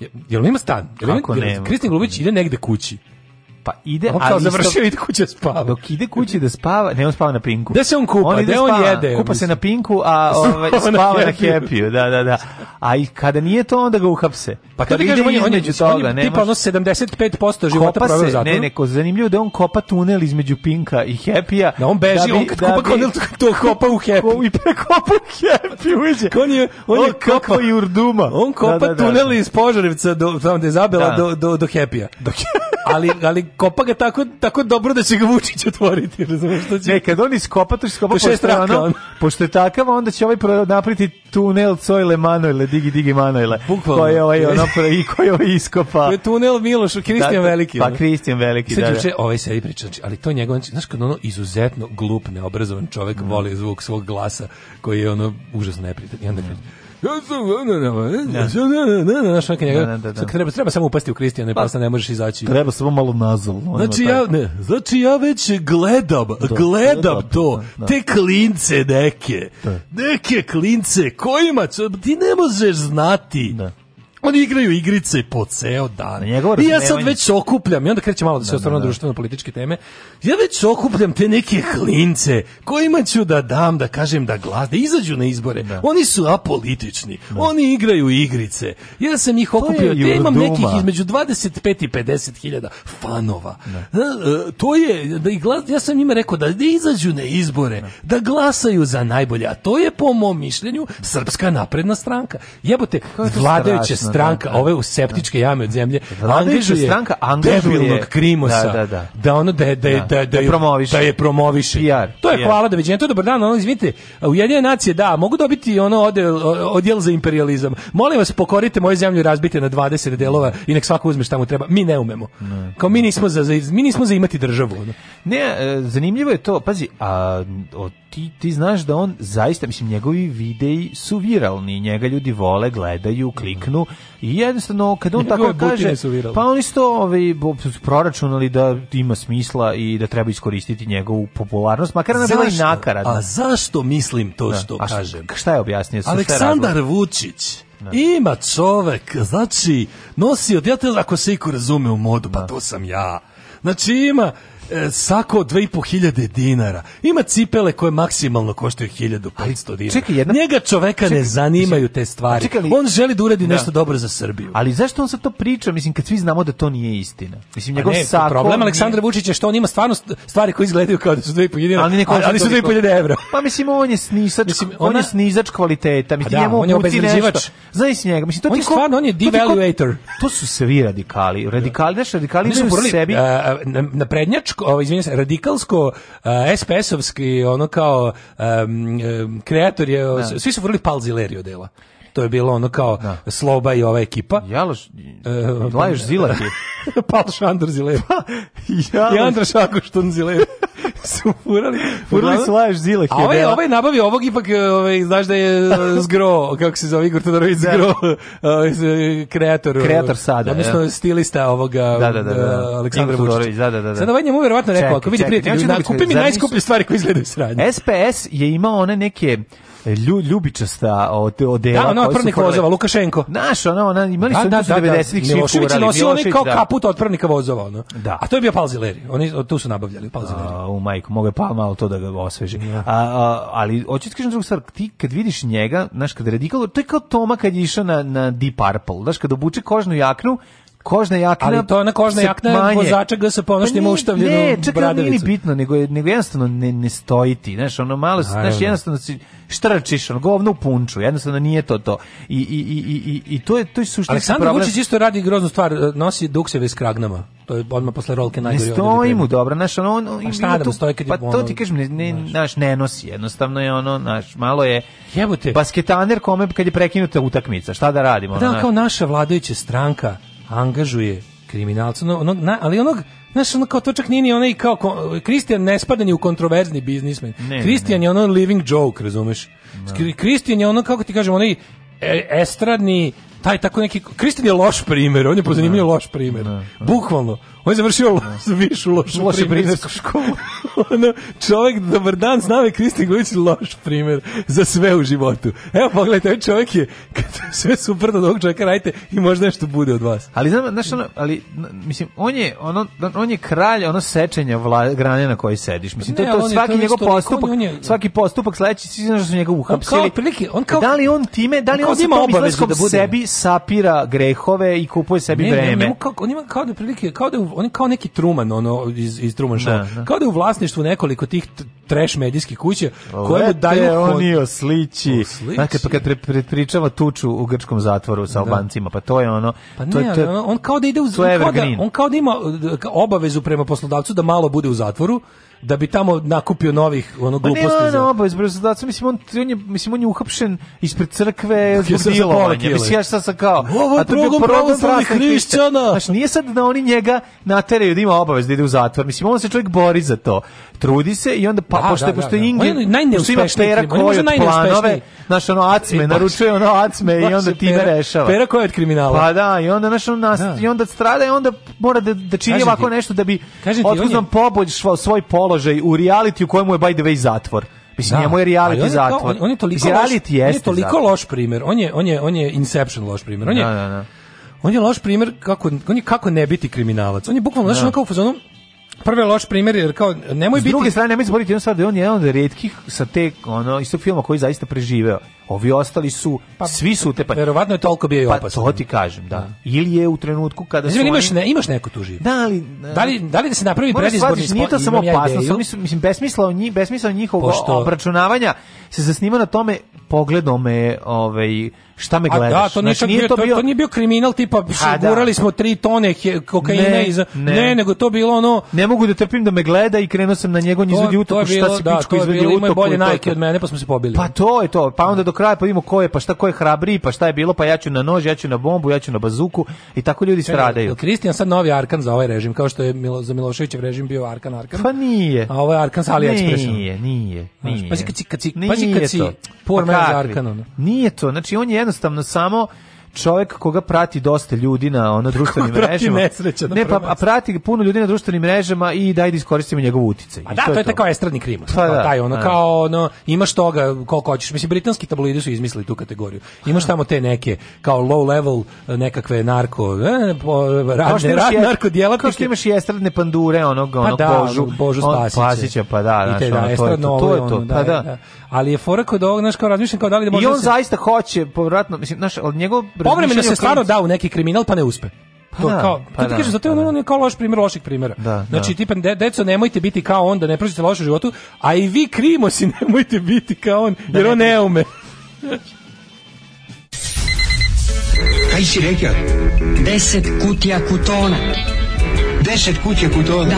jel, jel on ima stan jel kako on, jel, nema Kristin Glubić ide negde kući pa ide, on ali završio i kuće spava. Dok ide kući da spava, ne on spava na pinku. Da se on kupa, on, ide da on spava, jede. Kupa mislim. se na pinku, a ovaj, spava na, na da, da, da. A i kada nije to, onda ga uhapse. Pa to ti on je, on toga, on je tipa ono 75% života proveo u zatvoru. Ne, neko, zanimljivo da on kopa tunel između pinka i happy Da on beži, da bi, on kad da kupa konel, to kopa u happy. I prekopa u happy, uđe. On je, on je kopa i urduma. On kopa da, da, da. tunel iz Požarevca, do, tamo gde je zabela, do, do, do happy-a. Ali, ali kopa ga tako, tako dobro da će ga Vučić otvoriti, razumiješ što će? Ne, kad on iskopa, to iskopa to pošto, raka, ono, pošto je takav, onda će ovaj napriti tunel Cojle Manojle, Digi Digi Manojle. Bukvalno. Koji je ovaj, ono, i koji ovaj iskopa. To je tunel Milošu, Kristijan da, da, Veliki. Pa Kristijan Veliki, Sad da. Sad da. ovaj sedi priča, znači, ali to njegov, znači, znaš kad ono izuzetno glup, neobrazovan čovek mm. voli zvuk svog glasa koji je ono užasno neprijatelj. I onda mm. Ja sam na na na na treba treba samo upasti u Kristijana pa sad ne možeš izaći. Treba samo malo nazal. Znači ja ne, znači ja već gledam, da, gledam to. Da, da. Te klince neke. Neke klince kojima ti ne možeš znati. Da Oni igraju igrice po ceo dan. Njegov I ja sad već okupljam, i onda kreće malo da se da, ostvarno da, da. društveno-političke teme, ja već okupljam te neke klince kojima ću da dam, da kažem da glas, da izađu na izbore. Da. Oni su apolitični, da. oni igraju igrice. Ja sam ih okupio, ja imam nekih između 25 i 50 hiljada fanova. Da. E, e, to je, da i glas, ja sam njima rekao da, da izađu na izbore, da glasaju za najbolje, a to je po mom mišljenju Srpska napredna stranka. Jebote, vladajuće strašno, stranka da, da, ove u da. septičke jame od zemlje angažuje stranka angažuje debilnog krimosa da, da, da. da ono da je, da je, da, da, da, promoviše da je promoviše PR, to je PR. hvala da viđenje to je dobar dan ono izvinite ujedinjene nacije da mogu dobiti ono odjel, odjel za imperializam molim vas pokorite moju zemlju razbite na 20 delova i nek svako uzme šta mu treba mi ne umemo ne. kao mi nismo za, za mi nismo za imati državu ono. ne e, zanimljivo je to pazi a od ti, ti znaš da on zaista, mislim, njegovi videi su viralni, njega ljudi vole, gledaju, mhm. kliknu i jednostavno, kad on Njegove tako kaže, pa oni su to ovaj, proračunali da ima smisla i da treba iskoristiti njegovu popularnost, makar ona bila i nakaradna. A zašto mislim to da. što da. A kažem? Šta je objasnio? Aleksandar šta je Vučić ne. Da. Ima čovek, znači, nosi odjetel ako se iko razume u modu, pa da. to sam ja. Znači ima E, sako 2500 dinara. Ima cipele koje maksimalno koštaju 1500 dinara. Čekaj, jedna... Njega čoveka čekaj, ne zanimaju te stvari. Čekaj, li... On želi da uradi da. nešto dobro za Srbiju. Ali zašto on sad to priča? Mislim, kad svi znamo da to nije istina. Mislim, njegov pa ne, sako... Problem Aleksandra Vučića što on ima stvarno stvari koje izgledaju kao da su 2500 dinara, ali, neko, ali, ali su 2500 da evra. Pa mislim, on je snizač, mislim, ona... on je snizač kvaliteta. Mislim, pa da, njemu on je obezređivač. Znaš njega. Mislim, to on je ko... stvarno, on je devaluator. To, ko... to su svi radikali. Radikali, znaš, radikali su sebi... E, e, na prednjač političko, ovo, ovaj, izvinjam radikalsko, uh, SPS-ovski, ono kao um, kreator je, da. svi su vrli palzileriju dela. To je bilo ono kao da. Sloba i ova ekipa. Jaloš, uh, laješ Zilati. Pal Šandor Ziler. Pa, I Andra Šakoštun Ziler. su furali. Furali su laž zile A ovaj, ovaj nabavi ovog ipak, e, ovaj, znaš da je e, zgro, kako se zove Igor Todorović da. zgro, e, ovaj, kreator. Kreator sada. Odnosno ja. stilista ovoga da, da, da, da. da. Aleksandra Vučića. Da, da, da, da. Sad ovaj njemu verovatno rekao, ako vidi prijatelj, ja da, kupi mi najskuplje stvari koje izgledaju sranje. SPS je imao one neke E, lju, ljubičasta od odela. Da, ona no, otpravnika vozova, Lukašenko. Naš, ona, ona, imali da, su da, da, 90-ih da, Milošević je nosio onaj kao da. kaput otpravnika vozova, ono. Da. A to je bio Palzileri, oni tu su nabavljali Palzileri. A, u majku, mogu je pa malo to da ga osveži. Ja. Da. A, a, ali, hoću ti kažem drugu stvar, ti kad vidiš njega, znaš, kad radikal, to je kao Toma kad je išao na, na Deep Purple, znaš, kad obuče kožnu jaknu, kožna jakna. Ali to ona kožna jakna manje. vozača GSP, ono što pa ima uštavljenu ne, čak, bradavicu. Ne, bitno, nego, nego jednostavno ne, ne stojiti, znaš, ono malo, Naravno. znaš, jednostavno si štrčiš, ono, govno u punču, jednostavno nije to to. I, i, i, i, i i to je, to je suštinski Aleksandar problem. Vučić isto radi groznu stvar, nosi dukseve s kragnama, to je odmah posle rolke najgori. Ne stoji mu dobro, znaš, ono, on, A pa šta da mu stoji kad je, Pa ono, to ti kažem, ne, ne, naš, ne nosi, jednostavno je ono, znaš, malo je Jebote. basketaner kome kad je prekinuta utakmica, šta da radimo? Pa da, kao naša vladajuća stranka, angažuje kriminalca, no, onog, na, ali onog Znaš, ono kao to čak nije ni onaj kao... Kristijan ne spada ni u kontroverzni biznismen. Kristijan je ono living joke, razumeš? Da. Kristijan je ono, kako ti kažem, onaj e, estradni, taj tako neki... Kristijan je loš primjer, on je po zanimljivo da. loš primjer. Ne, da, ne. Bukvalno. On je završio da. višu lošu lošu primersku školu. ono, čovjek, dobar dan, znam je Kristin Gujić loš primer za sve u životu. Evo, pogledajte, ovaj čovjek je, kad sve super do da ovog čovjeka radite i možda nešto bude od vas. Ali, znam, znaš, ono, ali, mislim, on je, ono, on je kralj ono sečenja vla, grane na kojoj sediš. Mislim, ne, to, to, svaki to njegov postupak, on je, svaki postupak sledeći, svi znaš da su njega uhapsili. On kao, on kao, da li on time, da li on, on ima obavezu da sebi sapira grehove i kupuje sebi ne, vreme? Ne, on, kao, on ima kao da prilike, kao da on je kao neki Truman ono iz iz Truman da, Show. Da, da. Kao da je u vlasništvu nekoliko tih trash medijskih kuća koje mu daju on i oslići. Znate pa kad prepričava tuču u grčkom zatvoru sa da. Albancima, pa to je ono pa to, ne, to, on kao da ide u kao da, on kao da ima e, obavezu prema poslodavcu da malo bude u zatvoru da bi tamo nakupio novih ono pa gluposti. Pa ne, ne, obavez da, mislim on on je mislim on je uhapšen ispred crkve zbog dilovanja. Mislim ja šta sam kao, Ovo a to je pravoslavni hrišćana. Znaš, nije sad da oni njega nateraju da ima obavez da ide u zatvor. Mislim on se čovjek bori za to. Trudi se i onda pa da, pošto da, pošto da, da. Inge, pošto ima pera koji planove, znaš ono acme, e, naručuje ono acme i onda time rešava. Pera koji od kriminala. Pa da, i onda naš nas da. i onda strada i onda mora da da čini ovako nešto da bi oduzmem pobolj svoj pol položaj u reality u kojemu je by the way zatvor. Mislim, da. njemu je reality on zatvor. Kao, on, on, je toliko, loš, on je toliko loš primjer. On je, on, je, on je Inception loš primer. On je, da, da, da. On je loš primer kako, on je kako ne biti kriminalac. On je bukvalno, znaš, da. on kao u fazonu, prvi loš primjer jer kao nemoj S biti S druge strane nemoj zaboraviti on sad da je on jedan od retkih sa te ono isto filma koji zaista preživeo. Ovi ostali su pa, svi su te pa verovatno je tolko bio i pa, opasan. Pa to ti kažem, da. da. Ili je u trenutku kada Zivim, su imaš ne, imaš neko tu živu. Da li da. da li da li da se napravi da predizborni spot? Nije to samo opasnost, oni su mislim besmisla njih, besmisao njihovog obračunavanja se zasniva na tome pogledom je ovaj šta me gledaš? A da, to nije, znači, bio, to, bio... to, nije bio kriminal tipa pa da. gurali smo tri tone kokaina ne, iza... Ne. ne. nego to bilo ono... Ne mogu da trpim da me gleda i krenuo sam na njegov nizvedi utoku, šta bilo, si da, pičko izvedi utoku. Imao bolje najke od mene, pa smo se pobili. Pa to je to, pa onda do kraja pa vidimo ko je, pa šta ko je hrabri, pa šta je bilo, pa ja ću na nož, ja ću na bombu, ja ću na bazuku i tako ljudi stradaju. Kristijan sad novi Arkan za ovaj režim, kao što je Milo, za Miloševićev režim bio Arkan Arkan. Pa nije. A ovo je Arkan sa AliExpressom. Nije, nije, nije. Pazi kad si, kad si, pazi kad si, poor pa man za Arkan. Nije to, znači on je jednostavno samo čovjek koga prati dosta ljudi na ono društvenim koga prati mrežama. Nesreća, ne, pa a prati puno ljudi na društvenim mrežama i daj da iskoristimo njegov uticaj. A da, to je, to. kao estradni krim. Pa da, taj ono a. kao ono imaš toga koliko hoćeš. Mislim britanski tabloidi su izmislili tu kategoriju. Imaš tamo te neke kao low level nekakve narko, eh, radne, rad, je, narko Kao što imaš i estradne pandure onog onog pa da, Božu, Božu Spasića. Spasića, pa da, I te, da, ono, to je to, to, je to da, pa da. da. Ali je fora kod ovog, znaš, kao razmišljam kao da li da može... I on da zaista hoće, povratno, mislim, znaš, njegov Povremeno se stvarno da u neki kriminal pa ne uspe. Pa to da, kao, pa to da, kažem, zato pa je on, da. on je kao loš primjer loših primjera. Da, znači, da. tipa, de, deco, nemojte biti kao on, da ne prođete loše u životu, a i vi krimo si nemojte biti kao on, da jer da, on ne ume. Kaj si rekao? Deset kutija kutona. 10 kuće kod toga.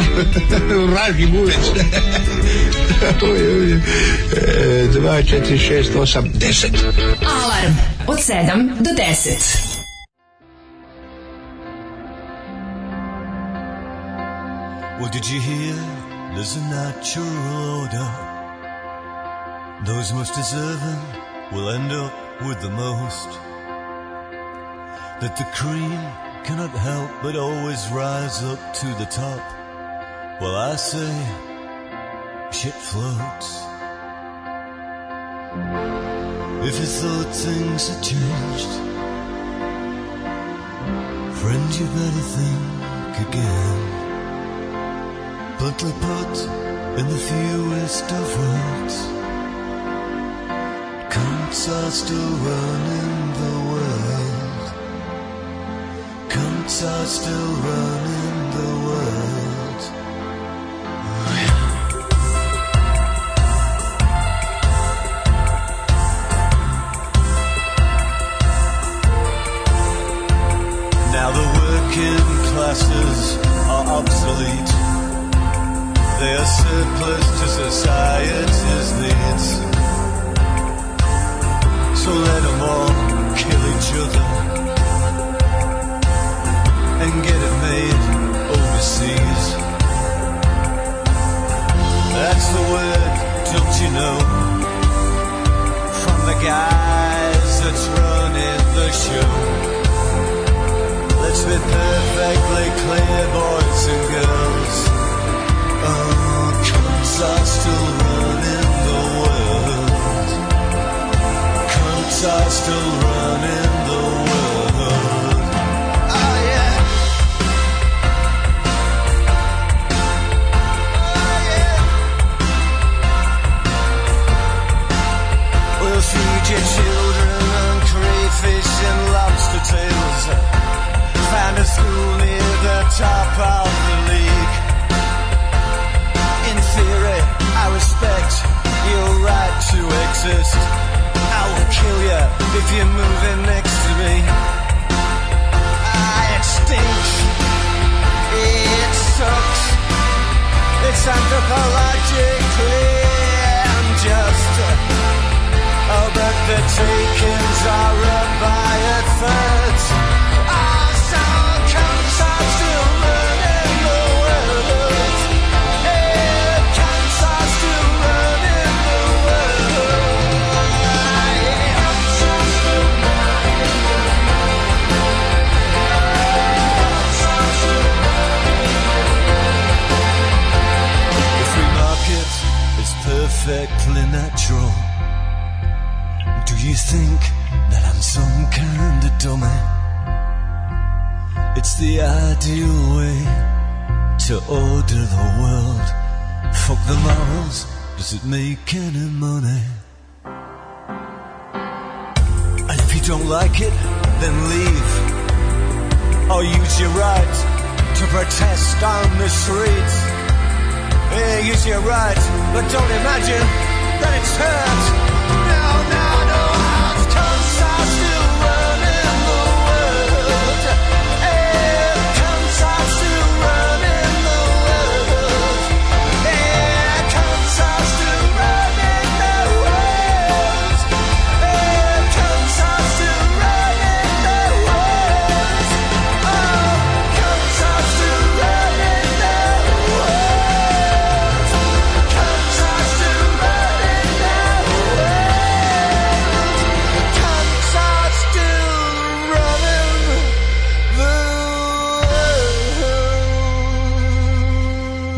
Da. U Raži Gulec. E, dva, četiri, šest, osam, deset. Alarm od sedam do deset. What did you hear? There's a natural order. Those most deserving will end up with the most. That the cream cannot help but always rise up to the top. Well, I say, shit floats. If you thought things had changed, friend, you better think again. Bluntly put, in the fewest of words, counts are still running lights are still running the world. Now the working classes are obsolete. They are surplus to society's needs. So let them all kill each other and get it made overseas. That's the word, don't you know? From the guys that's running the show. Let's be perfectly clear, boys and girls. Oh, cunts are still running the world. Cunts are still running. In theory, I respect your right to exist. I will kill you if you're moving next to me. I extinct. It sucks. It's anthropologically unjust. Oh, but the are a by a third. natural. Do you think that I'm some kind of dummy? It's the ideal way to order the world. Fuck the morals, does it make any money? And if you don't like it, then leave. Or use your right to protest down the street. Yeah, use your right, but don't imagine it's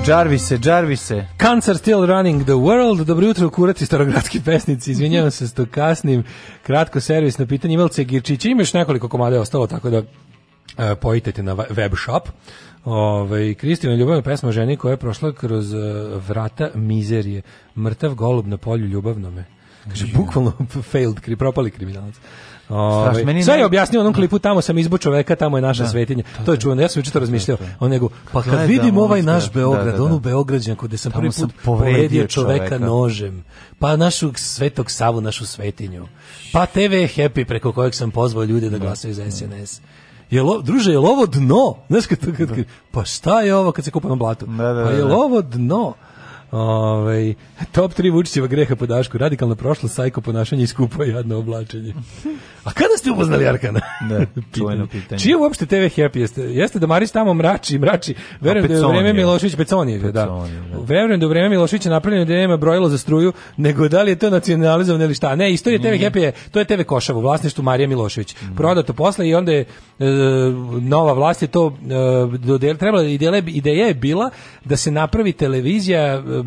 Jarvise, Jarvise. Cancer still running the world. Dobro jutro, kurati starogradski pesnici. Izvinjavam se što kasnim. Kratko servis na pitanje Imelce Girčića. Ima još nekoliko komada je ostalo, tako da e, pojitajte na web shop. Ove, ovaj, Kristina ljubavna pesma ženi koja je prošla kroz e, vrata mizerije. Mrtav golub na polju ljubavnome. Kaže, bukvalno failed, kri, propali kriminalac. Ove, sve je objasnio onom da. klipu, tamo sam izbu čoveka, tamo je naša da, svetinja. Da, to je da, čuvano, ja sam učito to razmišljao. On nego, pa kad vidim ovaj naš Beograd, onu Beograđanku gde sam tamo prvi put sam povredio, povredio čoveka, čoveka nožem, pa našu Svetog Savu, našu svetinju, pa TV Happy preko kojeg sam pozvao ljude da glasaju za SNS. Jel, druže, je ovo dno? Znaš kad, kad, kad, pa šta je ovo kad se kupa na blatu? Da, da, pa da. Pa je ovo dno? Ove, ovaj, top 3 Vučićeva greha po Dašku, radikalno prošlo, sajko ponašanje i skupo jadno oblačenje. A kada ste upoznali Arkana? Da, čujeno pitanje. Čije uopšte TV Happy jeste? Jeste da Maris tamo mrači, mrači. Verujem da je u vreme Milošević, Peconijev, da. da. Verujem da je u vreme Miloševića napravljeno da nema brojilo za struju, nego da li je to nacionalizovano ili šta. Ne, isto je TV Happy, je, to je TV Košava u vlasništvu Marija Milošević. Mhm. Prodato posle i onda je e, nova vlast je to e, dodel, trebala ideja, je bila da se napravi televizija e,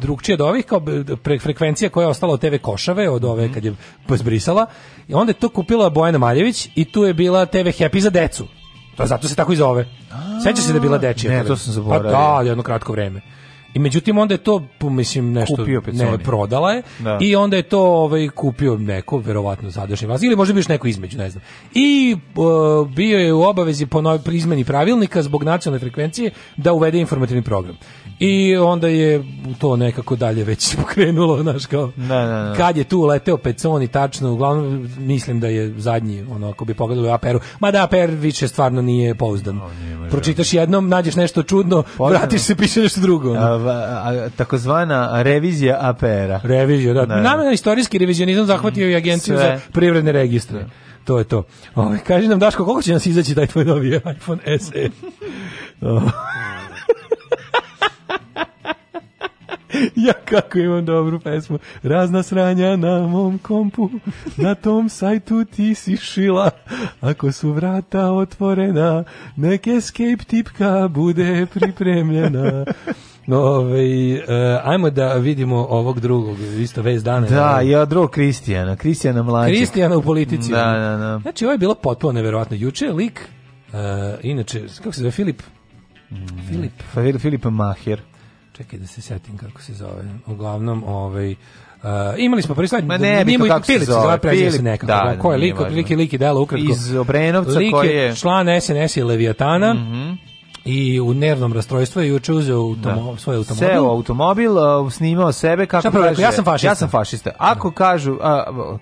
drugčije od ovih kao pre, frekvencija koja je ostala od TV Košave od ove mhm. kad je pozbrisala i onda je to kupila Bojana Maljević i tu je bila TV Happy za decu. To zato se tako i zove. Sećaš se da je bila dečija? Ne, to sam pa zaboravio. Pa da, jedno kratko vreme. I međutim onda je to mislim nešto kupio Peconi. ne prodala je da. i onda je to ovaj kupio neko verovatno sadašnji vlasnik ili možda biš neko između, ne znam. I uh, bio je u obavezi po novoj izmeni pravilnika zbog nacionalne frekvencije da uvede informativni program. I onda je to nekako dalje već pokrenulo, naš kao. Da, da, da, kad je tu leteo Peconi tačno, uglavnom mislim da je zadnji ono ako bi pogledali Aperu. Ma da Aper više stvarno nije pouzdan. No, Pročitaš jednom, nađeš nešto čudno, Poznan. Da. vratiš se piše nešto drugo. Ono takozvana revizija APR-a. Revizija, da. da. Nama istorijski revizionizam zahvatio i agenciju Sve. za privredne registre. Da. To je to. Ove, kaži nam, Daško, koliko će nas izaći taj tvoj novi iPhone SE? ja kako imam dobru pesmu. Razna sranja na mom kompu, na tom sajtu ti si šila. Ako su vrata otvorena, neke escape tipka bude pripremljena. Nove, ovaj, uh, ajmo da vidimo ovog drugog, isto vez dana. Da, i ja drugog Kristijana, Kristijana Mlađa. Kristijana u politici. Da, da, da. Znači, ovo je bilo potpuno neverovatno. Juče lik, uh, inače, kako se zove, Filip? Mm. Filip. Filip Maher čekaj da se setim kako se zove. Uglavnom, ovaj Uh, imali smo prvi slajd, ne, njemu kako Pilic, se zove, Pilic, se nekako, da, ko je lik, lik lik i delo ukratko. Iz Obrenovca lik koji je... član SNS i Leviatana, mm -hmm. i u nervnom rastrojstvu je juče uzeo automo, da. svoj automobil. Seo automobil, uh, snimao sebe kako Šta kaže, ja sam fašista. Ja sam fašista. Ako da. kažu, uh,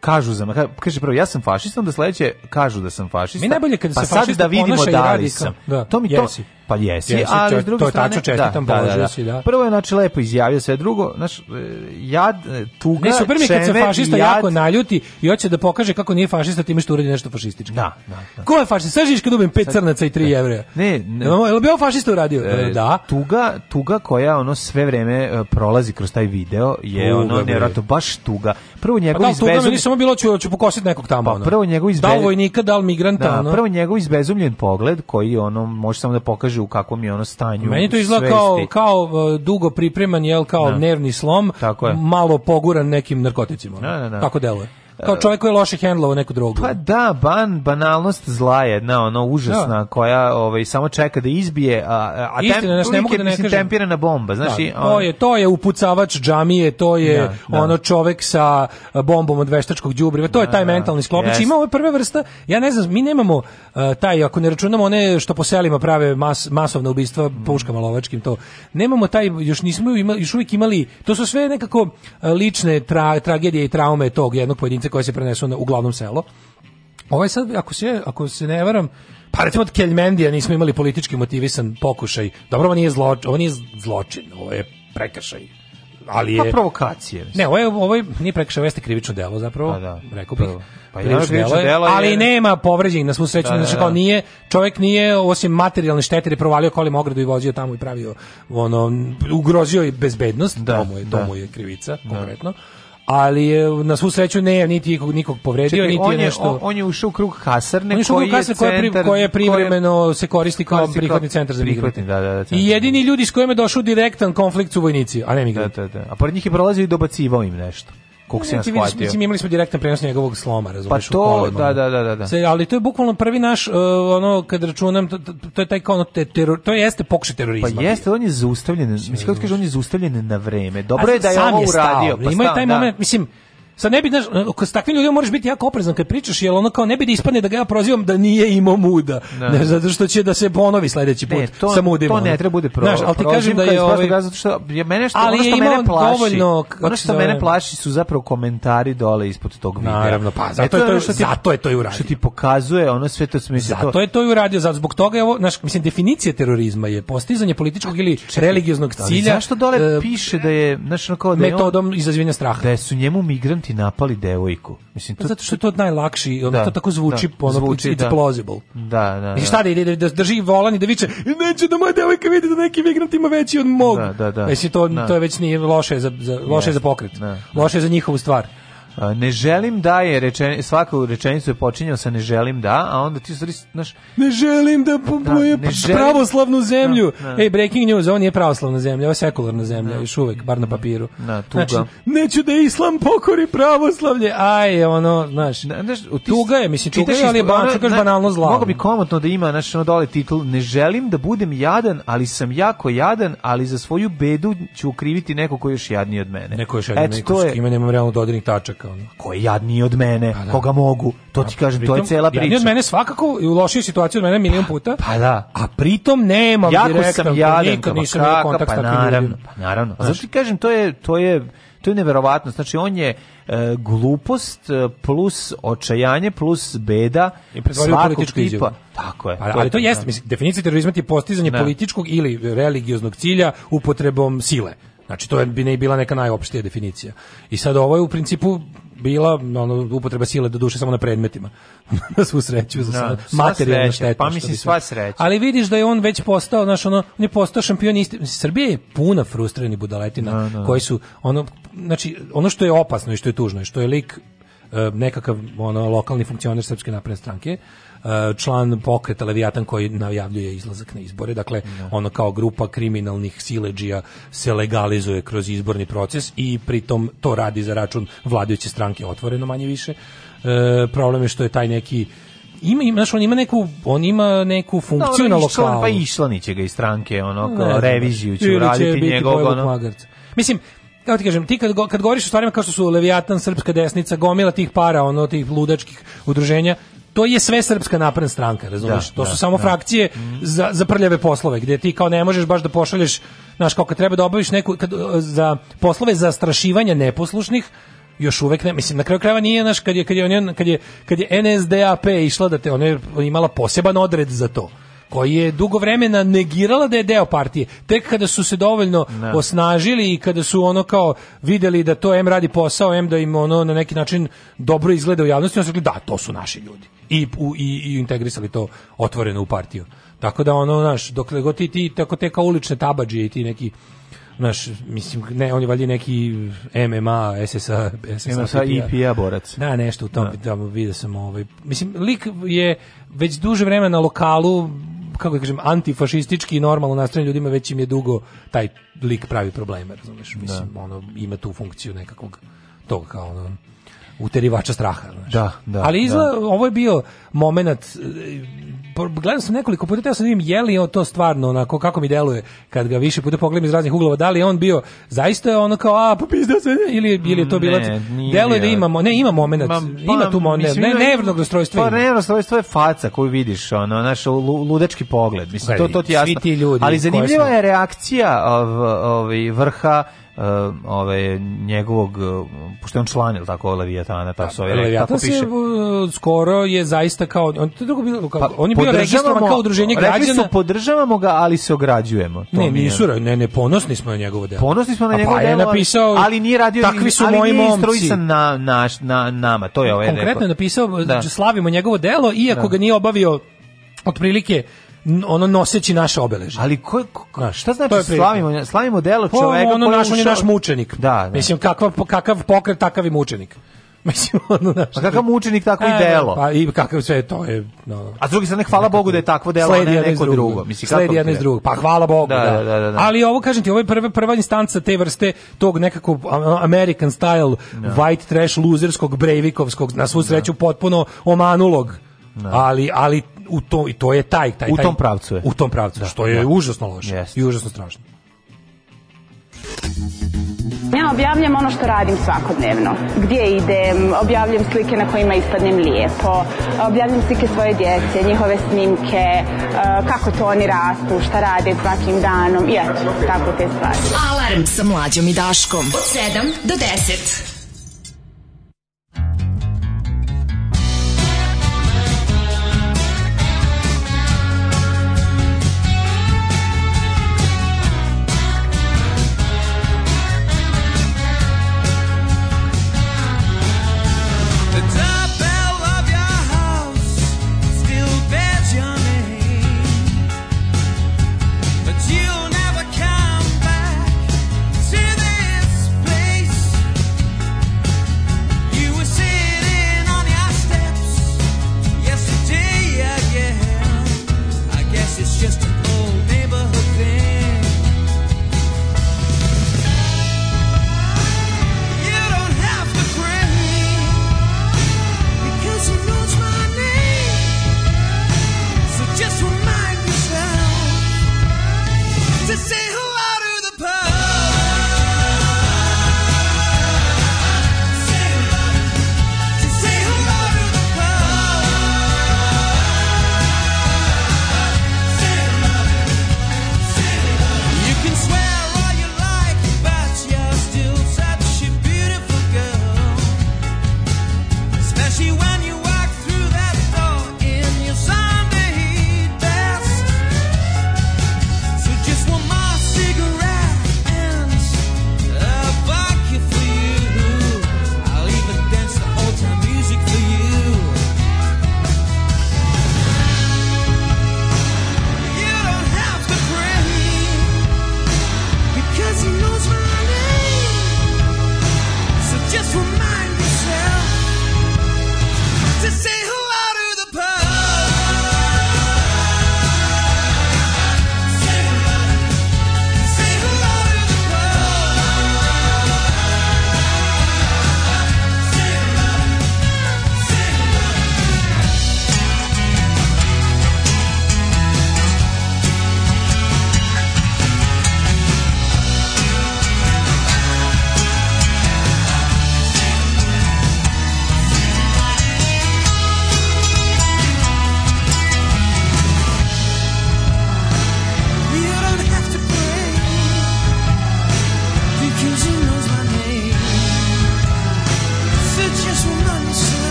kažu za me, kaže prvo ja sam fašista, onda sledeće kažu da sam fašista. Mi najbolje kad pa se fašista da vidimo da li sam. Da, to mi jesi. to Pa jesi, jesi ali s druge to strane... To je tačno čestitam, da, da, da, da, si, da. Prvo je, znači, lepo izjavio sve, drugo, znači, jad, e, tuga, ne, super mi kad se fašista jad... jako naljuti i hoće da pokaže kako nije fašista time što uradi nešto fašističko. Da, da, da. Ko je fašista? Sad kad dobijem pet crnaca i tri jevreja. Ne, ne. Je li bi ovo fašista uradio? E, e, da. Tuga, tuga koja ono sve vreme prolazi kroz taj video je tuga, ono, nevjerojatno, baš tuga prvo njegov pa da, izbezumljen. samo bilo ću ću pokositi nekog tamo. Pa prvo njegov izbezumljen. Da li vojnika, da li migranta, da, ono. prvo njegov izbezumljen pogled koji ono može samo da pokaže u kakvom je ono stanju. Meni to izgleda kao kao e, dugo pripreman jel kao da. nervni slom, Tako je. malo poguran nekim narkoticima. Ono. Da, da, da. Tako deluje. Kao čovjek koji je loše hendlovao neku drogu. Pa da, ban, banalnost zla je jedna, ono, užasna, da. koja ovaj, samo čeka da izbije, a, a Istina, temp, ne mogu da ne kažem. tempirana bomba. znači da, to, je, to je upucavač džamije, to je da, da. ono čovjek sa bombom od veštačkog đubriva, to je da, taj da, mentalni sklopić. Yes. Ima ove prve vrste. ja ne znam, mi nemamo uh, taj, ako ne računamo one što po prave mas, masovna ubistva mm. puškama lovačkim, to. Nemamo taj, još nismo imali, još uvijek imali, to su sve nekako e, lične tra, tragedije i traume tog jednog pojedinca bolnice koje se prenesu na, u glavnom selo. Ovaj sad, ako se, ako se ne varam, pa recimo od Keljmendija nismo imali politički motivisan pokušaj. Dobro, ovo nije, zloč, ovo nije zločin, ovo je prekršaj. Ali je... Pa provokacije. Mislim. Ne, ovo je, ovo je, nije prekršaj, ovo jeste krivično delo zapravo. Pa da, rekao bih. Pa delo je, ali nema povređenih na svu sreću, da, da, znači da. kao nije, čovjek nije osim materijalne štete je provalio kolima ogradu i vozio tamo i pravio ono ugrozio i bezbednost, da, to mu je, to da. mu je krivica da. konkretno. Da ali je na svu sreću ne niti nikog, nikog povredio Čekaj, niti je nešto on je ušao u krug kasarne koji je koji kasarne koja, pri, koja je privremeno koje, se koristi kao prihvatni centar za migrante da, da, da, i jedini ljudi s kojima je došao direktan konflikt su vojnici a ne da, migranti da, da, da. a pored njih je prolazio i dobacivao im nešto koliko se znači, ja shvatio. Mislim, imali smo direktan prenos njegovog sloma, razumiješ, Pa to, da, da, da, da. Se, ali to je bukvalno prvi naš, uh, ono, kad računam, to, to je taj kao ono, te, teror, to jeste pokušaj terorizma. Pa jeste, on je zaustavljen, mislim, kako kaže, on je zaustavljen na vreme. Dobro je da je ovo uradio. Pa Ima taj da. moment, mislim, Sad ne bi, znaš, s takvim ljudima moraš biti jako oprezan kad pričaš, jer ono kao ne bi da ispadne da ga ja prozivam da nije imao muda. Da. Ne. ne zato što će da se ponovi sledeći put ne, to, sa mudima. To ne treba bude pro, znaš, ali ti kažem da je ovaj... Zato što je mene što, ali ono što mene plaši, dovoljno, ono što mene plaši su zapravo komentari dole ispod tog videa. Naravno, pa, zato, e, je, to, što ti, zato je to i uradio. Što ti pokazuje, ono sve to smisli. Zato to... je to i uradio, zato zbog toga je ovo, znaš, mislim, definicija terorizma je postizanje političkog ili religioznog cilja. Zašto dole e, piše da je, znaš, kao, da metodom izazivanja straha? Da su njemu migranti ti napali devojku. Mislim, to, zato što je to najlakši, ono da, to tako zvuči, da, ono, zvuči, it's, da. plausible. Da, da, I da. šta da, da, da drži volan i da viče, neće da moja devojka vidi da neki migrant ima veći od mog. Da, da, da. Mislim, to, da. to je već nije loše za, za, loše yes. za pokret. Da, da. Loše je za njihovu stvar ne želim da je rečen, svaku rečenicu je počinjao sa ne želim da, a onda ti stvari, znaš... Ne želim da popuje da, želim, pravoslavnu da, zemlju. Da, da. Ej, breaking news, ovo je pravoslavna zemlja, ovo je sekularna zemlja, da. još uvek, bar na papiru. Da, tuga. Znači, neću da islam pokori pravoslavlje, aj, ono, znaš, da, znaš ti, tuga je, mislim, tuga je, ali je ban, banalno zla. Mogu bi komotno da ima, znaš, ono dole titl, ne želim da budem jadan, ali sam jako jadan, ali za svoju bedu ću ukriviti neko ko je još jadniji od mene. Neko još jadniji, neko s kime nemam realno dodirnih tačaka čovjeka. Ono. Koji jadniji od mene, pa da. koga mogu, to ti kažem, pritom, to je cela priča. Jadniji od mene svakako i u lošiju situaciji od mene milion puta. Pa, pa da. A pritom nemam jako direktan, sam jadan, nikad pa nisam imao kontakt pa, naravno, pa naravno. A zašto ti kažem, to je, to je, to je neverovatno. Znači, on je e, glupost e, plus očajanje plus beda I svakog tipa. Izjavu. Tako je. Ali, to, ali to jeste, da. mislim, definicija terorizma je postizanje ne. Da. političkog ili religioznog cilja upotrebom sile. Znači to bi ne bila neka najopštija definicija. I sad ovo je u principu bila ono, upotreba sile do duše samo na predmetima. na svu sreću za no, materijalna šteta. Pa mislim sva sreća. Ali vidiš da je on već postao, znaš, ono, on je postao šampion isti. Srbija je puna frustriranih budaletina no, da, no. Da. koji su, ono, znači, ono što je opasno i što je tužno i što je lik e, nekakav ono, lokalni funkcioner Srpske napredne stranke, E, član pokreta Leviatan koji najavljuje izlazak na izbore. Dakle, no. Da. ono kao grupa kriminalnih sileđija se legalizuje kroz izborni proces i pritom to radi za račun vladajuće stranke otvoreno manje više. E, problem je što je taj neki ima ima znači on ima neku on ima neku funkciju Dobro, na pa lokalu. Pa Išlaniće ga iz stranke ono kao ne, reviziju će uraditi njegovog ono. Mislim kako ti kažem, ti kad, kad govoriš o stvarima kao što su Leviatan, Srpska desnica, gomila tih para, ono, tih ludačkih udruženja, to je sve srpska napredna stranka, razumeš? Da, to su da, samo da. frakcije za, za prljave poslove, gde ti kao ne možeš baš da pošalješ, znaš, kako treba da obaviš neku, kad, za poslove za strašivanje neposlušnih, još uvek ne, mislim, na kraju krajeva nije, znaš, kad je, kad je, kad je, kad je NSDAP išla da te, ona je imala poseban odred za to koji je dugo vremena negirala da je deo partije. Tek kada su se dovoljno ne. Da. osnažili i kada su ono kao videli da to M radi posao, M da im ono na neki način dobro izgleda u javnosti, onda su rekli da, to su naši ljudi. I, u, i, i integrisali to otvoreno u partiju. Tako da ono, znaš, dokle god ti, ti tako te kao ulične tabađe i ti neki naš, mislim, ne, on je valjda neki MMA, SSA, SSA, MSA, IPA borac. Da, nešto u tom, da. tamo da, vidio sam ovaj. Mislim, lik je već duže vremena na lokalu kako da kažem, antifašistički i normalno nastrojeni ljudima, već im je dugo taj lik pravi probleme, razumeš? Da. Mislim, da. ono, ima tu funkciju nekakvog tog kao ono, uterivača straha. znači Da, da, Ali izla, da. ovo je bio momenat gledao sam nekoliko puta, ja sam da vidim je li to stvarno onako kako mi deluje kad ga više puta pogledam iz raznih uglova, da li je on bio zaista je ono kao a popizda se ili ili je to bilo deluje da imamo, ne ima momenat, pa, ima tu momenat, ne nevrnog rastrojstva. Pa nevrnog rastrojstva je faca koju vidiš, ono naš ludečki pogled, mislim to to ti jasno. Ti ljudi Ali zanimljiva je reakcija ov, ovaj, vrha uh, ovaj njegovog eh, pošto je on član ili tako Leviatana pa so je tako piše se, eh, skoro je zaista kao on to drugo bilo kao, pa, on je bio registrovan kao udruženje građana rekli su podržavamo ga ali se ograđujemo to ne nisu ne ne ponosni smo na njegovo delo ponosni smo na pa njegovo pa delo napisao ali nije radio takvi su ali moji momci na, na, na nama to je ovaj konkretno je napisao da. slavimo njegovo delo iako da. ga nije obavio otprilike ono noseći naše obeležje. Ali ko, ko šta znači slavimo slavimo delo pa, čoveka ono naš, on je naš mučenik. Da, da. Mislim kakav kakav pokret takav i mučenik. Mislim, ono, naš. pa kakav mučenik, takvo e, i da, delo. Pa i kakav sve to je... No, A drugi drugi strane, hvala Bogu da je takvo delo, ne neko drugo. drugo. Mislim, sledi jedno iz drugog. Pa hvala Bogu, da. da. da, da, da. Ali ovo, kažem ti, ovo je prva, prva instanca te vrste tog nekako American style, no. Da. white trash, loserskog brejvikovskog, na svu sreću da. potpuno omanulog. No. Ali, ali u to i to je taj taj taj. u tom pravcu je. U tom pravcu, da, što je da. užasno loše yes. i užasno strašno. Ja objavljam ono što radim svakodnevno. Gdje idem, objavljam slike na kojima ispadnem lijepo, objavljam slike svoje djece, njihove snimke, e, kako to oni rastu, šta rade svakim danom, i eto, tako te stvari. Alarm sa mlađom i daškom od 7 do 10.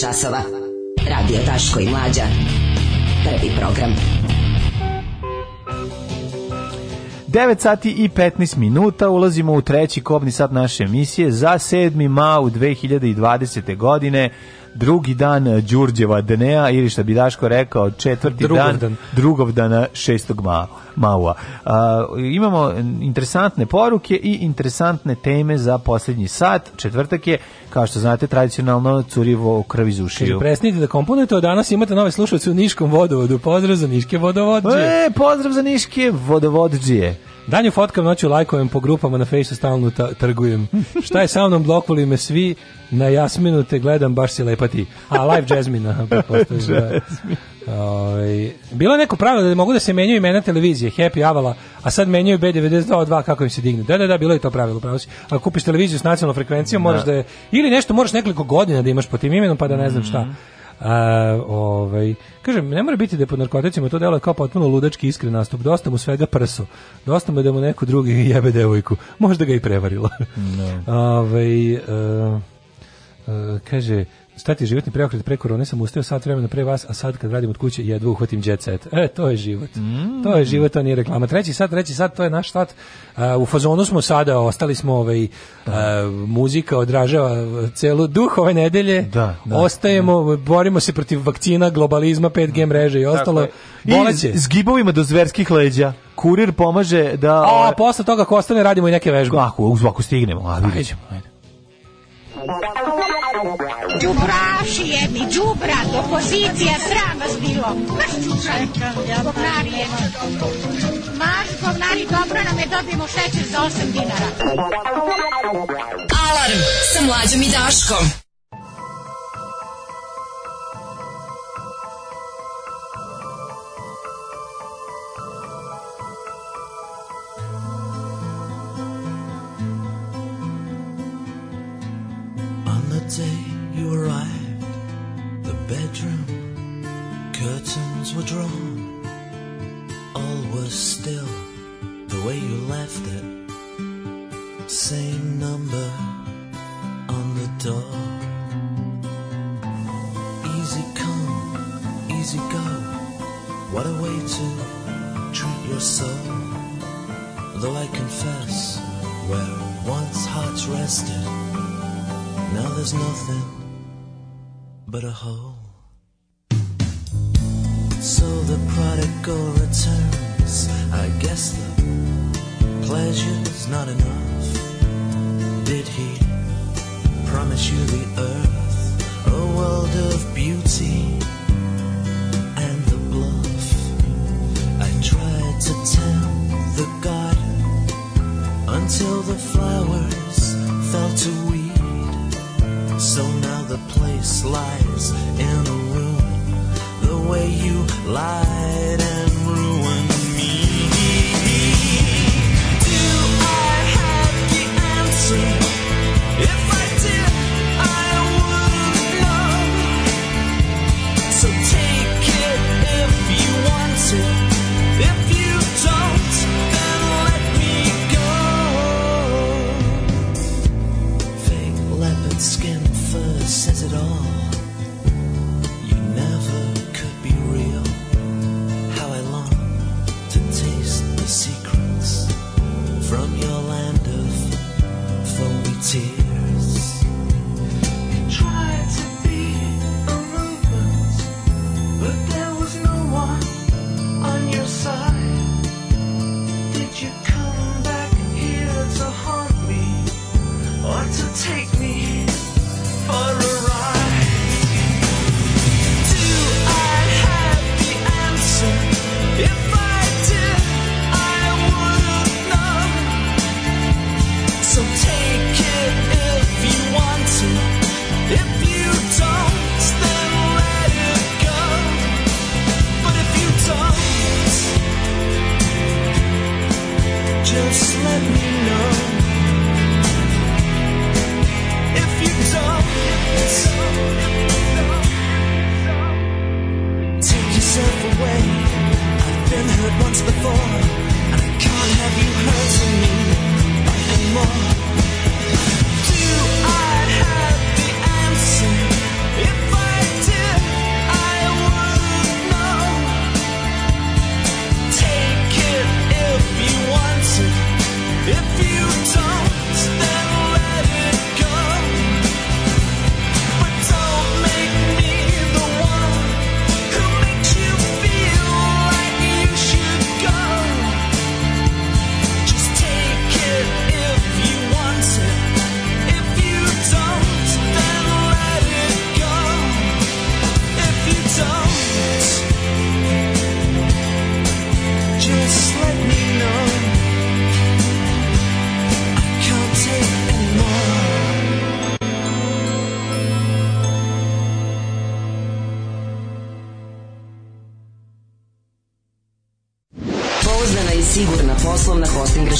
časova. Radio Taško i Mlađa. Prvi program. 9 sati i 15 minuta ulazimo u treći kobni sat naše emisije za 7. mau 2020. godine drugi dan Đurđeva Dnea ili što bi Daško rekao, četvrti drugov dan, dan drugog dana 6. maja. Maua. Uh, imamo interesantne poruke i interesantne teme za posljednji sat. Četvrtak je, kao što znate, tradicionalno curivo krvi iz ušiju. Kaže, presnite da komponujete, danas imate nove slušalce u Niškom vodovodu. Pozdrav za Niške vodovodđe. E, pozdrav za Niške vodovodđe. Danju fotkam, noću lajkujem po grupama na fejsu, stalno trgujem. Šta je sa mnom, blokvoli me svi, na Jasminu te gledam, baš si lepa ti. A, live Jasmina, da. Ove, ovaj, bilo je neko pravilo da mogu da se menjaju imena televizije, Happy Avala, a sad menjaju B92.2 kako im se digne. Da, da, da, bilo je to pravilo, pravo si. Ako kupiš televiziju s nacionalnom frekvencijom, moraš da, da je, ili nešto moraš nekoliko godina da imaš po tim imenom, pa da ne znam šta. Mhm. A, ovaj, kažem, ne mora biti da je pod narkoticima, to delo je kao potpuno ludački iskren nastup, dosta mu svega prso, dosta mu da mu neko drugi jebe devojku, možda ga i prevarilo. No. Ove, a, a, kaže, stati životni preokret pre korone sam ustao sat vremena pre vas, a sad kad radim od kuće jedva uhvatim jet set. E, to je život. Mm. To je život, to nije reklama. Treći sat, treći sat, to je naš sat. u fazonu smo sada, ostali smo ovaj, uh, muzika odražava celu duh ove nedelje. Da, da, Ostajemo, da. borimo se protiv vakcina, globalizma, 5G mm. mreže i ostalo. Boleće. I s gibovima do zverskih leđa kurir pomaže da... A, ovaj posle toga ako ostane radimo i neke vežbe. Ako, ako stignemo, a vidimo. ćemo. Ajde. Đubraši jedni, đubra, opozicija, sram vas bilo. Maš čučanka, govnari jedni. Maš dobro nam je, dobijemo šećer za 8 dinara. Alarm sa mlađom i Daškom. you arrived, the bedroom curtains were drawn. All was still the way you left it. Same number on the door. Easy come, easy go. What a way to treat your soul. Though I confess, where once hearts rested, now there's nothing but a hole. So the prodigal returns. I guess the pleasure's not enough. Did he promise you the earth, a world of beauty, and the bluff? I tried to tell the garden until the flowers fell to weep. So now the place lies in ruin. The way you lied and ruined. me. Do I have the answer? once before, and I can't have you hurting me anymore.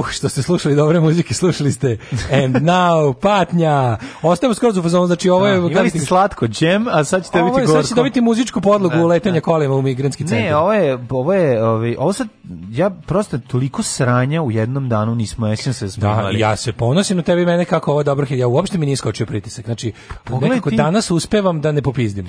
Uh, što ste slušali dobre muzike, slušali ste And Now, Patnja. Ostajemo skroz u fazonu, znači ovo je... Da, imali ste slatko, džem, a sad ćete biti gorsko. Sad ćete dobiti muzičku podlogu da, letenja da. kolima u migranski centar. Ne, ovo je, ovo je, ovo, ovo sad, ja prosto toliko sranja u jednom danu nismo, ja se zbavali. Da, da ja se ponosim na tebi mene kako ovo dobro, ja uopšte mi nije skočio pritisak. Znači, Pogledaj nekako ti... danas uspevam da ne popizdimo.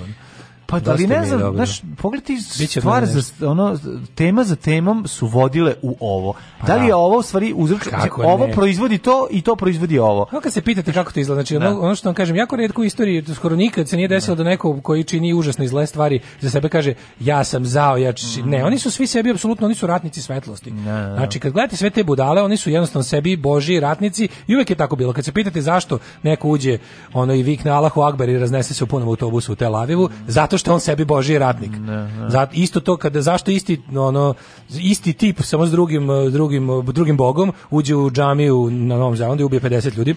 Pa da li ne znam, znaš, pogledaj stvar za ono tema za temom su vodile u ovo. Pa da li je da. ovo u stvari uzrok znači, ovo ne? proizvodi to i to proizvodi ovo. Kako se pitate kako to izgleda, znači ono, da. ono, što vam kažem, jako retko u istoriji skoro nikad se nije da. desilo da neko koji čini užasno izle stvari za sebe kaže ja sam zao, ja mm. ne, oni su svi sebi apsolutno oni su ratnici svetlosti. Ne. Znači kad gledate sve te budale, oni su jednostavno sebi božji ratnici i uvek je tako bilo. Kad se pitate zašto neko uđe ono i vikne Allahu Akbar i raznese se u punom autobusu u Tel Avivu, mm. zato zato što on sebi božji radnik. Ne, ne. Zato, isto to kada zašto isti ono isti tip samo s drugim drugim drugim bogom uđe u džamiju na Novom Zelandu i ubije 50 ljudi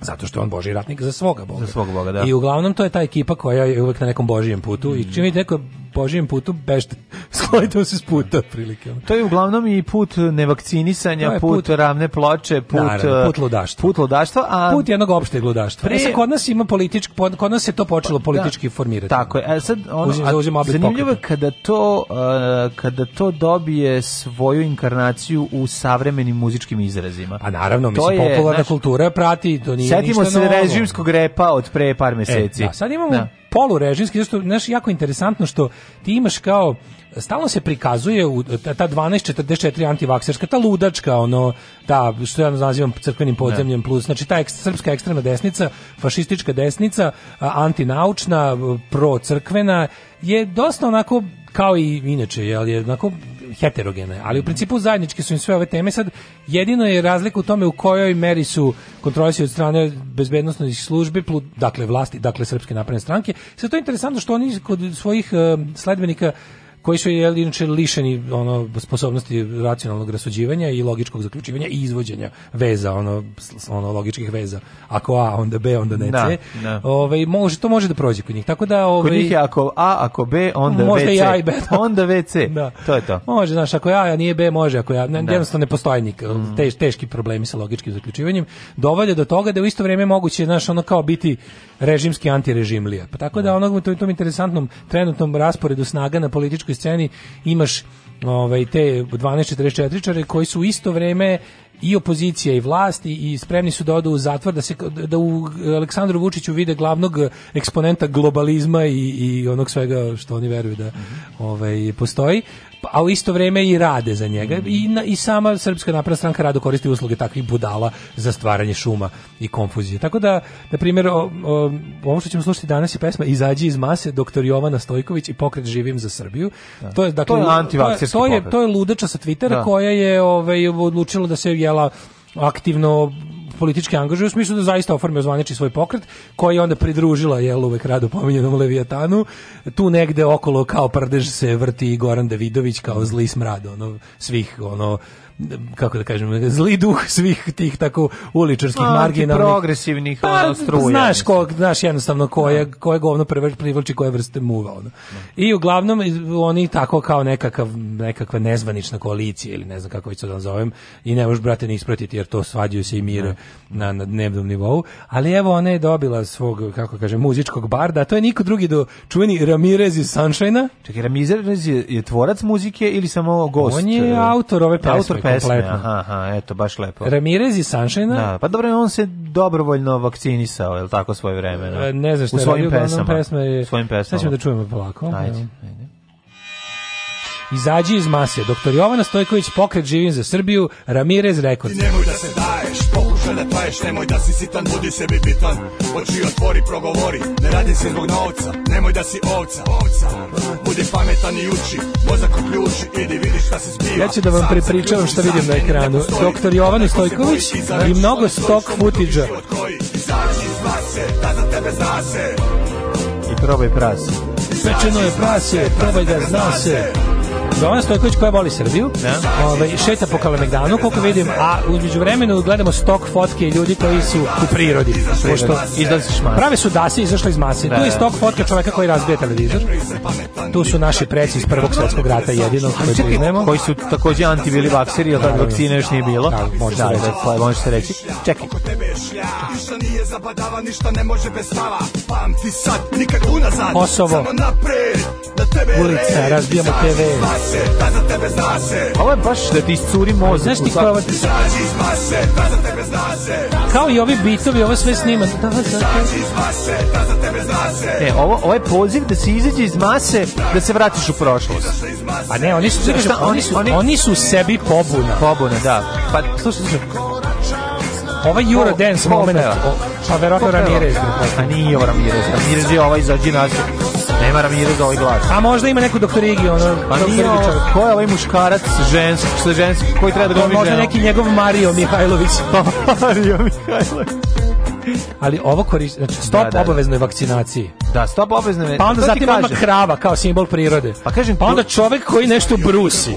zato što on božji ratnik za svoga boga. Za svog boga, da. I uglavnom to je ta ekipa koja je uvek na nekom božijem putu mm. i čim vidi neko Božijem putu, bežte, sklonite se s puta, prilike. To je uglavnom i put nevakcinisanja, da, put, put, ravne ploče, put, naravno, uh, put ludaštva. Put ludaštva, a... Put jednog opšteg ludaštva. E, pre... E, sad, kod nas ima političk, kod nas je to počelo pa, politički da, formirati. Tako je. a e, sad, ono, uzim, a, uzim zanimljivo je kada to, uh, kada to dobije svoju inkarnaciju u savremenim muzičkim izrazima. A pa naravno, to mislim, je, popularna naš, kultura prati, to nije Setimo ništa se novo. režimskog repa od pre par e, meseci. E, da, sad imamo da polurežijski, zato što, znaš, jako interesantno što ti imaš kao stalno se prikazuje u ta 1244 antivakserska, ta ludačka, ono, ta, što ja nazivam crkvenim podzemljem da. plus, znači ta ekstra, srpska ekstremna desnica, fašistička desnica, antinaučna, procrkvena, je dosta onako kao i inače, jel je onako heterogene, ali u principu zajednički su im sve ove teme. Sad, jedino je razlika u tome u kojoj meri su kontrolisi od strane bezbednostnih službi, dakle vlasti, dakle Srpske napredne stranke. Sad to je interesantno što oni kod svojih uh, sledbenika koji su jel, inače lišeni ono sposobnosti racionalnog rasuđivanja i logičkog zaključivanja i izvođenja veza ono ono logičkih veza ako a onda b onda ne c da. da. Ove, ovaj, može to može da prođe kod njih tako da ovaj kod njih je ako a ako b onda možda vc ja i b, da. onda vc da. to je to može znači ako ja nije b može ako ja ne, da. jednostavno ne postoji nik, mm. teš, teški problemi sa logičkim zaključivanjem dovolje do toga da u isto vrijeme moguće znaš ono kao biti režimski antirežimlija pa tako da, da. onog to, tom interesantnom trenutnom rasporedu snaga na političkoj muzičkoj sceni imaš ovaj, te 12-44-čare koji su isto vreme i opozicija i vlast i, i, spremni su da odu u zatvor da se da u Aleksandru Vučiću vide glavnog eksponenta globalizma i, i onog svega što oni veruju da ovaj postoji Pa, a u isto vrijeme i rade za njega. I, na, i sama Srpska napredna stranka rado koristi usluge takvih budala za stvaranje šuma i konfuzije. Tako da, na primjer, o, o, ovo što ćemo slušati danas je pesma Izađi iz mase, doktor Jovana Stojković i pokret Živim za Srbiju. Da. To je, dakle, je, to je, to je, to je ludeča sa Twittera da. koja je ovaj, odlučila da se jela aktivno politički angažuje u smislu da zaista oformio zvanični svoj pokret koji je onda pridružila jel uvek rado pominjenom Leviatanu tu negde okolo kao pardež se vrti Goran Davidović kao zli smrad ono svih ono kako da kažem, zli duh svih tih tako uličarskih marginalnih progresivnih pa, struja. Znaš ko, znaš jednostavno koje da. koje govno privlači koje vrste muva ono. I uglavnom oni tako kao nekakav nekakva nezvanična koalicija ili ne znam kako već to da zovem i ne možeš brate ni ispratiti jer to svađaju se i mira da. na, na dnevnom nivou, ali evo ona je dobila svog kako kaže muzičkog barda, a to je niko drugi do čuveni Ramirez iz Sunshine-a. Čekaj, Ramirez je, je tvorac muzike ili samo gost? On je e, autor ove pesme. Autor pesme, aha, aha, eto, baš lepo. Ramirez i Sunshine. Da, pa dobro, on se dobrovoljno vakcinisao, je li tako, svoje vremena? E, ne znam što je U svojim pesama. U svojim pesmama. Sad da čujemo polako. Ajde, ajde. Izađi iz mase. Doktor Jovana Stojković, pokret živim za Srbiju, Ramirez rekord. Nemoj da se daješ, pokret duša ne paješ, nemoj da si sitan, budi sebi bitan Oči otvori, progovori, ne radi se zbog novca, nemoj da si ovca, ovca Budi pametan i uči, mozak uključi, idi vidi šta se zbiva Ja ću da vam prepričavam šta vidim na da ekranu Doktor Jovan da Stojković i mnogo stock footage-a da I probaj prase Pečeno je prase, probaj da zna se Zoran Stojković koja voli Srbiju, da. ovaj, šeta po Kalemegdanu, koliko vidim, a umeđu vremenu gledamo stok fotke ljudi koji su u prirodi. Pošto da. izlaziš mas. Prave su dasi izašla iz mase. Da, tu je stok fotka čoveka koji razbije televizor. Tu su naši preci iz Prvog svetskog rata jedino koji priznajemo. Koji su takođe antibili bili vakseri, jer tad vakcine još nije bilo. Da, možda da, da, da, pa možeš se reći. Čekaj. Ništa nije zabadava, ništa ne može bez stava. Pamti sad, nikad unazad. Kosovo. Samo napred, na tebe Ulica, razbijamo TV se, da za tebe zna se. Ovo je baš da ti iscuri mozak. Znaš ti koja Izađi iz mase, da za tebe zna se. Kao i ovi bitovi, ovo sve snima. Da, da, tebe. Izađi iz mase, ta za tebe zna se. E, ovo, ovo je poziv da se izađe iz mase, da se vratiš u prošlost. A ne, oni su, znači, šta, oni, su, oni, oni su sebi pobuna. Pobuna, da. Pa, slušaj, slušaj. Euro Dance moment, pa verovatno Ramirez. A nije Ramirez, Ramirez je ovaj izađi nazad. Ne mara mi da ovaj glas. A možda ima neku doktorigi, ono... Pa nije ovo, ko je ovaj muškarac žensk, sa žensk, koji treba da pa gomi Možda neki njegov Mario Mihajlović. Pa, Mario Mihajlović. Ali ovo koristi, znači stop da, da, da. obaveznoj vakcinaciji. Da, stop obaveznoj. Pa onda zatim odmah krava kao simbol prirode. Pa kažem, pa onda čovek koji nešto brusi.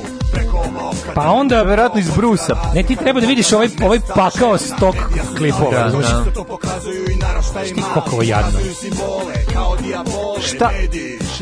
Pa onda verovatno iz Brusa. Ne ti treba da vidiš ovaj ovaj pakao stok klipova, da, razumeš? To pokazuju i naraštajima. Kako jadno. Šta?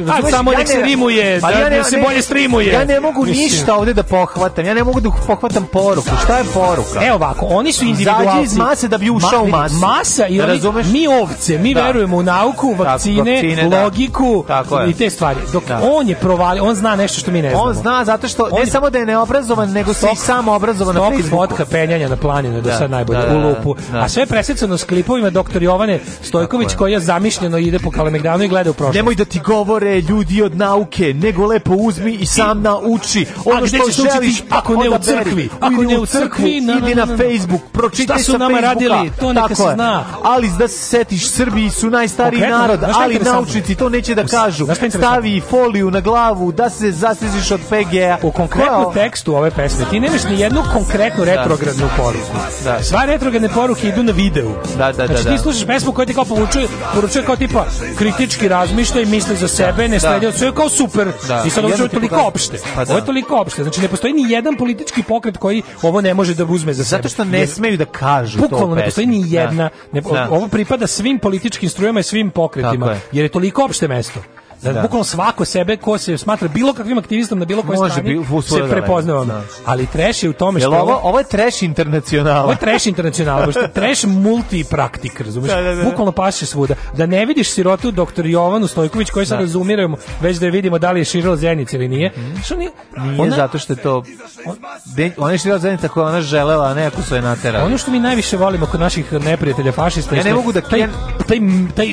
A samo ja nek se rimuje, pa da, ja ne, da se bolje streamuje. Ja ne mogu Mislim. ništa ovde da pohvatam. Ja ne mogu da pohvatam poruku. Šta je poruka? Evo ovako, oni su individualci. Zađi iz mase da bi ušao u masu. Masa i oni, mi ovce, mi da. verujemo u nauku, vakcine, Tako, vakcine da. logiku i te stvari. Dok da. on je provali, on zna nešto što mi ne znamo. On zna zato što ne samo da je neobrazovan, nego stok, si i sam obrazovan na Facebooku. Stok vodka penjanja na planinu, do da, sad najbolje, da, da, u da, lupu. Da. A sve je presecano s klipovima doktor Jovane Stojković, koji je zamišljeno ide po Kalemegdanu i gleda u prošlost. Nemoj da ti govore ljudi od nauke, nego lepo uzmi i sam nauči ono a što želiš, ako ne u crkvi. Ako ne u crkvi, na, idi na Facebook, pročitaj sa nama radili, to neka se zna. Ali da se setiš, Srbiji su najstariji narod, ali naučnici to neće da kažu. Stavi foliju na glavu, da se zasliziš od PGA. U konkretno tekstu ove pesme ti nemaš ni jednu konkretnu da, da, retrogradnu da, poruku. Da. Sva retrogradne poruke idu na videu. Da, da, da. Znači ti slušaš pesmu koja ti kao poručuje, poručuje kao tipa kritički razmišljaj, misli za sebe, ne sledi od sve kao super. Da. I sad ovo je toliko opšte. Pa, da. Ovo je toliko opšte. Znači ne postoji ni jedan politički pokret koji ovo ne može da uzme za sebe. Zato što ne smeju da kažu to. Bukvalno ne postoji ni jedna. Ne, ovo pripada svim političkim strujama i svim pokretima. Jer je toliko opšte mesto. Da, da. bukvalno svako sebe ko se smatra bilo kakvim aktivistom na bilo kojoj Može, strani bi, se da prepoznao. Da. Ali treš je u tome što Jel ovo ovo je treš internacionala. Ovo je treš internacionala, što treš multipraktik, razumeš? Da, da, da. Bukvalno paše svuda. Da ne vidiš sirotu doktor Jovanu Stojković koji sad da. razumiramo, već da je vidimo da li je širila zenica ili nije. Mm. Što nije? Nije ona, zato što je to on, de, je širila zenica koju ona želela, a ne ako su je naterali. Ono što mi najviše volimo kod naših neprijatelja fašista je ja ne mogu da taj, taj, taj,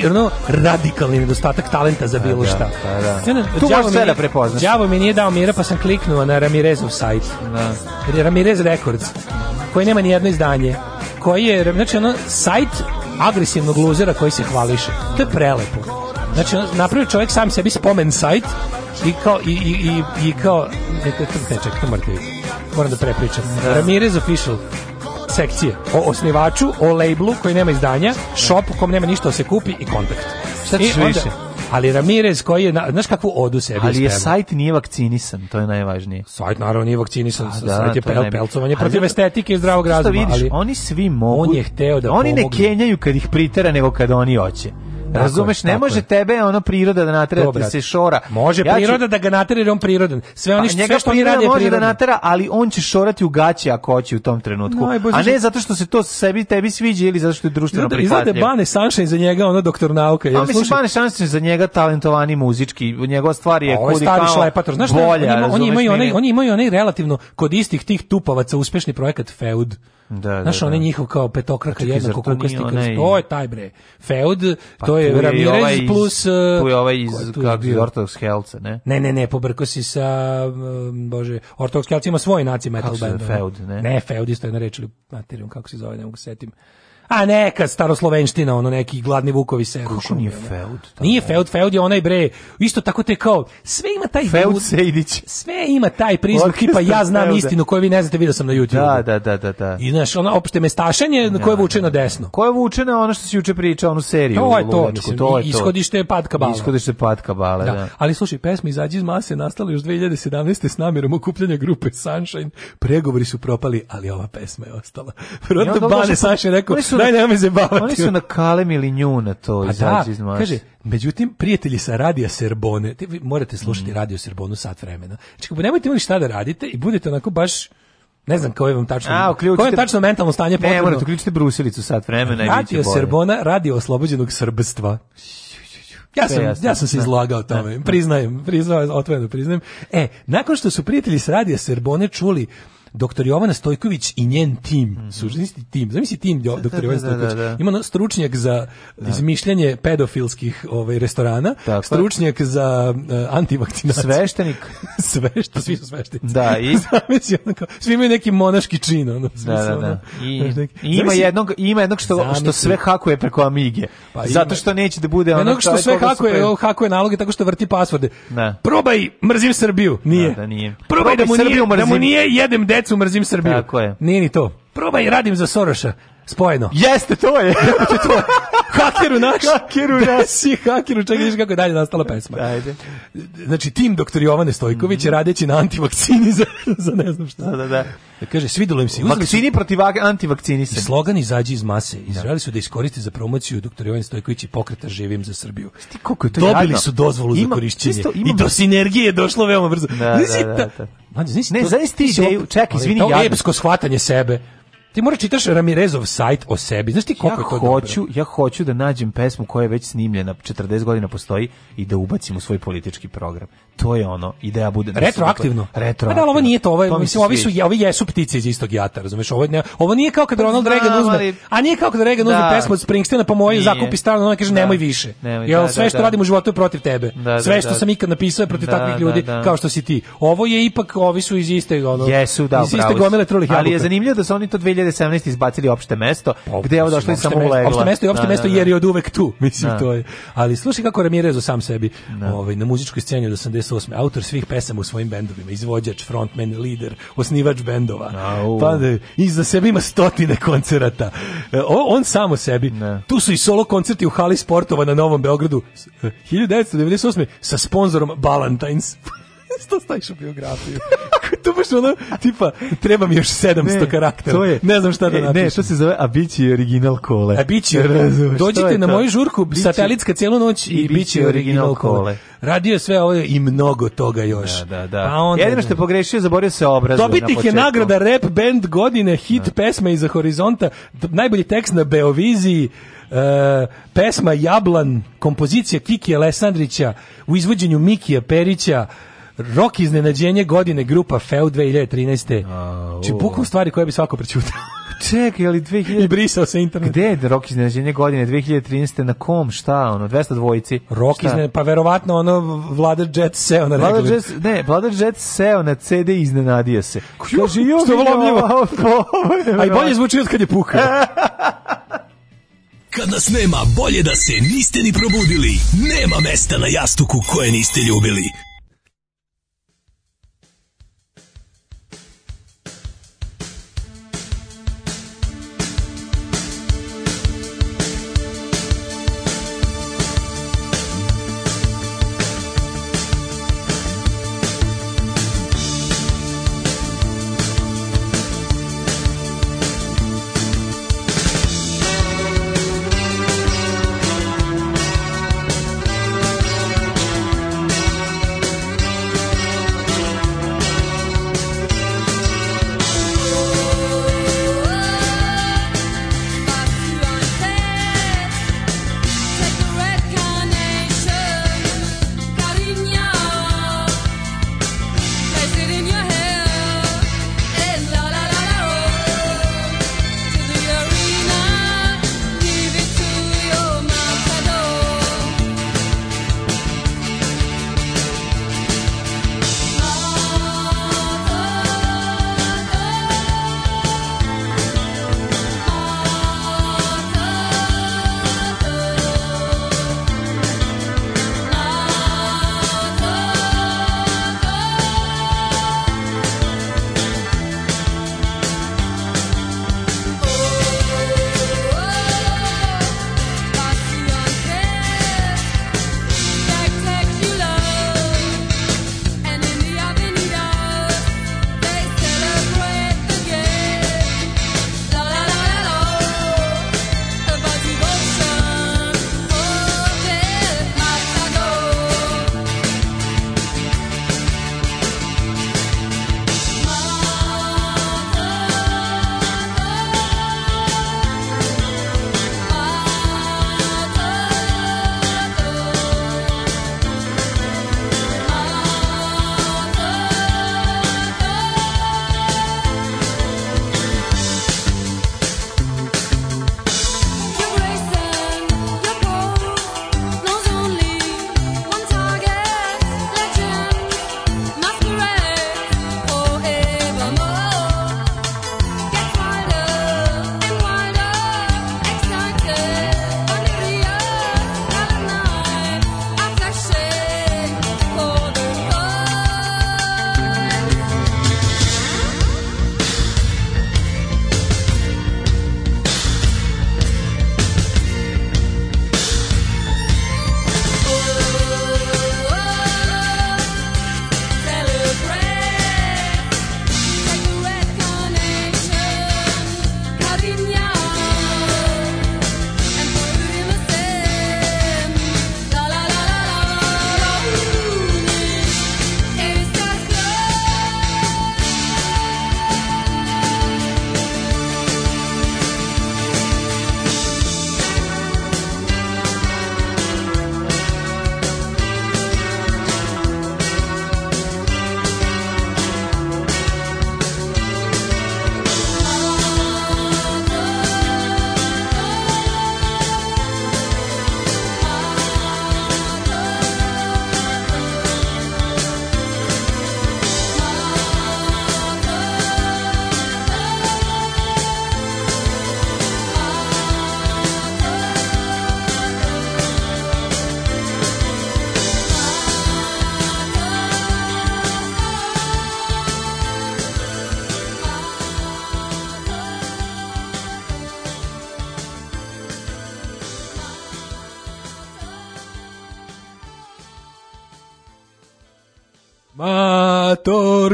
taj no, radikalni nedostatak talenta za bilo da, da, ništa. Da, pa da. Tu možeš sve da prepoznaš. Đavo mi nije dao mira, pa sam kliknuo na Ramirezov sajt. Da. Ramirez Records, koji nema ni jedno izdanje. Koji je, znači, ono, sajt agresivnog luzera koji se hvališe. To je prelepo. Znači, napravio čovjek sam sebi spomen sajt i kao, i, i, i, i kao, e, ne, ček, to morate vidjeti. Moram da prepričam. Da. Ramirez Official sekcije o osnivaču, o labelu koji nema izdanja, shop u kom nema ništa da se kupi i kontakt. Šta ćeš više? Ali Ramirez koji je, znaš kakvu odu sebi Ali je sprema. sajt nije vakcinisan, to je najvažnije. Sajt naravno nije vakcinisan, A, pa da, sajt je pel, pelcovanje protiv zato, estetike i zdravog razuma. vidiš, ali, oni svi mogu. On je hteo da Oni pomogu. ne kenjaju kad ih pritera, nego kad oni hoće. Razumeš, ne može je. tebe ono priroda da natera da se šora. Može ja priroda ću... da ga natera jer on prirodan. Sve oni što pa, sve što on pa radi može da natera, ali on će šorati u gaće ako hoće u tom trenutku. No, a ne zato što se to sebi tebi sviđa ili zato što je društveno da, prihvatljivo. Izgleda Bane Sunshine za njega ono doktor nauke. Ja mislim Bane Sunshine za njega talentovani muzički, njegova stvar je kudi kao. šlepator, znaš, bolja, on ima, oni ima onaj, on ima i onaj relativno kod istih tih tupavaca uspešni projekat Feud. Da, da, Znaš, on da. njihov kao petokraka pa jednako kukasti to, to je taj bre. Feud, pa to je Ramirez ovaj plus... Tu je uh, ovaj iz, kako iz Ortodox Helce, ne? Ne, ne, ne, pobrko si sa, um, bože, Ortodox Helce ima svoj naci metal band. Feud, ne? Ne, Feud isto je narečili, materijom, kako se zove, ne mogu setim. A neka staroslovenština, ono neki gladni vukovi se. Kako nije feud? Nije feud, feud je onaj bre, isto tako te kao, sve ima taj feud Sejdić. Sve ima taj prizvuk tipa ja znam feuda. istinu koju vi ne znate, video sam na YouTube. Da, da, da, da, da. I znaš, ono opšte mestašenje da, koje da, vuče da, na da. desno. Koje vuče na ono što se juče pričao, onu seriju. To je to, mislim, to je ishodište je pad bala. Ishodište patka bala, da. da. Ali slušaj, pesma izađi iz mase nastala još 2017. s namjerom okupljanja grupe Sunshine. Pregovori su propali, ali ova pesma je ostala. Proto Bane pa Saše rekao, su daj nemoj se bavati. Oni su na kalem ili nju na to. A pa da, kaže, međutim, prijatelji sa radija Serbone, te vi morate slušati mm. radio Serbonu sat vremena. Čekaj, znači, nemojte imali šta da radite i budete onako baš... Ne znam koje vam tačno. A, uključite, koje tačno mentalno stanje potrebno? Ne, morate uključiti brusilicu sat vremena i biće bolje. Serbona, radio oslobođenog srbstva. Ja sam, ja sam se da. izlagao da. tome, priznajem, priznajem, otvoreno priznajem. E, nakon što su prijatelji s radija Serbone čuli doktor Jovana Stojković i njen tim, mm -hmm. sužnisti tim, zamisli tim da, doktor da, Jovana da, Stojković, da, da, ima stručnjak za izmišljanje pedofilskih ovaj, restorana, Tako. stručnjak za uh, eh, antivakcinaciju. Sveštenik. Sve što, svi su sveštenici. Da, i... zamisli, onako, svi imaju neki monaški čin, ono, smisla, da, da, da. I, zamisli, ima, jednog, ima jednog što, zamisli. što sve hakuje preko Amige, pa, zato što neće da bude ono... Jednog što sve hakuje, pre... hakuje naloge tako što vrti pasvorde. Probaj, mrzim Srbiju, nije. Da, da nije. Probaj, Probaj da mu Srbiju, nije, mrzim. da mu nije jedem decu, mrzim Srbiju. Tako je. Nije ni to. Probaj, radim za Soroša. Spojeno. Jeste, to je. Znači, to Hakeru naš. Hakeru naš. si hakeru, čekaj, viš kako je dalje nastala pesma. Ajde. Znači, tim doktor Jovane Stojković mm -hmm. radeći na antivakcini za, za ne znam šta. Da, da, da. Kaže, svidelo im se. Vakcini su... protiv antivakcinisa. Slogan izađi iz mase. Da. Izrali su da iskoriste za promociju doktor Jovan Stojković i pokreta Živim za Srbiju. Sti, koliko je to Dobili jadno. su dozvolu ima, za korišćenje. Isto, I do sinergije došlo veoma brzo. Da, da, da, da. Mlađe, znaš, ne, znaš ti ideju, čekaj, izvini, jadno. To epsko shvatanje sebe. Ti moraš čitaš Ramirezov sajt o sebi. Znaš ti koliko ja to hoću, dobro? Ja hoću da nađem pesmu koja je već snimljena, 40 godina postoji i da ubacim u svoj politički program. To je ono, ideja bude... Da retroaktivno? Da retroaktivno. Pa da, ovo nije to, ovo, to mislim, ovi, su, ovi jesu ptice iz istog jata, razumeš? Ovo, ne, ovo nije kao kad pa Ronald Reagan uzme, ali... a nije kao kad Reagan da. uzme pesmu od Springsteena, pa moji zakupi stan, ona kaže da. nemoj više. Nemoj, Jer da, sve što radim u životu je protiv tebe. sve što sam ikad napisao je protiv takvih ljudi kao što si ti. Ovo je ipak, ovi su iz iste, ono, jesu, da, iz iste gomile trulih Ali je zanimljivo da su oni to 2000 2017 izbacili opšte mesto, gde je ovo došlo i samo uleglo. Opšte mesto i opšte da, mesto da, jer je da. od uvek tu, da. mislim da. to je. Ali slušaj kako Ramirez o sam sebi da. ovaj, na muzičkoj sceni od 88. Autor svih pesama u svojim bendovima, izvođač, frontman, lider, osnivač bendova. Au. Pa da, iza sebe ima stotine koncerata. E, o, on o sebi. Ne. Tu su i solo koncerti u hali sportova na Novom Beogradu 1998. E, sa sponzorom Ballantines. Što staviš u biografiju? to baš ono, tipa, treba mi još 700 ne, karaktera. je, ne znam šta da e, napišem. Ne, to se zove Abići original kole. Abići, dođite na moju žurku, bići, satelitska cijelu noć i, i biće original kole. Radio je sve ovo i mnogo toga još. Da, da, da. Pa onda, Jedino što je pogrešio, zaborio se obraz. Dobitnik na je nagrada Rap Band godine, hit da. pesme iza horizonta, najbolji tekst na Beoviziji, Uh, pesma Jablan, kompozicija Kiki Alessandrića u izvođenju Mikija Perića, Rok iznenađenje godine grupa FEU 2013. A, Či znači, bukom stvari koje bi svako prećutao. Čekaj, ali 2000... I brisao se internet. Gde je rok iznenađenja godine 2013. Na kom? Šta? Ono, 200 dvojici? Rok iznenađenja, pa verovatno ono Vlada Jet seo na Vlada Jet, ne, Vlada Jet seo na CD iznenadio se. Kaže, jo, što volomljivo. A i bolje zvuči od kad je pukao. Kad nas nema, bolje da se niste ni probudili. Nema mesta na jastuku koje niste ljubili.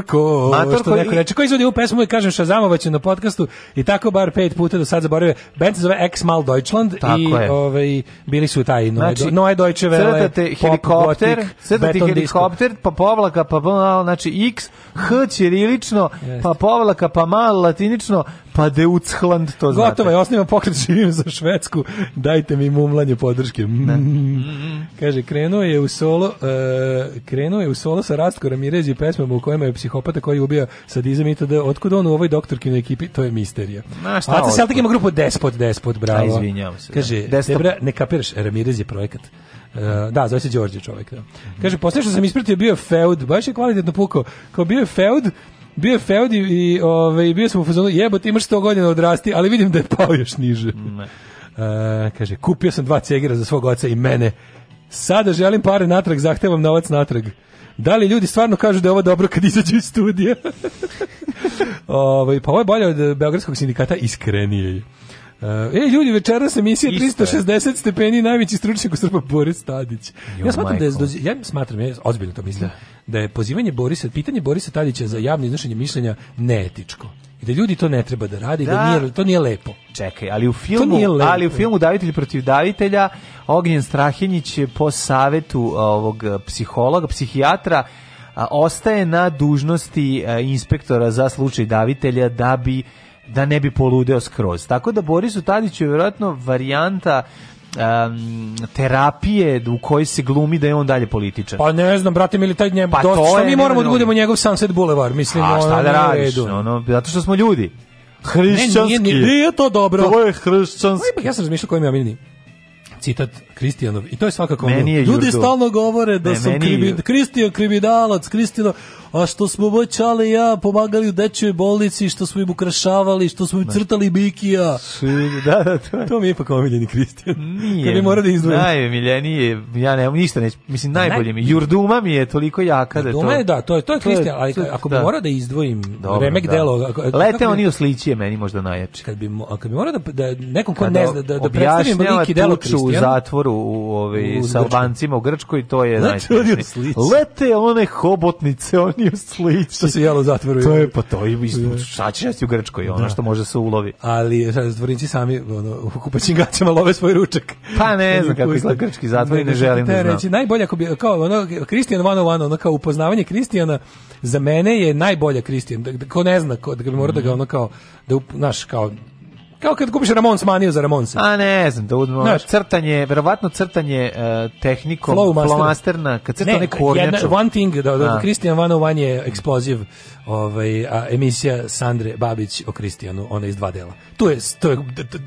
Maturko, Maturko što neko i... reče. Ko izvodi u pesmu i kažem Šazamovaću na podcastu i tako bar pet puta do sad zaboravio. Band se zove Ex Mal Deutschland tako i je. ovaj, bili su taj Noe, znači, Noe Deutsche Welle, Pop, helikopter, Gotik, Beton helikopter, pa povlaka, pa, znači X, H ćirilično, yes. pa povlaka, pa mal latinično, Padeuchland, to znači. Gotovo je, osnivam pokret živim za Švedsku, dajte mi mumlanje podrške. Mm. Kaže, krenuo je u solo, uh, krenuo je u solo sa Rastko Ramirez i pesmama u kojima je psihopata koji ubija sadizam itd. Otkud on u ovoj doktorkinoj ekipi, to je misterija. Na, šta Aca Seltak ima grupu Despot, Despot, bravo. A, izvinjam se. Da. Kaže, da. Debra, ne kapiraš, Ramirez je projekat. Uh, da, zove se Đorđe čovjek. Da. Kaže, posle što sam ispratio bio je feud, baš je kvalitetno pukao. Kao bio je feud, bio je feud i ovaj, bio sam u fazonu, jebote, imaš 100 godina da odrasti, ali vidim da je pao još niže. Ne. Uh, kaže, kupio sam dva cegira za svog oca i mene. Sada želim pare natrag, zahtevam novac natrag. Da li ljudi stvarno kažu da je ovo dobro kad izađu iz studija? ovaj, pa ovo je bolje od Beogradskog sindikata, iskrenije je. e, e ljudi, večeras emisija 360 stepeni, najveći stručnjak u Srba Boris Tadić. Jo, ja smatram Michael. da je, ja smatram, ja ozbiljno to mislim, da da je pozivanje Borisa, pitanje Borisa Tadića za javno iznošenje mišljenja neetičko. I da ljudi to ne treba da radi, da, da nije, to nije lepo. Čekaj, ali u filmu, ali u filmu Davitelj protiv davitelja Ognjen Strahinjić je po savetu ovog psihologa, psihijatra a, ostaje na dužnosti a, inspektora za slučaj davitelja da bi da ne bi poludeo skroz. Tako da Borisu Tadiću je vjerojatno varijanta um, terapije u kojoj se glumi da je on dalje političar. Pa ne znam, brate, mi li taj njemu pa dosta, što mi moramo da budemo njegov Sunset Boulevard, mislim. A šta da radiš, ono, zato što smo ljudi. Hrišćanski. Ne, nije, nije, nije to dobro. To je hrišćanski. Aj, ja sam razmišljao koji mi je citat Kristijanov i to je svakako meni je ljudi jurdu. stalno govore da ne, sam kribi, kristio kriminalac kristino a što smo moj ja pomagali u dečjoj bolnici, što smo im ukrašavali, što smo im da. crtali bikija. Da, da, to je. To mi je ipak omiljeni Kristijan. Nije. Kad mi mora da Najomiljeniji, ja ne, ništa neću, mislim najbolje mi. Jurduma mi je toliko jaka da to. je, da, to je, to je Kristijan, ali ako bi da. morao da izdvojim Dobro, remek da. delo. Ako, Lete oni u sličije meni možda najjači. Kad bi, ako bi morao da, da nekom ko ne zna, da, da predstavim lik i delo Kristijan. u zatvoru u, ovaj, sa Albancima u Grčkoj, to je najjači. Lete one hobotnice, on donio slići. Što se jelo zatvoru. To je, pa to i da. šta u Grčkoj, ono da. što može da se ulovi. Ali zatvornici sami ono, u kupaćingaćama love svoj ručak. Pa ne znam kako izgleda grčki zatvor ne, ne, želim da znam. Reći, najbolje ako bi, kao ono, Kristijan Vano Vano, ono kao upoznavanje Kristijana, za mene je najbolja Kristijan, da, da, ko ne zna, ko, da bi mora da ga ono kao, da, naš, kao, Kao kad kupiš Ramons maniju za Ramonse. A ne znam, da uzmemo crtanje, verovatno crtanje uh, tehnikom Flowmasterna, kad crta ne, kornjaču. Jedna, one thing, da, da, Christian Van Ovan je eksploziv ovaj, a, emisija Sandre Babić o Kristijanu, ona iz dva dela. Tu je, to je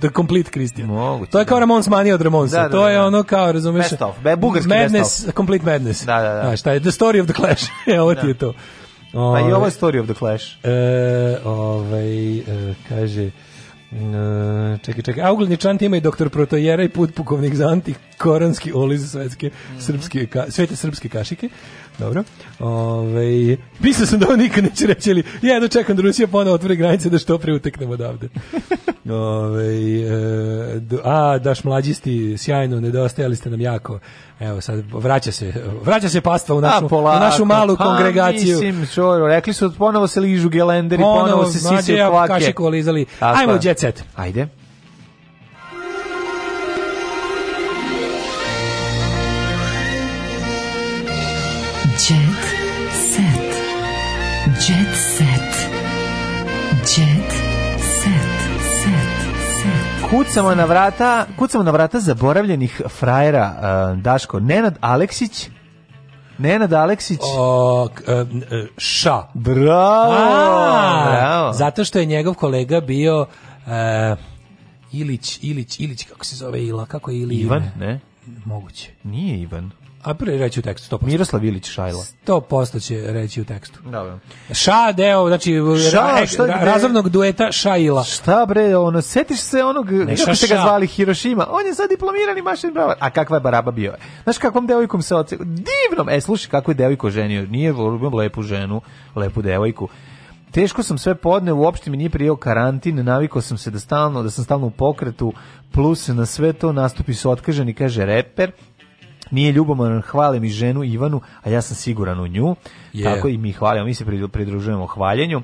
the, complete Kristijan. To je kao da. Ramons manija od Ramonsa. Da, da to da, je ono kao, razumiješ? Best of, be, bugarski madness, best of. Complete madness. Da, da, da. Znaš, taj, the story of the clash. Evo ti je to. Ove, A pa i ovo je ovaj, Story of the Clash. E, ovaj, e, kaže, E, čekaj, čekaj. A ugledni član tima i doktor Protojera i put pukovnik za antikoranski oliz svetske, mm. srpske, svete srpske kašike. Dobro. Ove, pisao sam da ovo nikad neće reći, ali ja jedno čekam da Rusija ponovo otvori granice da što pre uteknemo odavde. Ove, e, a, daš mlađisti, sjajno, nedostajali ste nam jako. Evo sad vraća se vraća se pastva u našu, a, polako, u našu malu pa, kongregaciju. Mislim, čo, rekli su ponovo se ližu gelenderi, ponovo, ponovo se sise kvake. Kašiku lizali. Ajmo jet set. Ajde. Kucamo na vrata, kucamo na vrata zaboravljenih frajera e, Daško Nenad Aleksić Nenad Aleksić. O, e, e, ša. Bravo. bravo. Zato što je njegov kolega bio e, Ilić, Ilić, Ilić, kako se zove Ila, kako je Ili? Ivan, ne? Moguće. Nije Ivan. A pre reći u tekstu, 100%. Miroslav Ilić Šajla. 100% će reći u tekstu. Dobro. Ša deo, znači Ša, šta, ra, razovnog dueta Šajla. Šta bre, ono, setiš se onog, ne, kako ste ga zvali, Hirošima, on je sad diplomirani mašin bravar. A kakva je baraba bio? Znaš kakvom devojkom se oce... Divnom! E, slušaj, kako je devojko ženio. Nije lepu ženu, lepu devojku. Teško sam sve podne, uopšte mi nije prijao karantin, navikao sam se da stalno, da sam stalno u pokretu, plus na sve to nastupi su otkaženi, kaže reper, nije ljubomoran, hvalim i ženu Ivanu, a ja sam siguran u nju. Yeah. Tako i mi hvalimo, mi se pridružujemo hvaljenju.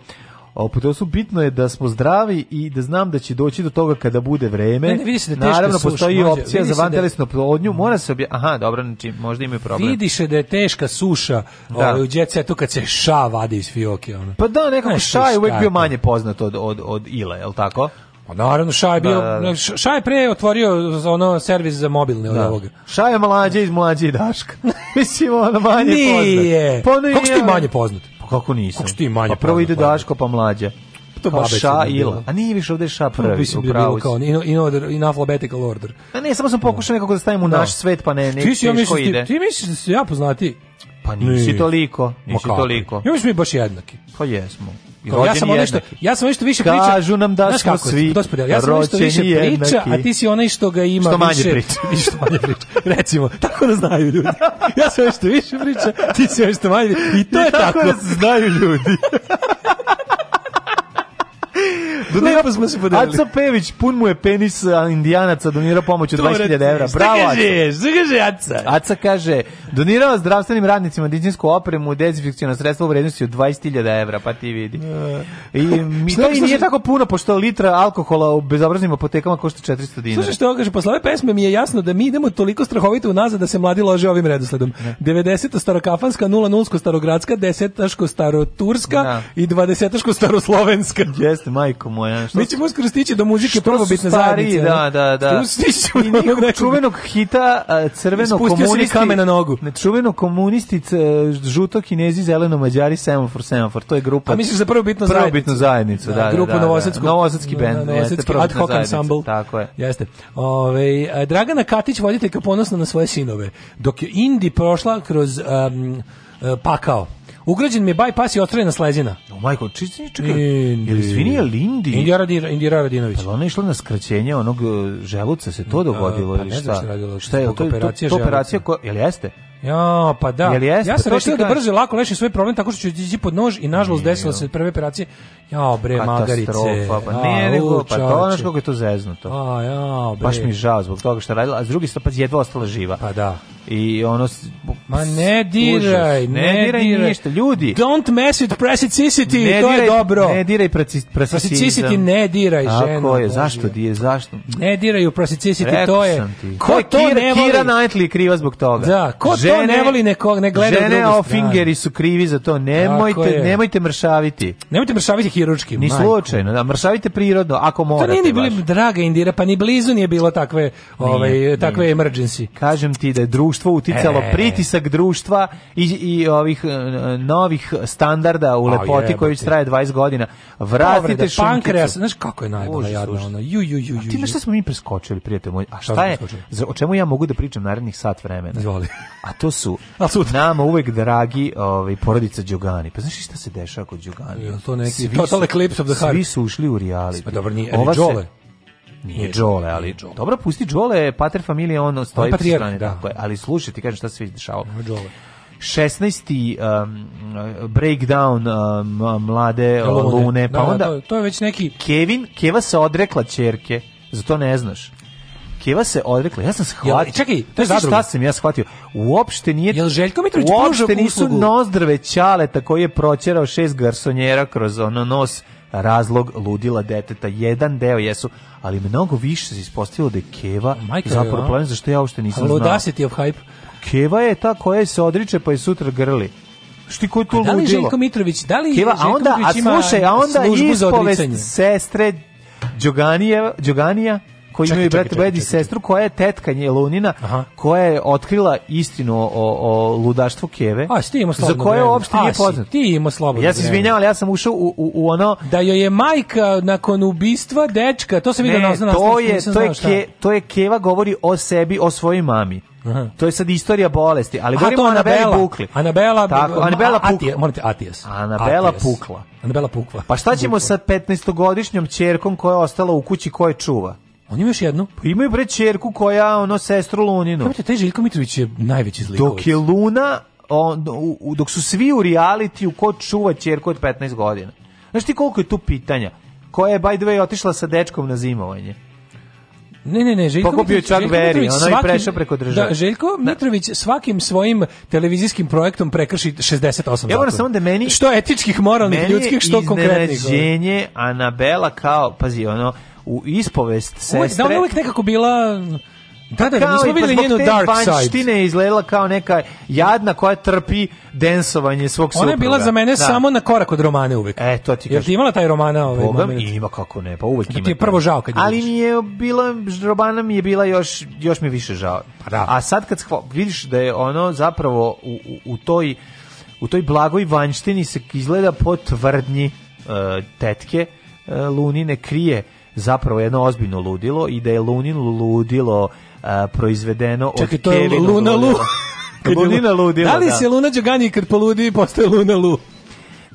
O, su bitno je da smo zdravi i da znam da će doći do toga kada bude vreme. Ne, ne, vidi se da Naravno, postoji može, opcija za da- vantelesnu da... plodnju, mora se obje... Aha, dobro, znači, možda imaju problem. Vidi se da je teška suša da. o, ovaj, u djecetu kad se ša vadi iz fioke. Ono. Pa da, nekako ne, ša je uvek bio manje poznat od, od, od ile, je li tako? Pa naravno Ša je bio da, da. da. Ša je pre otvorio ono servis za mobilne od da. ovoga. Ša je mlađe iz mlađe i Daška. Mislim ono manje Nije. poznat. Pa Kako si ti manje poznat? Pa kako nisam. Kako si ti manje? Pa prvo ide Daško pa mlađe. Pa to pa baš ša ila. A nije više ovde ša prvi. Mislim da bilo kao in, in, order, in alphabetical order. A ne, samo sam pokušao nekako da stavim u da. naš svet, pa ne, ne, ti, ja misliš, ide. Ti, ti misliš da se ja poznati? Pa nisi toliko, nisi toliko. Ja mislim da baš jednaki. Pa jesmo ja sam nešto, ja sam nešto više priča. Kažu nam da znaš smo svi gospodine, ja sam nešto više jednaki. a ti si onaj što ga ima što manje više. Priča. što manje priča. Recimo, tako da znaju ljudi. Ja sam nešto više priča, ti si nešto manje i to I je tako. Tako da znaju ljudi. Do nepa smo se podelili. Aca Pević, pun mu je penis indijanaca, donirao pomoć od 20.000 evra. Bravo, Aca. Šta kaže, Aca? Aca kaže, donirao zdravstvenim radnicima medicinsku opremu, dezinfekcijona sredstva u vrednosti od 20.000 evra, pa ti vidi. I mi to i nije tako puno, pošto litra alkohola u bezobraznim apotekama košta 400 dinara. Slušaj što kaže, posle ove pesme mi je jasno da mi idemo toliko strahovito unazad da se mladi lože ovim redosledom. Ne. Da. 90. starokafanska, 00. starogradska, 10. staroturska da. i 20. staroslovenska. Jeste jeste, majko moja. Mi ćemo uskoro stići do muzike prvobitne zajednice. Da, da, da. Stićemo I čuvenog hita, crveno komunisti. kame na nogu. Ne, čuveno komunisti, e, žuto kinezi, zeleno mađari, semafor, semafor. To je grupa. A misliš za prvobitnu zajednicu? Prvobitnu zajednicu, da, da, da. Grupu da, da, Novosadskog. Novosadski ad hoc ensemble. Tako je. Jeste. Ove, Dragana Katić, voditeljka ponosna na svoje sinove. Dok je Indi prošla kroz um, pakao Ugrađen mi je bypass i otvorena slezina. O majko, čisti čekaj. Je li svinija Lindi? Indira, Indira Radinović. Pa ona je išla na skraćenje onog e, želuca, se to dogodilo? Pa, ili šta? Šta je to? Operacija to, to operacija koja, jel jeste? Ja, pa da. Jel jeste? Ja sam pa rešio da brže lako lešim svoj problem tako što ću ići pod nož i nažalost desilo se prve operacije. Ja, bre, magarice. Katastrofa, pa ne, nego, pa to znaš kako je to zeznuto. A, ja, bre. Baš mi je žao zbog toga što radila, a s druge strane pa jedva ostala živa. Pa da. I ono... Ma ne diraj, ne, ne diraj, diraj. ništa, ljudi. Don't mess with precicity, ne to diraj, je dobro. Ne diraj precicity, ne diraj ženu. ko je, zašto di je, zašto? Ne diraj u precicity, to je... Ko to ne voli? Kira Knightley kriva zbog toga. Da, ko žene, ne voli neko, ne gleda žene ofingeri su krivi za to. Nemojte, nemojte mršaviti. Nemojte mršaviti hiručki. Ni slučajno, da, mršavite prirodno, ako morate. To nije ni bili baš. draga Indira, pa ni blizu nije bilo takve, ovaj, takve nije. emergency. Kažem ti da je društvo uticalo, e. pritisak društva i, i ovih e, novih standarda u lepoti koji traje 20 godina. Vratite pankreas, znaš kako je najbolje jadno ono. Ju, ju, ju, ju. Ti na šta smo mi preskočili, prijatelj moj? A šta, šta je? Za, o čemu ja mogu da pričam narednih sat vremena? Izvoli. A zato su da. nama uvek dragi ovaj, porodica Đogani. Pa znaš šta se dešava kod Đogani? Je to neki svi total eclipse of the heart? Svi su ušli u reality. Pa dobro, nije, Ova Džole. Nije Džole, ali Džole. Dobro, pusti Džole, pater familije, on stoji po strani. Da. Tako je, ali slušaj, ti kažem šta se vidi dešava. Džole. 16. Um, breakdown um, mlade da, Lune, Lune pa da, da onda... Da, to, je već neki... Kevin, Keva se odrekla čerke, to ne znaš. Keva se odrekla. Ja sam shvatio. Jel, čekaj, to je zadruga. Šta sam ja shvatio? Uopšte nije Jel Željko Mitrović uopšte nisu nozdrave ćaleta koji je proćerao šest garsonjera kroz ono nos razlog ludila deteta. Jedan deo jesu, ali mnogo više se ispostavilo da je Keva Majka, zapravo problem za ja uopšte nisam znao. Ludacity of hype. Keva je ta koja se odriče pa je sutra grli. Šti koji to ludilo? Pa da li Željko Mitrović, da li Keva, Željko a onda, a slušaj, a onda ispovest sestre Đoganija, Đoganija koji imaju brata Bed i sestru koja je tetka Njelunina, koja je otkrila istinu o, o ludaštvu Keve. A, ti imao slobodno Za koje vreme. uopšte nije poznat. Ti ima slobodu. Ja se izvinjavam, ja sam ušao u, u, u, ono... Da joj je majka nakon ubistva dečka, to se vidi na osnovu to je, to, je ke, to je Keva govori o sebi, o svojoj mami. Aha. To je sad istorija bolesti, ali govorimo o Anabela Pukli. Anabela, Tako, Anabela Pukla. Atija, morate, Atijas. Anabela Atijas. Pukla. Anabela Pukla. Pa šta ćemo Pukla. sa 15-godišnjom čerkom koja je ostala u kući koje čuva? Oni imaju još jednu. Pa imaju bre ćerku koja ono sestru Luninu. Kako taj Željko Mitrović je najveći zlikovac. Dok je Luna on, u, u, dok su svi u reality u kod čuva ćerku od 15 godina. Znaš ti koliko je tu pitanja? Koja je by the way otišla sa dečkom na zimovanje? Ne, ne, ne, Željko Pokupio Mitrović, Željko Beri, Mitrović ono svakim, prešao preko da, države. Da, Željko Mitrović svakim svojim televizijskim projektom prekrši 68 Ja moram samo da meni... Što etičkih, moralnih, ljudskih, što konkretnih. Meni je iznenađenje Anabela kao, pazi, ono, u ispovest sestre. Uvijek, da ona uvijek nekako bila da, da, da kao nismo videli pa njenu dark side. je izgledala kao neka jadna koja trpi densovanje svog supruga. Ona je bila za mene da. samo na korak od romane uvek. E, to ti kažem. Jer ti imala taj romana ovaj Bogam moment. ima kako ne, pa uvek da ima. ti je prvo žao kad je Ali mi je bila, romana mi je bila još, još mi više žao. Pa da. A sad kad shval, vidiš da je ono zapravo u, u, u toj u toj blagoj vanjštini se izgleda po tvrdnji uh, tetke uh, Lunine krije zapravo jedno ozbiljno ludilo i da je Lunin ludilo a, proizvedeno Čekaj, od to je Luna Lu. Lunina ludilo, da, da. Da. da. li se Luna Đogani kad poludi postaje Luna Lu?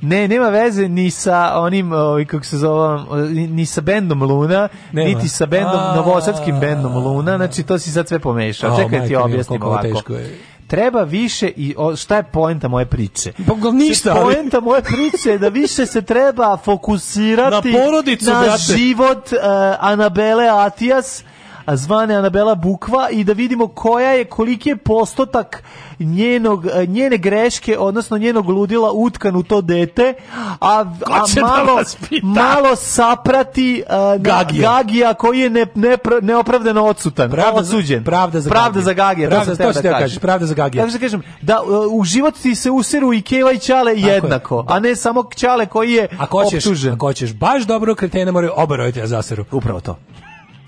Ne, nema veze ni sa onim, ovaj, kako se zove, ni sa bendom Luna, nema. niti sa bendom, novosadskim bendom Luna, znači to si sad sve pomešao. Čekaj ti objasnim ovako. Teško je treba više i o, šta je poenta moje priče? Bogom pa ništa. Znači, poenta moje priče je da više se treba fokusirati na porodicu, na brate. život uh, Anabele Atijas zvane Anabela Bukva i da vidimo koja je, koliki je postotak njenog, njene greške, odnosno njenog ludila utkan u to dete, a, a da malo, malo saprati uh, Gagija. Gagija koji je ne, ne, neopravdano odsutan, pravda odsuđen. Pravda za pravda Gagija. Za Gagija pravda, to, to da kažem. Pravda za Gagija. Da, kažem, da e, u život ti se usiru i Keva i Čale jednako, je. a ne samo Čale koji je ako hoćeš, optužen. Ako hoćeš baš dobro kretena moraju oba roditelja zaseru. Upravo to.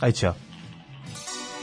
Aj čao.